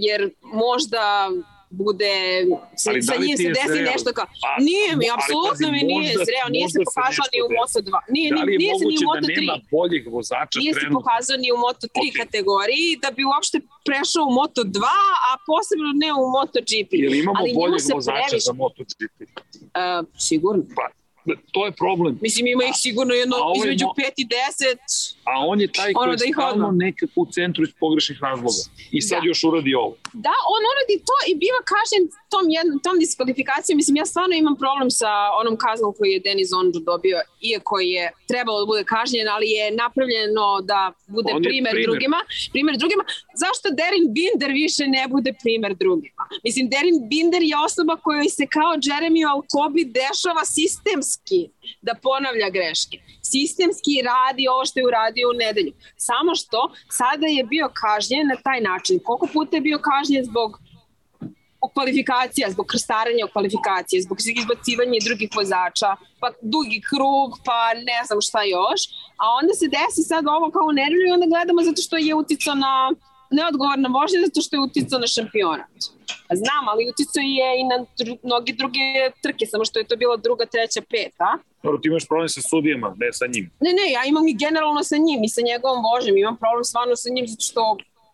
jer možda bude, ali sa da njim se desi zreo? nešto kao, pa, nije mi, apsolutno mi nije zreo, nije se pokazao ni u Moto2, nije, da nije, nije se ni u Moto3, da nema boljeg vozača nije se pokazao ni u Moto3 okay. kategoriji, da bi uopšte prešao u Moto2, a posebno ne u MotoGP. Ili imamo ali boljeg vozača previš... za MotoGP? Uh, sigurno. Pa, to je problem. Mislim, ima ih sigurno jedno između 5 i 10. A on je taj koji da je stalno nekako u centru iz pogrešnih razloga. I sad da. još uradi ovo. Da, on uradi to i biva kažen tom, jednom, tom diskvalifikacijom. Mislim, ja stvarno imam problem sa onom kaznom koju je Denis Ondžu dobio, iako je trebalo da bude kažnjen, ali je napravljeno da bude primer, primer drugima. Primer drugima. Zašto Derin Binder više ne bude primer drugima? Mislim, Derin Binder je osoba kojoj se kao Jeremy Alcobi dešava sistemski da ponavlja greške. Sistemski radi ovo što je uradio u nedelju. Samo što sada je bio kažnjen na taj način. Koliko puta je bio kažnjen zbog kvalifikacija, zbog krstarenja u kvalifikacije, zbog izbacivanja drugih vozača, pa dugi krug, pa ne znam šta još. A onda se desi sad ovo kao u nedelju i onda gledamo zato što je uticao na neodgovorna vožnja zato što je uticao na šampionat. Znam, ali uticao je i na dru, mnogi druge trke, samo što je to bila druga, treća, peta. Dobro, ti imaš problem sa sudijama, ne sa njim. Ne, ne, ja imam i generalno sa njim i sa njegovom vožnjom. Imam problem stvarno sa njim zato što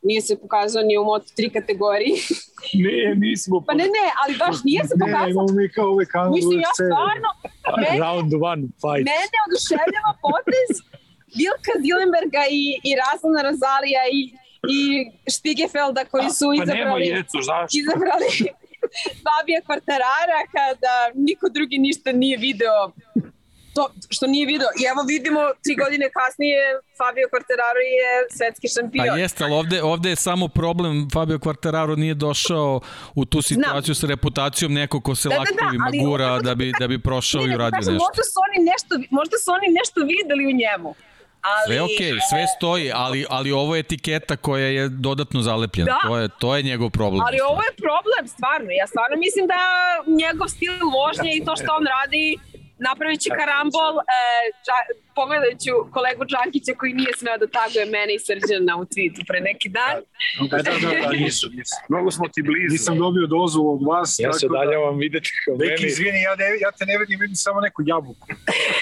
nije se pokazao ni u Moto3 kategoriji. ne, nismo. Pa ne, ne, ali baš nije se pokazao. Ne, imamo mi kao ove kanale. Mislim, ja stvarno... Mene, Round one fight. Mene oduševljava potez Bilka Zilenberga i, i Razlana Razalija i i Stigefelda koji su pa izabrali, jecu, izabrali Fabija Kvartarara kada niko drugi ništa nije video to što nije video. I evo vidimo tri godine kasnije Fabio Quartararo je svetski šampion. Pa jeste, ali ovde, ovde je samo problem Fabio Quartararo nije došao u tu situaciju Znam. sa reputacijom neko ko se da, laktovima da, da, gura da bi, da bi prošao ne, i uradio nešto. Možda su, oni nešto. možda su oni nešto videli u njemu. Ali, sve okej, okay, sve stoji, ali, ali ovo je etiketa koja je dodatno zalepljena. Da. To, je, to je njegov problem. Ali ovo je problem, stvarno. Ja stvarno mislim da njegov stil vožnje i to što on radi napravit će karambol, e, ča, pogledajuću kolegu Džankića koji nije smeo da taguje mene i Srđana u tweetu pre neki dan. Da, da, da, da nisu, nisu. Mnogo smo ti blizu. Nisam dobio dozu od vas. Ja se dalje da, vam videti kao meni. Neki, izvini, ja, ne, ja te ne vidim, vidim samo neku jabuku.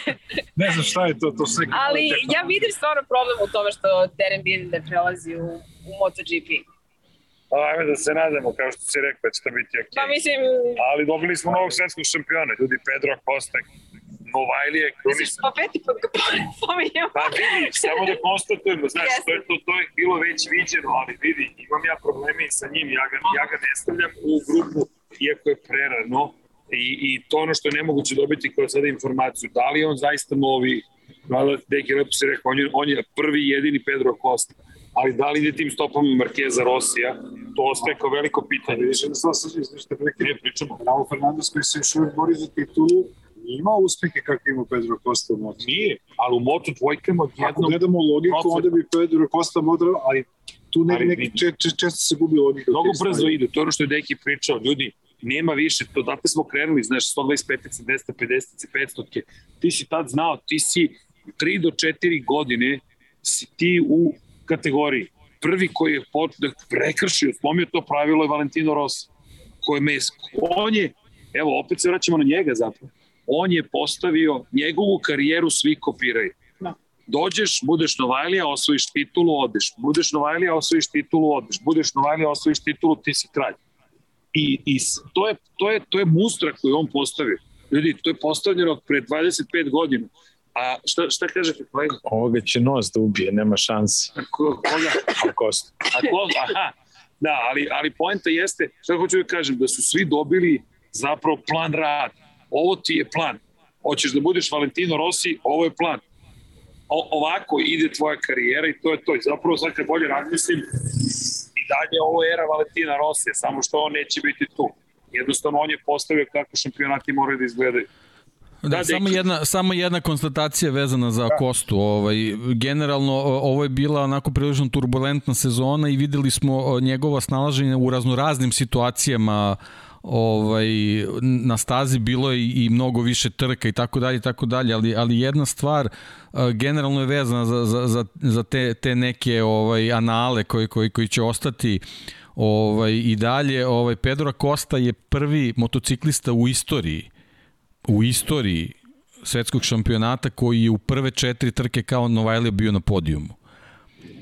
ne znam šta je to, to sve. Ali ja vidim stvarno problem u tome što Teren Binder prelazi u, u MotoGP. Pa ajme da se nadamo, kao što si rekao, da će to biti ok. Pa mislim... Ali dobili smo novog svetskog šampiona, ljudi, Pedro Acosta, Novajlije, krunisan. Pa peti put ga pominjamo. Pa vidi, samo da konstatujemo, znaš, to je, to, to je bilo već viđeno, ali vidi, imam ja probleme i sa njim, ja ga, ja ga ne stavljam u grupu, iako je prerano, i, i to ono što je nemoguće dobiti kao sada informaciju, da li on zaista novi, Deki lepo si rekao, on je, on je prvi jedini Pedro Costa ali da li ide tim stopom Markeza Rosija, to ostaje kao veliko pitanje. Više da sam se što ne pričamo. Raul Fernandez koji se još uvijek bori za titulu, ima uspehe kakve ima Pedro Costa u Moto. Nije, ali u Moto dvojkama jednom... Ako gledamo logiku, proces... onda bi Pedro Costa modra, ali tu ne, neki, če, če, često se gubi logika. Mnogo brzo ide, to je ono što je Deki pričao, ljudi, nema više, to date smo krenuli, znaš, 125, 250, 500, ti si tad znao, ti si 3 do 4 godine si ti u kategoriji. Prvi koji je da prekršio, spomio to pravilo je Valentino Rossi, koji je on je, evo, opet se vraćamo na njega zapravo, on je postavio njegovu karijeru svi kopiraju. Da. Dođeš, budeš Novajlija, osvojiš titulu, odeš. Budeš Novajlija, osvojiš titulu, odeš. Budeš Novajlija, osvojiš titulu, ti si kralj. I, i to, je, to, je, to je mustra koju on postavio. Ljudi, to je postavljeno pre 25 godina A šta, šta kažete kolega? Ovoga će nos da ubije, nema šanse. Ko, koga? A Kosta. A ko, aha, da, ali, ali poenta jeste, šta hoću da kažem, da su svi dobili zapravo plan rad. Ovo ti je plan. Hoćeš da budeš Valentino Rossi, ovo je plan. O, ovako ide tvoja karijera i to je to. I zapravo sad kad bolje razmislim, i dalje ovo je era Valentina Rossi, samo što on neće biti tu. Jednostavno on je postavio kako šampionati moraju da izgledaju. Da, da samo jedna samo jedna konstatacija vezana za da. Kostu. Ovaj generalno ovo je bila onako prilično turbulentna sezona i videli smo njegova snalaženje u raznoraznim situacijama ovaj na stazi bilo je i mnogo više trka i tako dalje tako dalje ali ali jedna stvar generalno je vezana za za za za te te neke ovaj anale koji koji koji će ostati ovaj i dalje ovaj Pedro Costa je prvi motociklista u istoriji u istoriji svetskog šampionata koji je u prve četiri trke kao Novajlija bio na podijumu.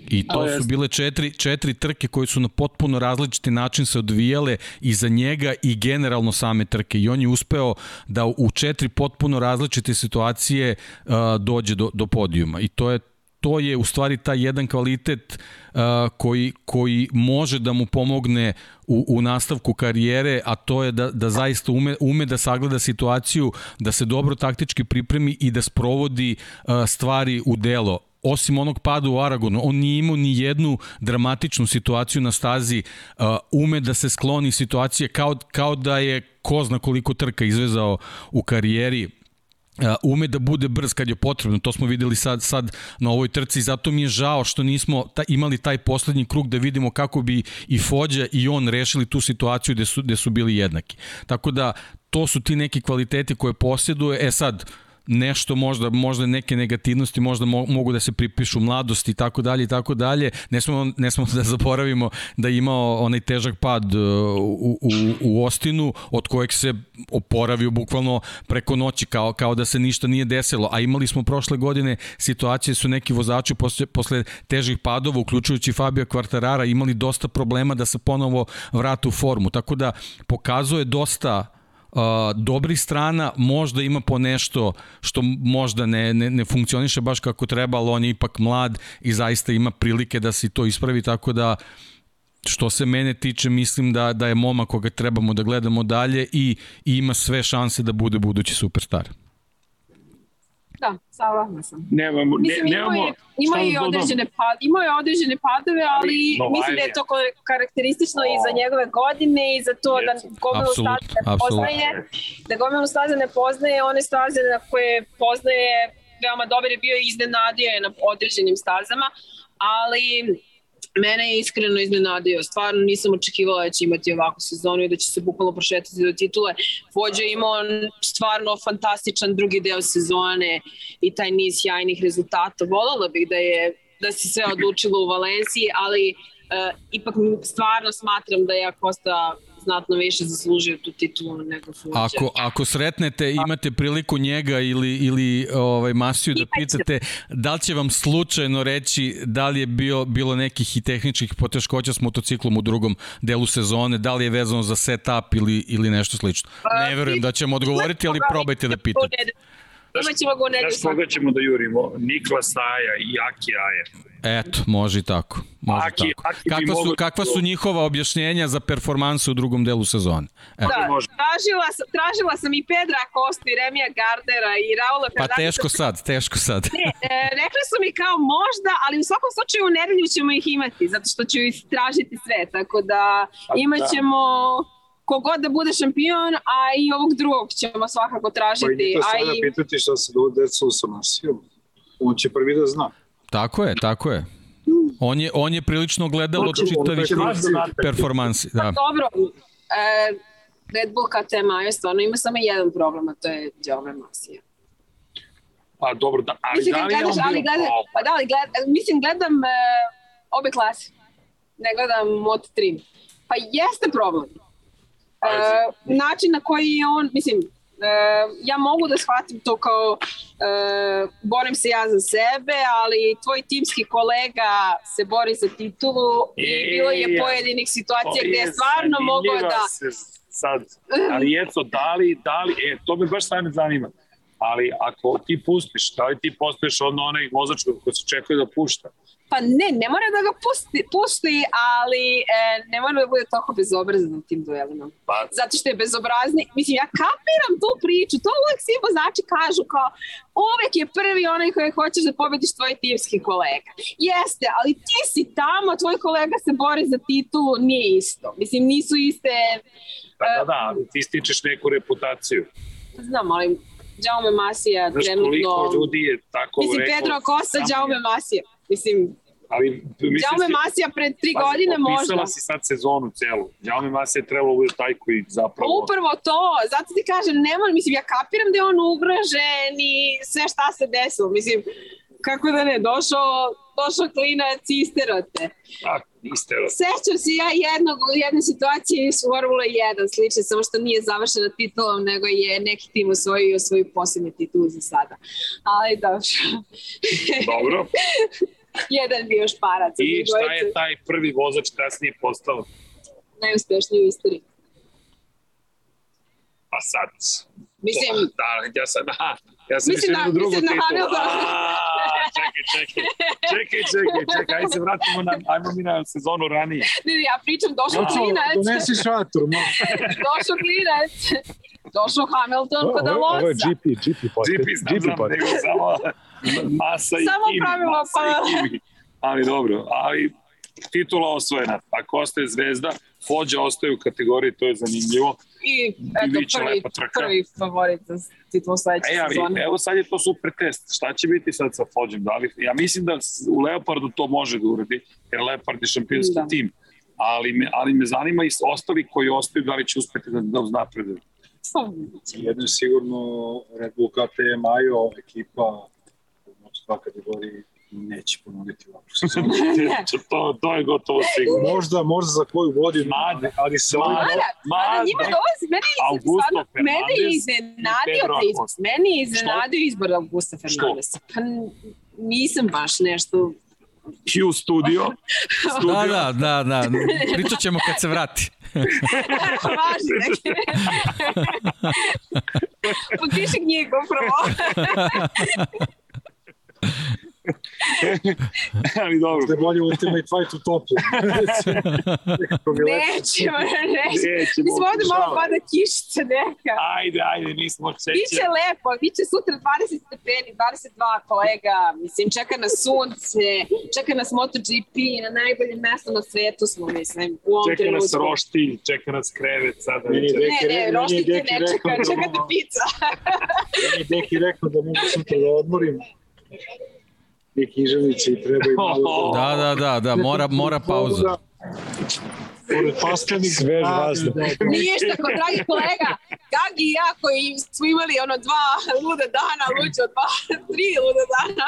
I to su bile četiri, četiri trke koje su na potpuno različiti način se odvijale i za njega i generalno same trke. I on je uspeo da u četiri potpuno različite situacije uh, dođe do, do podijuma. I to je to je u stvari taj jedan kvalitet uh, koji, koji može da mu pomogne u, u nastavku karijere, a to je da, da zaista ume, ume da sagleda situaciju, da se dobro taktički pripremi i da sprovodi uh, stvari u delo osim onog pada u Aragonu, on nije imao ni jednu dramatičnu situaciju na stazi, uh, ume da se skloni situacije kao, kao da je ko zna koliko trka izvezao u karijeri, ume da bude brz kad je potrebno, to smo videli sad, sad na ovoj trci, zato mi je žao što nismo ta, imali taj poslednji krug da vidimo kako bi i Fođa i on rešili tu situaciju gde su, gde su bili jednaki. Tako da to su ti neki kvaliteti koje posjeduje, e sad, nešto možda možda neke negativnosti možda mo, mogu da se pripišu mladosti i tako dalje i tako dalje. Ne smemo ne smemo da zaboravimo da je imao onaj težak pad uh, u, u, u Ostinu od kojeg se oporavio bukvalno preko noći kao kao da se ništa nije desilo. A imali smo prošle godine situacije da su neki vozači posle posle težih padova uključujući Fabio Quartarara imali dosta problema da se ponovo vrate u formu. Tako da pokazuje dosta dobrih strana, možda ima po nešto što možda ne, ne, ne funkcioniše baš kako treba, ali on je ipak mlad i zaista ima prilike da se to ispravi, tako da što se mene tiče, mislim da, da je moma koga trebamo da gledamo dalje i, i ima sve šanse da bude budući superstar. Da, saglasna sam. Nemamo, ne, Mislim, nemamo, ima, ima i određene pad, ima i određene padove, ali no, mislim da je to karakteristično i za njegove godine i za to da gomilu staze ne poznaje, da gomilu staze ne poznaje, one staze na koje poznaje veoma dobar je bio i iznenadio je na određenim stazama, ali Mene je iskreno iznenadio, stvarno nisam očekivala da će imati ovakvu sezonu i da će se bukvalno prošetati do titule. Vođa je imao stvarno fantastičan drugi deo sezone i taj niz sjajnih rezultata. Volala bih da je da se sve odlučilo u Valenciji, ali uh, ipak stvarno smatram da je Acosta znatno više zaslužio tu titulu nego Fuđa. Ako, ako sretnete, imate priliku njega ili, ili ovaj, Masiju da pitate, da li će vam slučajno reći da li je bio, bilo nekih i tehničkih poteškoća s motociklom u drugom delu sezone, da li je vezano za setup ili, ili nešto slično? Pa, ne verujem da ćemo odgovoriti, ali probajte da pitate. Imaćemo ga u nedelju. Znaš koga ćemo da jurimo? Nikla Saja i Aki Aje. Eto, može i tako. Može Aki, tako. Aki kakva, su, kakva su njihova objašnjenja za performansu u drugom delu sezone? Eto. Da, tražila, sam, tražila sam i Pedra Kosti, Remija Gardera i Raula Pa teško sad, teško sad. Ne, e, rekli su mi kao možda, ali u svakom slučaju u nedelju ćemo ih imati, zato što ću ih tražiti sve, tako da pa imaćemo... Da kogod da bude šampion, a i ovog drugog ćemo svakako tražiti. Pa idite sada i... pitati šta se desilo sa Masijom. On će prvi da zna. Tako je, tako je. On je, on je prilično gledalo čitavih performansi. Da. Pa dobro, e, Red Bull KTM je stvarno ima samo jedan problem, a to je Đove Masija. Pa dobro, da, ali mislim, da li gledaš, ali gledam, pa da, ali gled, mislim, gledam e, obe klase. Ne gledam Moto3. Pa jeste problem Uh, način na koji je on, mislim, uh, ja mogu da shvatim to kao uh, borim se ja za sebe, ali tvoj timski kolega se bori za titulu i e, bilo je pojedinih situacija gde je stvarno mogao da... sad, ali eto, da li, da li, e, to me baš stvarno zanima. ali ako ti pustiš, da li ti postoješ od onaj vozač koji se čekuje da pušta? Pa ne, ne mora da ga pusti, pusti ali e, ne mora da bude toliko bezobrazan u tim duelima. Pa. Zato što je bezobrazni. Mislim, ja kapiram tu priču, to uvek svi vozači kažu kao uvek je prvi onaj koji hoćeš da pobediš tvoj timski kolega. Jeste, ali ti si tamo, tvoj kolega se bori za titulu, nije isto. Mislim, nisu iste... Da, da, da, ali ti stičeš neku reputaciju. Znam, ali Jaume Masija Znaš, trenutno... koliko ljudi je tako Mislim, rekao, Pedro Costa, sam Jaume Masija. Mislim, Ali, mislim, Jaume si- Masija pred tri Pazi, godine možda. Opisala si sad sezonu celu. Jaume Masi je trebalo da bude taj koji zapravo... Upravo to, zato ti kažem, ne moram, mislim, ja kapiram da je on ugrožen i sve šta se desilo, mislim, kako da ne, došao, došao klinac i isterote. A, niste Sećam se ja jednog, jedne situacije iz Formula 1 slične, samo što nije završena titulom, nego je neki tim osvojio svoju poslednju titulu za sada. Ali dobro. Dobro. Jedan bio šparac. I šta je taj prvi vozač kasnije postao? Najuspešniji u istoriji. Pa sad... Mislim, Da, ja sam... Aha, ja sam Mislim na drugu mislim na Čekaj, čekaj. Čekaj, čekaj, čekaj. Ajde se vratimo na... Ajmo mi na sezonu ranije. ne, ne, ja pričam, došao Došao, klinac, donesi šator. Ma. došao klinac, došao Hamilton kod Ovo, ovo je. GP, GP podcast. GP znam, GP znam, nego samo masa i Samo kimi. i pa-. Ali dobro, ali titula osvojena. Ako ostaje zvezda, Fođa ostaje u kategoriji, to je zanimljivo. I eto, prvi, prvi favorit za titulu sledeće E, ali sezone. evo sad je to super test. Šta će biti sad sa Fođem? Da li, ja mislim da u Leopardu to može da uradi, jer Leopard je šampionski Da. tim. Ali me, ali me zanima i ostali koji ostaju, da li će uspeti da, da uznapreduju. Jedno je sigurno Red Bull KTM Ajo, ekipa u Moto2 kategoriji neće ponuditi ovakvu sezonu. to, to je gotovo sigurno. možda, možda za koju godinu, Mada. ali, se Mada. Mada, mada njima dolazi, meni je Augusto stvarno, mene je iznenadio taj izbor. Meni je iznenadio izbor Augusta Fernandesa. Pa nisam baš nešto... Q Studio. Da, da, da, da. Pričat ćemo kad se vrati. Važi neki. Potpiši knjigu prvo. ali dobro. da je bolje Ultimate Fight u topu. Nećemo, nećemo. Mislim, ovde malo pada kišica neka. Ajde, ajde, nismo Biće sećali. lepo, biće sutra 20 stepeni, 22 kolega, mislim, čeka nas sunce, čeka nas MotoGP, na najboljem mestu na svetu smo, mislim, u ovom Čeka nas trenutku. roštilj, čeka nas krevet sada. Ne, ne, meni je roštilj te ne čeka, da čeka te pizza. Meni je Deki rekao da mogu sutra da odmorim. I književnici i treba i malo Da, da, da, da, mora, mora pauza. Pored pastanih Svež vazduh. Ništa, ko dragi kolega, Gagi i ja koji smo imali ono dva luda dana, luđe od dva, tri luda dana,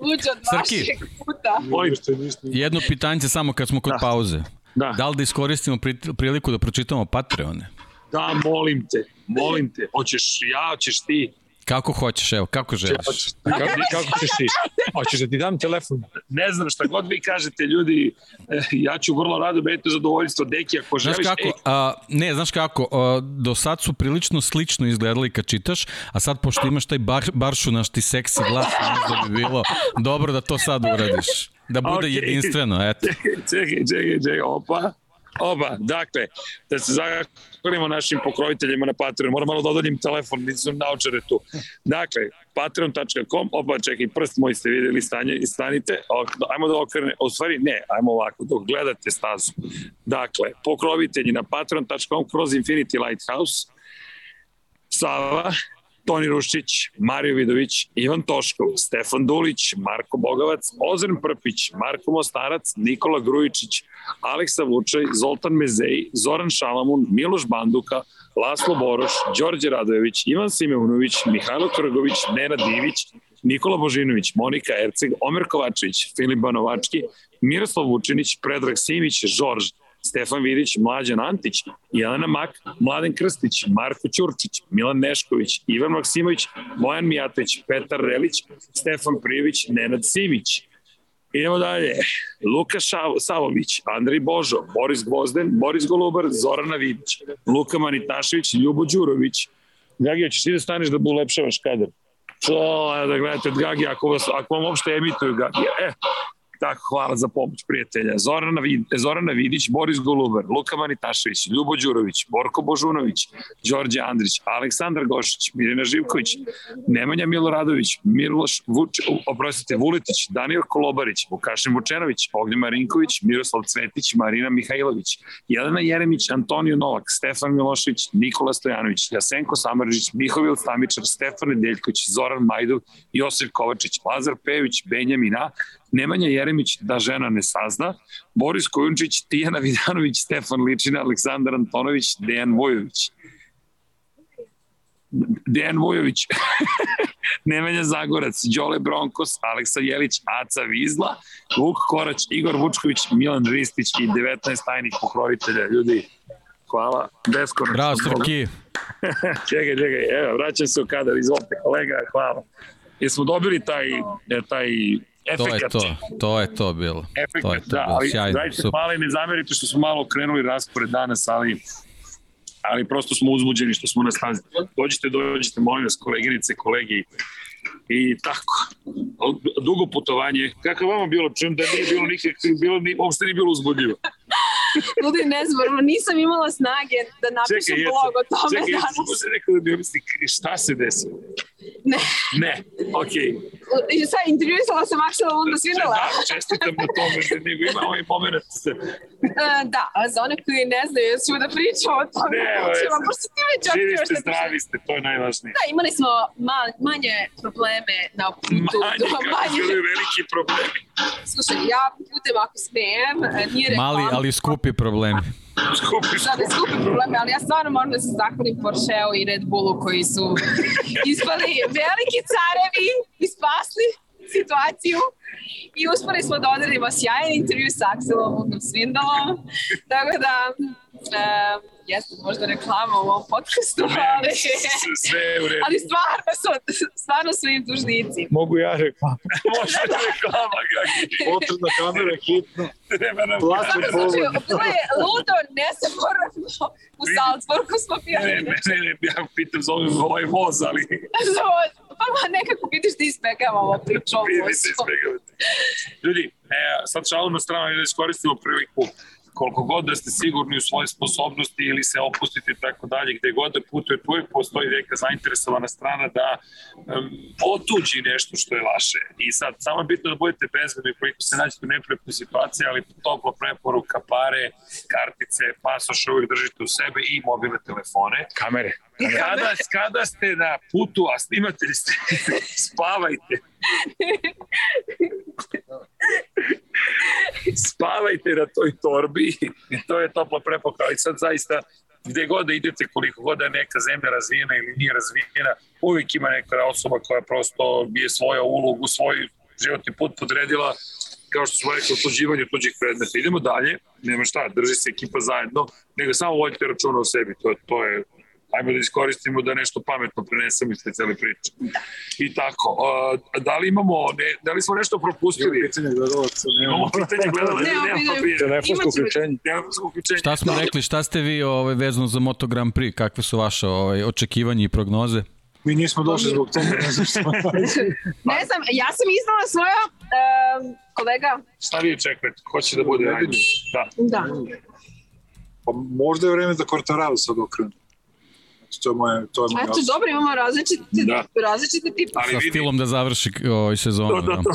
luđe od Srki. vašeg puta. Ništa, ništa. Jedno pitanje samo kad smo kod Da. pauze. Da. Da li da iskoristimo pri- priliku da pročitamo Patreone? Da, molim te, molim te. Hoćeš ja, hoćeš ti. Kako hoćeš, evo, kako želiš. Kako, kako ćeš ti? Hoćeš da ti dam telefon? Ne znam šta god vi kažete, ljudi, eh, ja ću vrlo rado biti zadovoljstvo Deki ako Znaš želiš. kako, ej, a, ne, znaš kako, a, do sad su prilično slično izgledali kad čitaš, a sad pošto imaš taj bar, baršu naš ti seksi glas, možda bi bilo dobro da to sad uradiš. Da bude Okej. jedinstveno, eto. čekaj, čekaj, čekaj, opa. Oba, dakle, da se zahvalimo našim pokroviteljima na Patreon, moram malo da telefon, nisu naučare tu. Dakle, patreon.com, opa, čekaj, prst moj ste videli stanje stanite, ajmo da okrene, u stvari ne, ajmo ovako, dok gledate stazu. Dakle, pokrovitelji na patreon.com kroz Infinity Lighthouse, Sava, Toni Rušić, Mario Vidović, Ivan Toškov, Stefan Dulić, Marko Bogavac, Ozren Prpić, Marko Mostarac, Nikola Grujičić, Aleksa Vučaj, Zoltan Mezej, Zoran Šalamun, Miloš Banduka, Laslo Boroš, Đorđe Radojević, Ivan Simeunović, Mihajlo Trgović, Nena Divić, Nikola Božinović, Monika Erceg, Omer Kovačević, Filip Banovački, Miroslav Vučinić, Predrag Simić, Žorž, Stefan Vidić, Mlađan Antić, Jelena Mak, Mladen Krstić, Marko Ćurčić, Milan Nešković, Ivan Maksimović, Bojan Mijatović, Petar Relić, Stefan Prijević, Nenad Simić. Idemo dalje. Luka Savović, Andrej Božo, Boris Gvozden, Boris Golubar, Zorana Vidić, Luka Manitašević, Ljubo Đurović, Gagi, ćeš ti da staneš da ulepšavaš kadar? To, da gledate od Gagi, ako, vas, ako vam uopšte emituju Gagi. E, Tako, hvala za pomoć prijatelja. Zorana, Zorana Vidić, Boris Golubar, Luka Manitašević, Ljubo Đurović, Borko Božunović, Đorđe Andrić, Aleksandar Gošić, Mirina Živković, Nemanja Miloradović, Miloš Vuč, oprostite, Vuletić, Daniel Kolobarić, Vukašin Vučenović, Ognjen Marinković, Miroslav Cvetić, Marina Mihajlović, Jelena Jeremić, Antonio Novak, Stefan Milošević, Nikola Stojanović, Jasenko Samarđić, Mihovil Stamičar, Stefan Nedeljković, Zoran Majdov, Josip Kovačić, Lazar Pević, Benjamina, Nemanja Jeremić da žena ne sazna, Boris Kojunčić, Tijana Vidanović, Stefan Ličina, Aleksandar Antonović, Dejan Vojović. Dejan Vojović, Nemanja Zagorac, Đole Bronkos, Aleksa Jelić, Aca Vizla, Vuk Korać, Igor Vučković, Milan Ristić i 19 tajnih pokrovitelja. Ljudi, hvala. Beskonačno. Bravo, Srki. čekaj, čekaj, evo, vraćam se u kadar, izvolite kolega, hvala. Jesmo dobili taj, taj efekat. To je to, to je to bilo. Efekat, to je to da, bilo. ali Sjajno, dajte super. malo i ne zamerite što smo malo krenuli raspored danas, ali ali prosto smo uzbuđeni što smo na stazi. Dođite, dođite, molim vas, koleginice, kolegi, i tako. Dugo putovanje. Kako vama bilo? Čujem da nije bilo nikakve, bilo, ni, uopšte nije bilo uzbudljivo. Ljudi, ne znam, nisam imala snage da napišem Čekaj, blog o tome čekaj, danas. Čekaj, da objasni šta se desilo? Ne. Ne, okej. I sad intervjuisala sam Aksela Lunda Svindala. Da, čestitam na tome, da nego ima ovaj moment. E, da, a za one koji ne znaju, ja ću da pričam o tome. Ne, ovo je- Ćemo, pošto ti već Živi ste, zdravi ste, to je najvažnije. Da, imali smo ma, manje probleme na putu. Manje, kako bili veliki problemi. Slušaj, ja putem ako smijem, e, nije reklama. Mali, ali skupi problemi. Skupi Da, ne skupi probleme, ali ja stvarno moram da se zahvalim Porscheu i Red Bullu koji su ispali veliki carevi i spasli situaciju i uspeli smo da odredimo sjajan intervju sa Akselom Svindalom. Tako da, um, jeste možda reklama u ovom podcastu, ali, Sve u redu. ali stvarno su, stvarno su im dužnici. Mogu ja reklamu. Može da reklama, Gagi. Potrebna kamera hitno. Treba nam... Povod. slučaju, bilo je ludo, nesaboravno. U Salzburgu smo Ne, pijali. ne, ne, ne, ja pitam za ovaj, ovaj voz, ali Pa ma nekako vidiš da ispekavamo priču o vidi se vozu. izbjegavate. Ljudi, e, sad šalu na stranu i da iskoristimo priliku koliko god da ste sigurni u svoje sposobnosti ili se opustite i tako dalje, gde god da putujete, uvijek postoji neka zainteresovana strana da um, otuđi nešto što je vaše. I sad, samo je bitno da budete bezbedni koliko se nađete u neprijatnoj situaciji, ali toplo preporuka, pare, kartice, pasoš uvijek držite u sebe i mobilne telefone. Kamere. I kada, kada ste na putu, a snimatelji ste, spavajte. spavajte na toj torbi. I to je topla prepoka, ali sad zaista gde god da idete, koliko god da je neka zemlja razvijena ili nije razvijena, uvijek ima neka osoba koja prosto je svoja ulogu, svoj životni put podredila kao što smo rekli, otuđivanje tuđih predmeta. Idemo dalje, nema šta, drži se ekipa zajedno, nego samo vodite računa o sebi, to, to je ajmo da iskoristimo da nešto pametno prenesemo iz te cele priče. I tako, a, da li imamo, ne, da li smo nešto propustili? Pitanje gledalaca. Imamo pitanje gledalaca, Nemamo nema pitanje. papira. Telefonsko uključenje. Telefonsko uključenje. Šta smo rekli, šta ste vi ovaj, vezano za Moto Grand Prix, kakve su vaše ovaj, očekivanje i prognoze? Mi nismo došli zbog toga, ne znam što. Ne znam, ja sam iznala svoja um, kolega. Šta vi čekate? Ko će da bude najbolji? Da. Da. Pa možda je vreme da Quartararo sad okrenu. Znači, to je moje, to je moje Eto, dobro, imamo različite, Da. različite tipove. Ali Sa vidi, stilom da završi ovaj sezonu. To, da, to.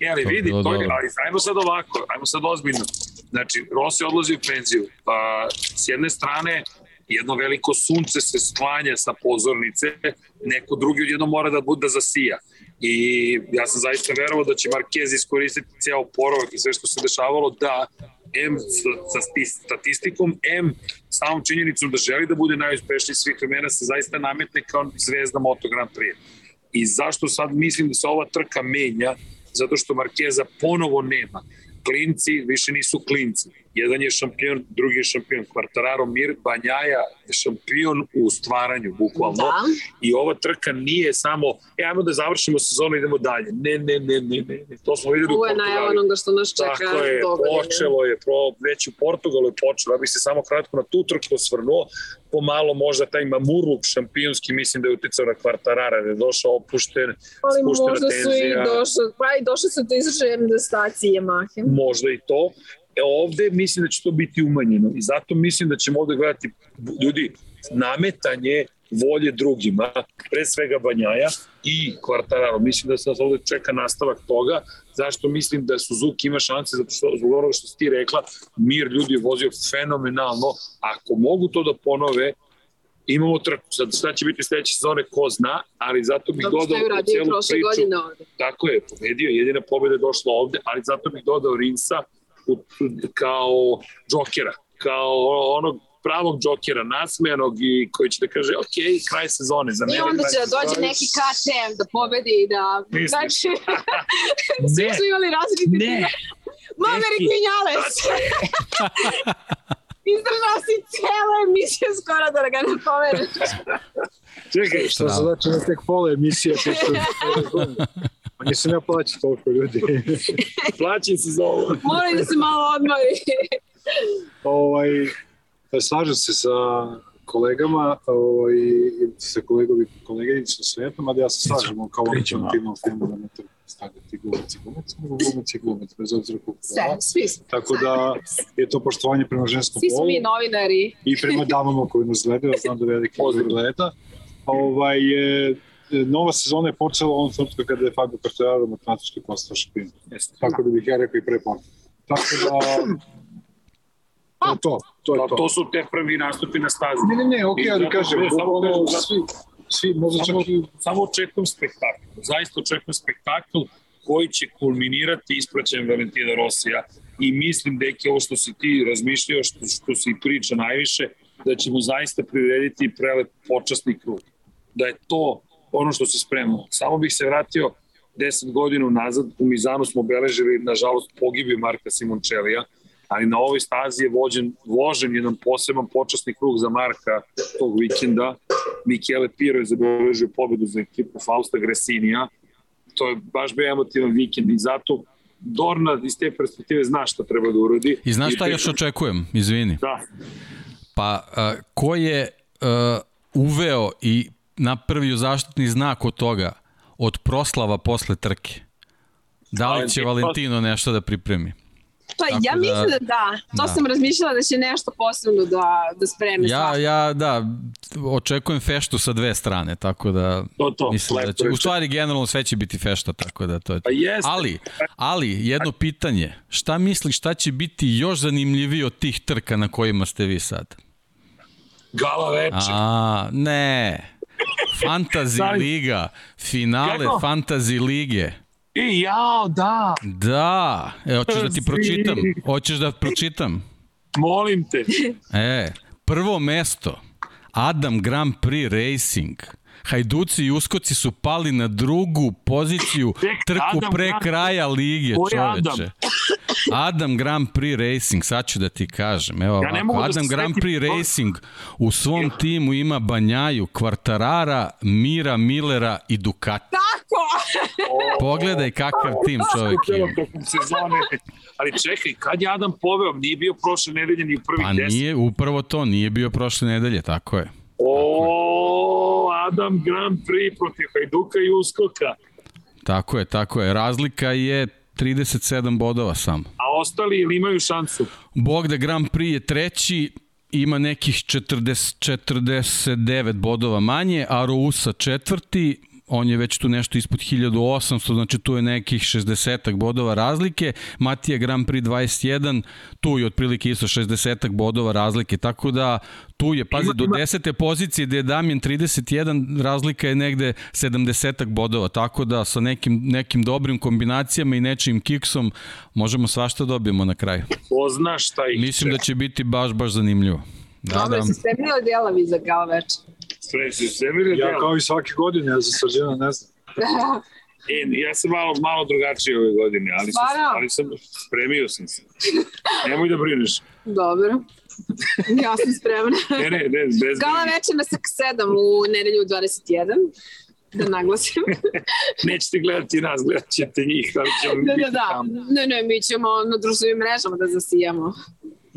E, ali vidi, to je, ali ajmo sad ovako, ajmo sad ozbiljno. Znači, Rossi odlazi u penziju. Pa, s jedne strane, jedno veliko sunce se sklanja sa pozornice, neko drugi odjedno mora da bude da zasija. I ja sam zaista verovao da će Marquez iskoristiti ceo porovak i sve što se dešavalo da M sa, sa sti- statistikom, M samom činjenicom da želi da bude najuspešniji svih vremena se zaista nametne kao zvezda Moto Grand Prix. I zašto sad mislim da se ova trka menja? Zato što Markeza ponovo nema. Klinci više nisu klinci. Jedan je šampion, drugi je šampion. Quartararo Mir Banjaja je šampion u stvaranju, bukvalno. Da. I ova trka nije samo, e, ajmo da završimo sezonu idemo dalje. Ne, ne, ne, ne, ne. ne. To smo videli Ovo u Portugalu. Ovo je onoga što nas čeka. Tako je, počelo je, pro, već u Portugalu je počelo. Ja bih se samo kratko na tu trku osvrnuo pomalo možda taj Mamurluk šampionski mislim da je uticao na Kvartarara, da je došao opušten, Ali možda tenzija. su i došli, pa i došli su do izražaja stacije Yamahe. Možda i to. E, ovde mislim da će to biti umanjeno i zato mislim da ćemo ovde gledati ljudi nametanje volje drugima, pre svega Banjaja i Kvartararo. Mislim da se nas ovde čeka nastavak toga. Zašto mislim da Suzuki ima šanse? Zato što, zbog onoga što si ti rekla, Mir ljudi je vozio fenomenalno. Ako mogu to da ponove, imamo trku. Sad šta će biti sledeće sezone, ko zna, ali zato bih zato dodao celu priču. Tako je, pobedio, jedina pobeda je došla ovde, ali zato bih dodao Rinsa u, kao džokera, kao onog pravog džokera, nasmejanog i koji će da kaže, ok, kraj sezone za mene. I onda će da dođe neki KTM da pobedi i da... Misliš? Znači, svi su imali različite ne. Maverick Vinales! Izdržao si cijela emisija skoro da ga ne povedeš. Čekaj, što se znači na tek pola emisije, pošto Pa nisam ja plaćao toliko ljudi. Plaćam se za ovo. Moram da se malo odmori. ovaj, Pa slažem se sa kolegama ovaj, sa kolegovi, koleginicom Svetom, ali ja se slažem kao ultimativnom filmu da ne treba stavljati glumac i glumac, nego glumac i glumac, bez obzira koliko Sve, svi smo. Tako da je to poštovanje prema ženskom polu. Svi smo mi novinari. I prema damama koji nas gledaju, znam da veliki gleda. Ovaj, je, nova sezona je počela on trenutku kada je Fabio Quartararo matematički postao šampion. Tako da bih ja rekao i pre Tako da To to. To, je to. to su te prvi nastupi na stazi. Ne, ne, ne, okej, okay, ali kažem, bukvalno svi, svi, možda čak i... Samo očekujem spektakl. Zaista očekujem spektakl koji će kulminirati ispraćajem Valentina Rosija i mislim, deki, ovo što si ti razmišljao, što, što si priča najviše, da ćemo zaista prirediti prelep počasni krug. Da je to ono što se spremamo. Samo bih se vratio 10 godina nazad, u Mizanu smo obeležili, nažalost, pogibio Marka Simončelija, ali na ovoj stazi je vođen, vožen jedan poseban počasni krug za Marka tog vikenda. Michele Piro je zabeležio pobedu za ekipu Fausta Gresinija. To je baš bio emotivan vikend i zato Dorna iz te perspektive zna šta treba da urodi. I znaš šta I još očekujem, izvini? Da. Pa, uh, ko je uh, uveo i napravio zaštitni znak od toga, od proslava posle trke? Da li će Valentino nešto da pripremi? Pa Tako ja mislim da, da. To da. sam razmišljala da će nešto posebno da, da spreme. Ja, ja, da, očekujem feštu sa dve strane, tako da to, to, mislim da će, u stvari generalno sve će biti fešta, tako da to je. Pa jeste. Ali, ali, jedno pitanje, šta misliš, šta će biti još zanimljivije od tih trka na kojima ste vi sad? Gala veče. A, ne. Fantasy Liga, finale Kako? Fantasy Lige. E, jao, da. Da, e, hoćeš da ti pročitam? Hoćeš da pročitam? Molim te. E, prvo mesto, Adam Grand Prix Racing. Hajduci i Uskoci su pali na drugu poziciju trku pre kraja lige, čoveče. Adam Grand Prix Racing, sad ću da ti kažem. Evo, ja ovako, da Adam da Grand Prix to... Racing u svom timu ima Banjaju, Kvartarara, Mira, Millera i Ducati. Tako! Pogledaj kakav tim čovjek ima. Ali čekaj, kad je Adam poveo? Nije bio prošle nedelje ni u prvih pa deset. nije, upravo to, nije bio prošle nedelje, tako je. O, Adam Grand Prix protiv Hajduka i Uskoka. Tako je, tako je. Razlika je 37 bodova samo. A ostali ili imaju šansu? Bog da Grand Prix je treći, ima nekih 40, 49 bodova manje, a Rousa četvrti, on je već tu nešto ispod 1800, znači tu je nekih 60 bodova razlike, Matija Grand Prix 21, tu je otprilike isto 60 bodova razlike, tako da tu je, pazi, do desete pozicije gde je Damjan 31, razlika je negde 70 bodova, tako da sa nekim, nekim dobrim kombinacijama i nečim kiksom možemo svašta da dobijemo na kraju. Ko zna šta ih Mislim da će biti baš, baš zanimljivo. Da, Dobre, da. se spremio djelavi za kao večer. Sve se zemlje Ja kao i svake godine, ja za srđena ne znam. E, ja sam malo, malo drugačiji ove godine, ali sam, ali sam spremio sam se. Nemoj da brineš. Dobro. ja sam spremna. ne, ne, ne, bez Gala večer na SK 7 u nedelju 21 da naglasim. Nećete gledati nas, gledat ćete njih. Ali ćemo da, da, da. Ne, ne, mi ćemo na društvenim mrežama da zasijamo.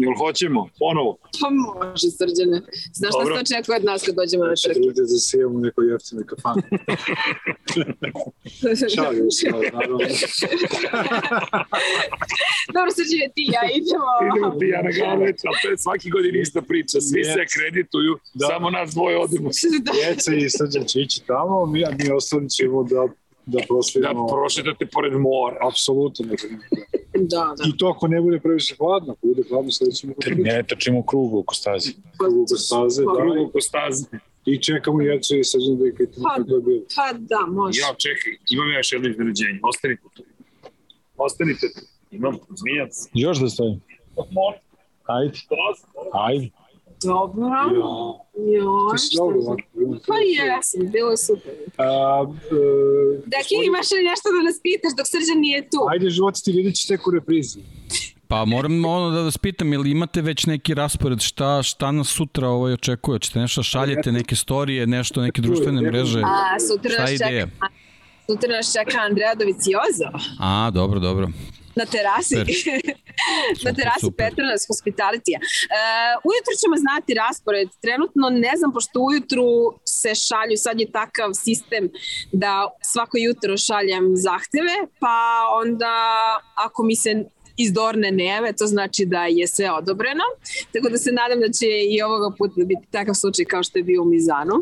Jel hoćemo? Ponovo? Pa može, srđane. Znaš šta se očekuje od nas kad dođemo na? Ljudi da sijemo u nekoj jeftine kafane. Šalim se, naravno. Dobro, srđane, ti ja idemo. Idemo ti ja na to je svaki godin ista priča. Svi se kredituju, da. samo nas dvoje odimo. Djeca i srđan će ići tamo, mi, mi ostali ćemo da da proslijemo. Da prošetate pored mora. Apsolutno. Da, da. I to ako ne bude previše hladno, ako bude hladno, sledeći mu Ne, trčimo u krugu oko staze. Krugu oko staze, da. Krugu oko staze. I čekamo Jeca i Srđan da je kaj pa, kako je bilo. Pa da, može. Ja, čekaj, imam ja još jedno iznenađenje. Ostanite tu. Ostanite tu. Imam zmijac. Još da stojim? Ajde. Ajde. Dobro. Ja. Ti si dobro, Pa jesam, bilo je super. A, e, Daki, imaš li nešto da nas pitaš dok Srđan nije tu? Ajde, život ti vidjet ćeš tek u reprizi. Pa moram ono da vas pitam, ili imate već neki raspored, šta, šta nas sutra ovaj očekuje? Čete nešto šaljete, neke storije, nešto, neke društvene mreže? A, sutra nas čeka, sutra nas čeka Andreja Doviciozo. A, dobro, dobro. Na terasi. na terasi Petronas Hospitalitija. Uh, ujutro ćemo znati raspored. Trenutno ne znam, pošto ujutru se šalju, sad je takav sistem da svako jutro šaljem zahteve, pa onda ako mi se izdorne neve, to znači da je sve odobreno. Tako da se nadam da će i ovoga puta biti takav slučaj kao što je bio u Mizanu.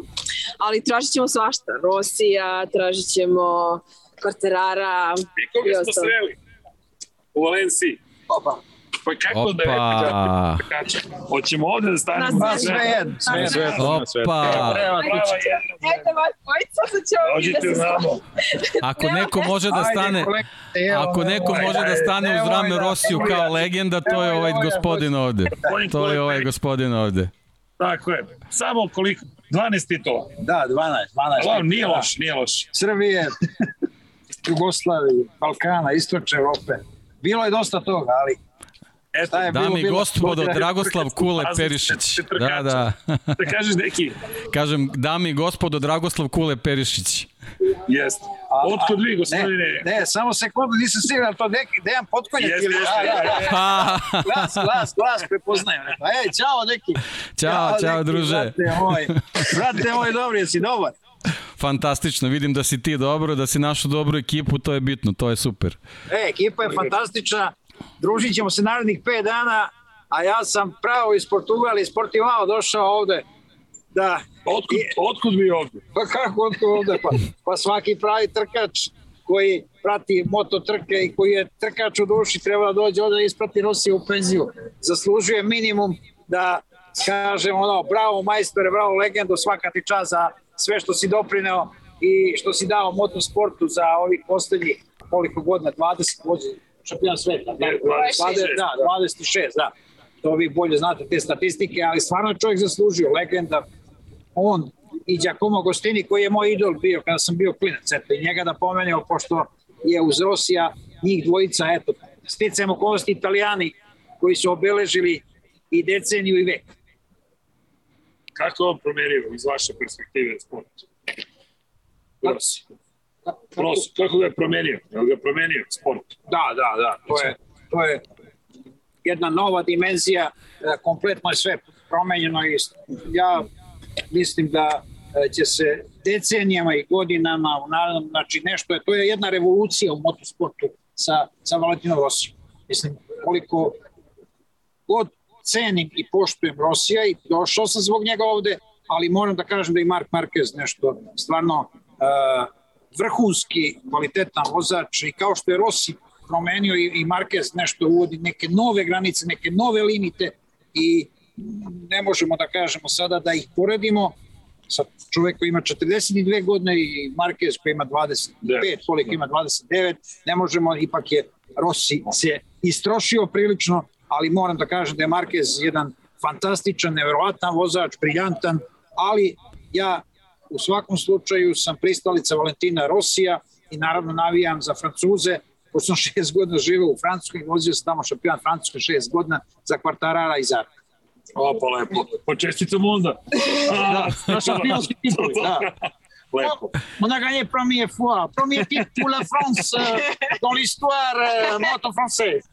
Ali tražit ćemo svašta. Rosija, tražit ćemo Korterara. I koga smo sreli? U Valenciji. Opa. Pa kako da je Hoćemo ovde da stanemo? Pa sve jedno. Sve jedno. Sve Opa. Eto vas dvojica, sad ćemo Dođite u namo. Ako neko može da stane, ako neko može da stane uz rame Rosiju kao legenda, to je ovaj gospodin ovde. To je ovaj gospodin ovde. Tako je. Samo koliko? 12 titula. Da, 12. 12 Alo, nije loš, nije loš. Srbije, Jugoslavije, Balkana, Istočne Evrope. Bilo je dosta toga, ali Eto, je dame bilo, i gospodo, Dragoslav Kule Perišić. Da, da. Da kažeš neki. Kažem, dame i gospodo, Dragoslav Kule Perišić. Jeste. Otkud vi, gospodine? Ne, ne, samo sekundu, nisam siguran, to neki, Dejan Potkonjak ili... Jeste, da, da, da. Glas, glas, glas, prepoznajem. Ej, čao, neki. Ćao, čao, čao druže. Brate moj, brate moj, dobro, jesi dobar? Fantastično, vidim da si ti dobro, da si našu dobru ekipu, to je bitno, to je super. E, ekipa je fantastična, družit ćemo se narednih 5 dana, a ja sam pravo iz Portugala, iz Portimao došao ovde da... Otkud, otkud mi ovde? Pa kako otkud ovde? Pa, pa svaki pravi trkač koji prati moto trke i koji je trkač u duši treba da dođe ovde da isprati Rosiju u penziju. Zaslužuje minimum da kažem ono, bravo majstore, bravo legendo, svaka ti čast za sve što si doprineo i što si dao motosportu za ovih poslednjih koliko godina, 20 godina šampion sveta. Da, 26. Da, 26, da. To vi bolje znate te statistike, ali stvarno čovjek zaslužio, legenda. On i Giacomo Gostini koji je moj idol bio kada sam bio klinac, eto, i njega da pomeneo, pošto je uz Rosija njih dvojica, eto, sticajem okolnosti italijani koji su obeležili i deceniju i vek. Kako on promenio iz vaše perspektive sport? Rossi. Rossi, kako ga je promenio? Je ga promenio sport? Da, da, da. To je, to je jedna nova dimenzija, e, kompletno je sve promenjeno i ja mislim da e, će se decenijama i godinama u naravnom, znači nešto je, to je jedna revolucija u motosportu sa, sa Valentinom Rosijom. Mislim, koliko god cenim i poštujem Rosija i došao sam zbog njega ovde, ali moram da kažem da i Mark Marquez nešto stvarno uh, vrhunski kvalitetan vozač i kao što je Rossi promenio i, i Marquez nešto uvodi neke nove granice, neke nove limite i ne možemo da kažemo sada da ih poredimo. Sa čovek koji ima 42 godine i Marquez koji ima 25, koliko ima 29, ne možemo, ipak je Rossi se istrošio prilično, ali moram da kažem da je Marquez jedan fantastičan, neverovatan vozač, briljantan, ali ja u svakom slučaju sam pristalica Valentina Rosija i naravno navijam za Francuze, pošto sam šest godina živeo u Francuskoj, vozio sam tamo šampion Francuske šest godina za kvartarara i Zarka. O, pa lepo. Pa čestitam onda. da, na šampionski tituli, da. Lepo. On a gagné première fois, premier titre pour la France euh, dans l'histoire euh, moto française.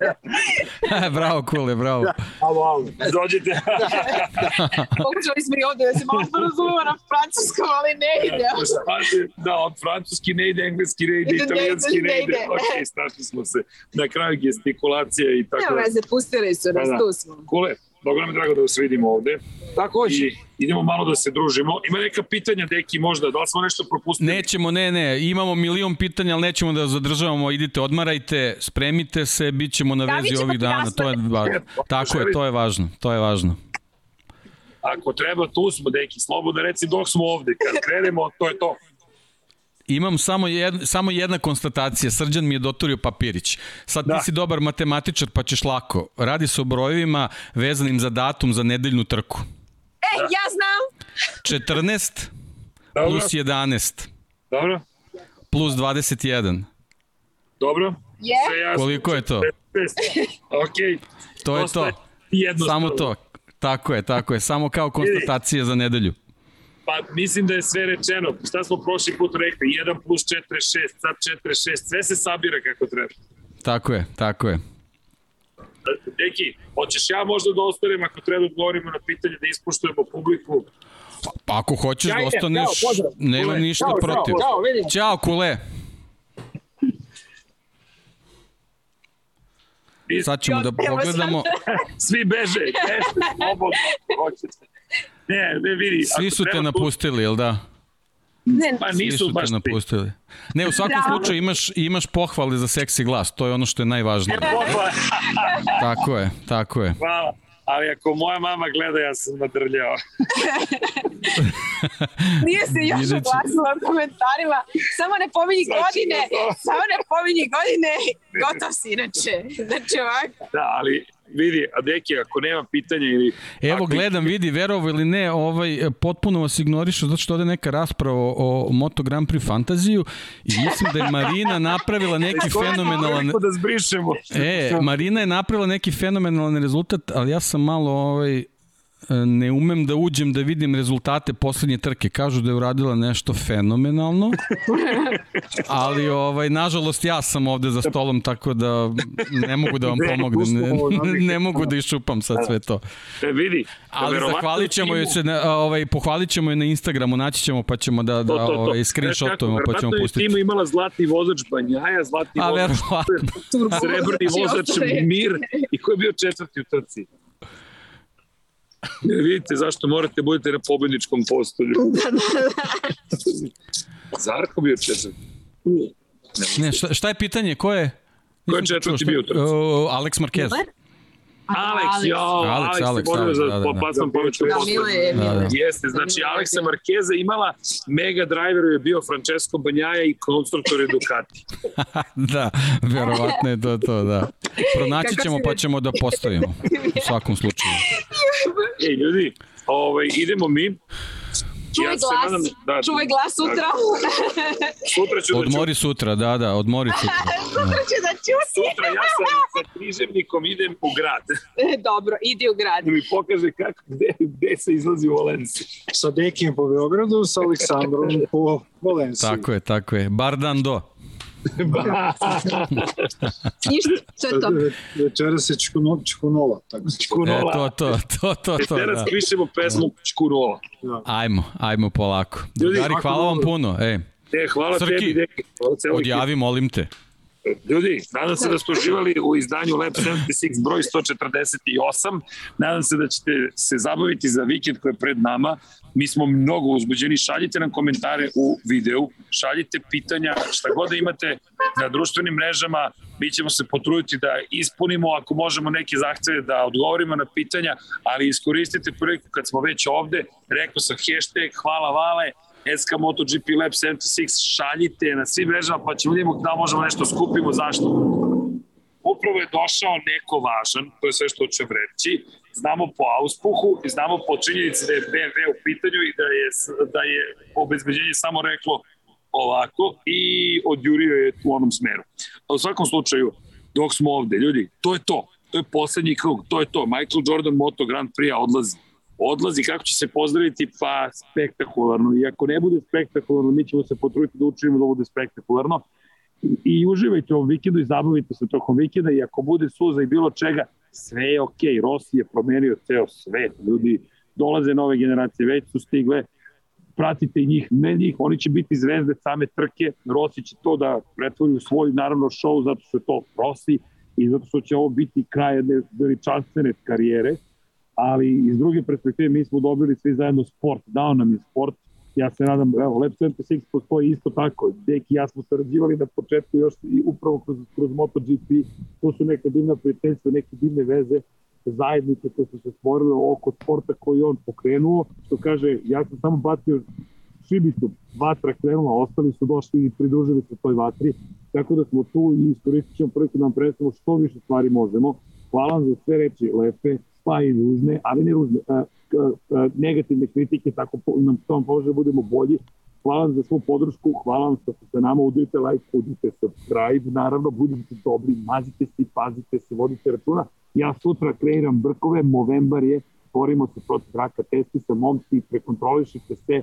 bravo, Kule, bravo. Da, alo, alo. Dođite. Pokušali smo i ovde da se malo razumemo na francuskom, ali ne ide. da, od francuski ne ide, engleski ne ide, italijanski ne ide. Ok, strašli smo se. Na kraju gestikulacija i tako. Nema veze, pustili su nas, tu smo. Kule, dobro nam je drago da vas vidimo ovde. Takođe. I idemo malo da se družimo. Ima neka pitanja, deki, možda, da li smo nešto propustili? Nećemo, ne, ne, imamo milion pitanja, ali nećemo da zadržavamo, idite, odmarajte, spremite se, bit ćemo na vezi ćemo ovih dana, to je važno. Tako je, to je važno, to je važno. Ako treba, tu smo, deki, slobodno reci dok smo ovde. Kad krenemo, to je to. Imam samo, jedna, samo jedna konstatacija. Srđan mi je dotorio papirić. Sad da. ti si dobar matematičar pa ćeš lako. Radi se o brojevima vezanim za datum za nedeljnu trku. E, da. ja znam. 14 Dobro. plus 11. Dobro. Plus 21. Dobro. Je. Koliko je to? ok. To je to. Samo to. Tako je, tako je. Samo kao konstatacija za nedelju. Pa mislim da je sve rečeno. Šta smo prošli put rekli? 1 plus 4 6, sad 4 6. Sve se sabira kako treba. Tako je, tako je. Deki, hoćeš ja možda da ostanem ako treba da odgovorimo na pitanje da ispoštujemo publiku? Pa, pa ako hoćeš da ostaneš, nema kule. ništa čao, protiv. Ćao, vidim. Ćao, kule. Sad ćemo da pogledamo. Svi beže, beže, slobodno, hoćete. Ne, ne vidi. Svi su te napustili, jel da? Ne, pa nisu Svi su baš te napustili. Ne, u svakom Bravo. slučaju imaš, imaš pohvale za seksi glas, to je ono što je najvažnije. tako je, tako je. Hvala. Ali ako moja mama gleda, ja sam nadrljao. Nije se još oglasila u komentarima. Samo ne pominji znači, godine. Samo ne pominji godine. Gotov si inače. Znači ovako. Da, ali vidi, a deki, ako nema pitanja ili... Evo, ako... gledam, vidi, verovo ili ne, ovaj, potpuno vas ignorišu zato što ode neka rasprava o, o Moto Grand Prix fantaziju i mislim da je Marina napravila neki fenomenalan... Da zbrišemo. E, Marina je napravila neki fenomenalan rezultat, ali ja sam malo ovaj, ne umem da uđem da vidim rezultate poslednje trke. Kažu da je uradila nešto fenomenalno, ali ovaj, nažalost ja sam ovde za stolom, tako da ne mogu da vam pomognem. Ne, ne mogu da iščupam sad sve to. E, vidi. Ali zahvalit ćemo joj se, ovaj, pohvalit ćemo je na Instagramu, naći ćemo pa ćemo da, da ovaj, screenshotujemo pa ćemo pustiti. Tima imala zlatni vozač Banjaja, zlatni A, vozač srebrni vozač Mir i ko je bio četvrti u trci? Jer vidite zašto morate budete na pobedničkom postolju. Da, da, da. Zarko bio četvrti. Ne, šta, šta je pitanje? Ko je? Ko je četvrti bio trci? Uh, Alex Marquez. Alex, jo, Alex, Alex, Alex, Alex, da, da, da. pa sam pomeću da, da, da. Jeste, znači Aleksa Markeza imala mega driveru je bio Francesco Banjaja i konstruktor je Ducati. da, verovatno je to to, da. Pronaći ćemo pa ćemo da postavimo u svakom slučaju. Ej, ljudi, ovaj, idemo mi. Čuvaj ja glas, nadam, da, čuvaj glas sutra. Da, sutra ću odmori da ću... sutra, da, da, odmori sutra. sutra ću da ćuti. Sutra ja sam sa križevnikom idem u grad. Dobro, idi u grad. Da mi pokaže kako, gde, gde se izlazi u Valenciji. Sa Dekijem po Beogradu, sa Aleksandrom po Valenciji. Tako je, tako je. Bar dan do. Ništa, to je to. Večera se Čkunova, Čkunova. Tako se Čkunova. E, to, to, to, to, to. Večeras da. pišemo pesmu Čkunova. Da. Ajmo, ajmo polako. Drugari, hvala vam puno. E, e hvala Srki, tebi, deki. Hvala odjavi, molim te. Ljudi, nadam se da ste uživali u izdanju Lab 76 broj 148. Nadam se da ćete se zabaviti za vikend koji je pred nama. Mi smo mnogo uzbuđeni. Šaljite nam komentare u videu, šaljite pitanja, šta god da imate na društvenim mrežama. Mi ćemo se potruditi da ispunimo, ako možemo neke zahteve da odgovorimo na pitanja, ali iskoristite priliku kad smo već ovde. Rekao sam hashtag hvala Vale, SK MotoGP Lab 76, šaljite na svim mrežama pa ćemo vidimo da možemo nešto skupimo. Zašto? Upravo je došao neko važan, to je sve što ćem reći. Znamo po auspuhu i znamo po činjenici da je BMW u pitanju i da je, da je obezbeđenje samo reklo ovako i odjurio je u onom smeru. A u svakom slučaju, dok smo ovde, ljudi, to je to. To je poslednji krug, to je to. Michael Jordan Moto Grand Prix odlazi. Odlazi, kako će se pozdraviti? Pa spektakularno. I ako ne bude spektakularno, mi ćemo se potruditi da učinimo da bude spektakularno. I, i uživajte ovom vikendu i zabavite se tokom vikenda i ako bude suza i bilo čega, sve je okej. Okay. Rossi je promenio ceo svet. Ljudi, dolaze nove generacije, već su stigle, pratite njih, ne njih, oni će biti zvezde same trke, Rossi će to da pretvori u svoj, naravno, show, zato što je to Rossi i zato što će ovo biti kraj jedne veličanstvene karijere, ali iz druge perspektive mi smo dobili svi zajedno sport, dao nam je sport, ja se nadam, evo, Lab 76 postoji isto tako, Deki i ja smo sarađivali na početku još i upravo kroz, kroz MotoGP, to su neka divna prijateljstva, neke divne veze, zajednice koje su se stvorile oko sporta koji on pokrenuo, što kaže, ja sam samo bacio šibicu, vatra krenula, ostali su došli i pridružili se toj vatri, tako da smo tu i iskoristit ćemo prvi da vam predstavimo što više stvari možemo. Hvala vam za sve reči lepe, pa i ružne, ali ne ružne, a, a, a, negativne kritike, tako nam to vam pomože da budemo bolji. Hvala vam za svu podršku, hvala vam što ste nama, udrite like, udrite subscribe, naravno, budite dobri, mazite se, pazite se, vodite računa. Ja sutra kreiram brkove, Movembar je, borimo se protiv raka testisa, momci, prekontrolišite se,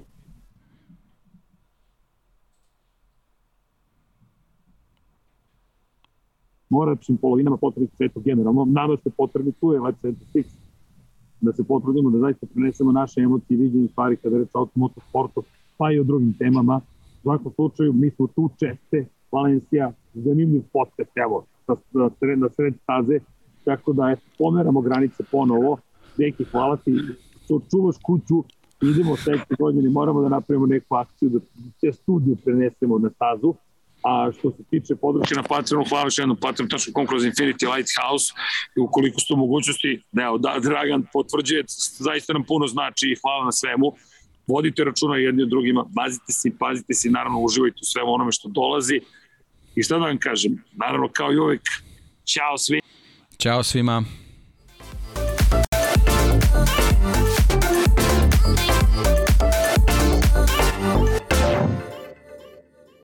moračnim polovinama potrebnih svetu generalno. Nama se potrebni tu je Lab 76 da se potrudimo da zaista prenesemo naše emocije i viđenje stvari kada reč o motosportu, pa i o drugim temama. U svakom slučaju, mi smo tu česte, Valencija, zanimljiv podcast, evo, na, sred, na sred staze, tako da je, pomeramo granice ponovo. Deki, hvala ti što čuvaš kuću, idemo sledeće godine, moramo da napravimo neku akciju, da se studiju prenesemo na stazu, a što se tiče podrške na Patreonu, hvala još jednom patreon.com kroz Infinity Lighthouse i ukoliko ste u mogućnosti, evo, da, Dragan potvrđuje, zaista nam puno znači i hvala na svemu. Vodite računa jedni od drugima, bazite se i pazite se i naravno uživajte u svemu onome što dolazi. I šta da vam kažem, naravno kao i uvek, čao svima. Ćao svima.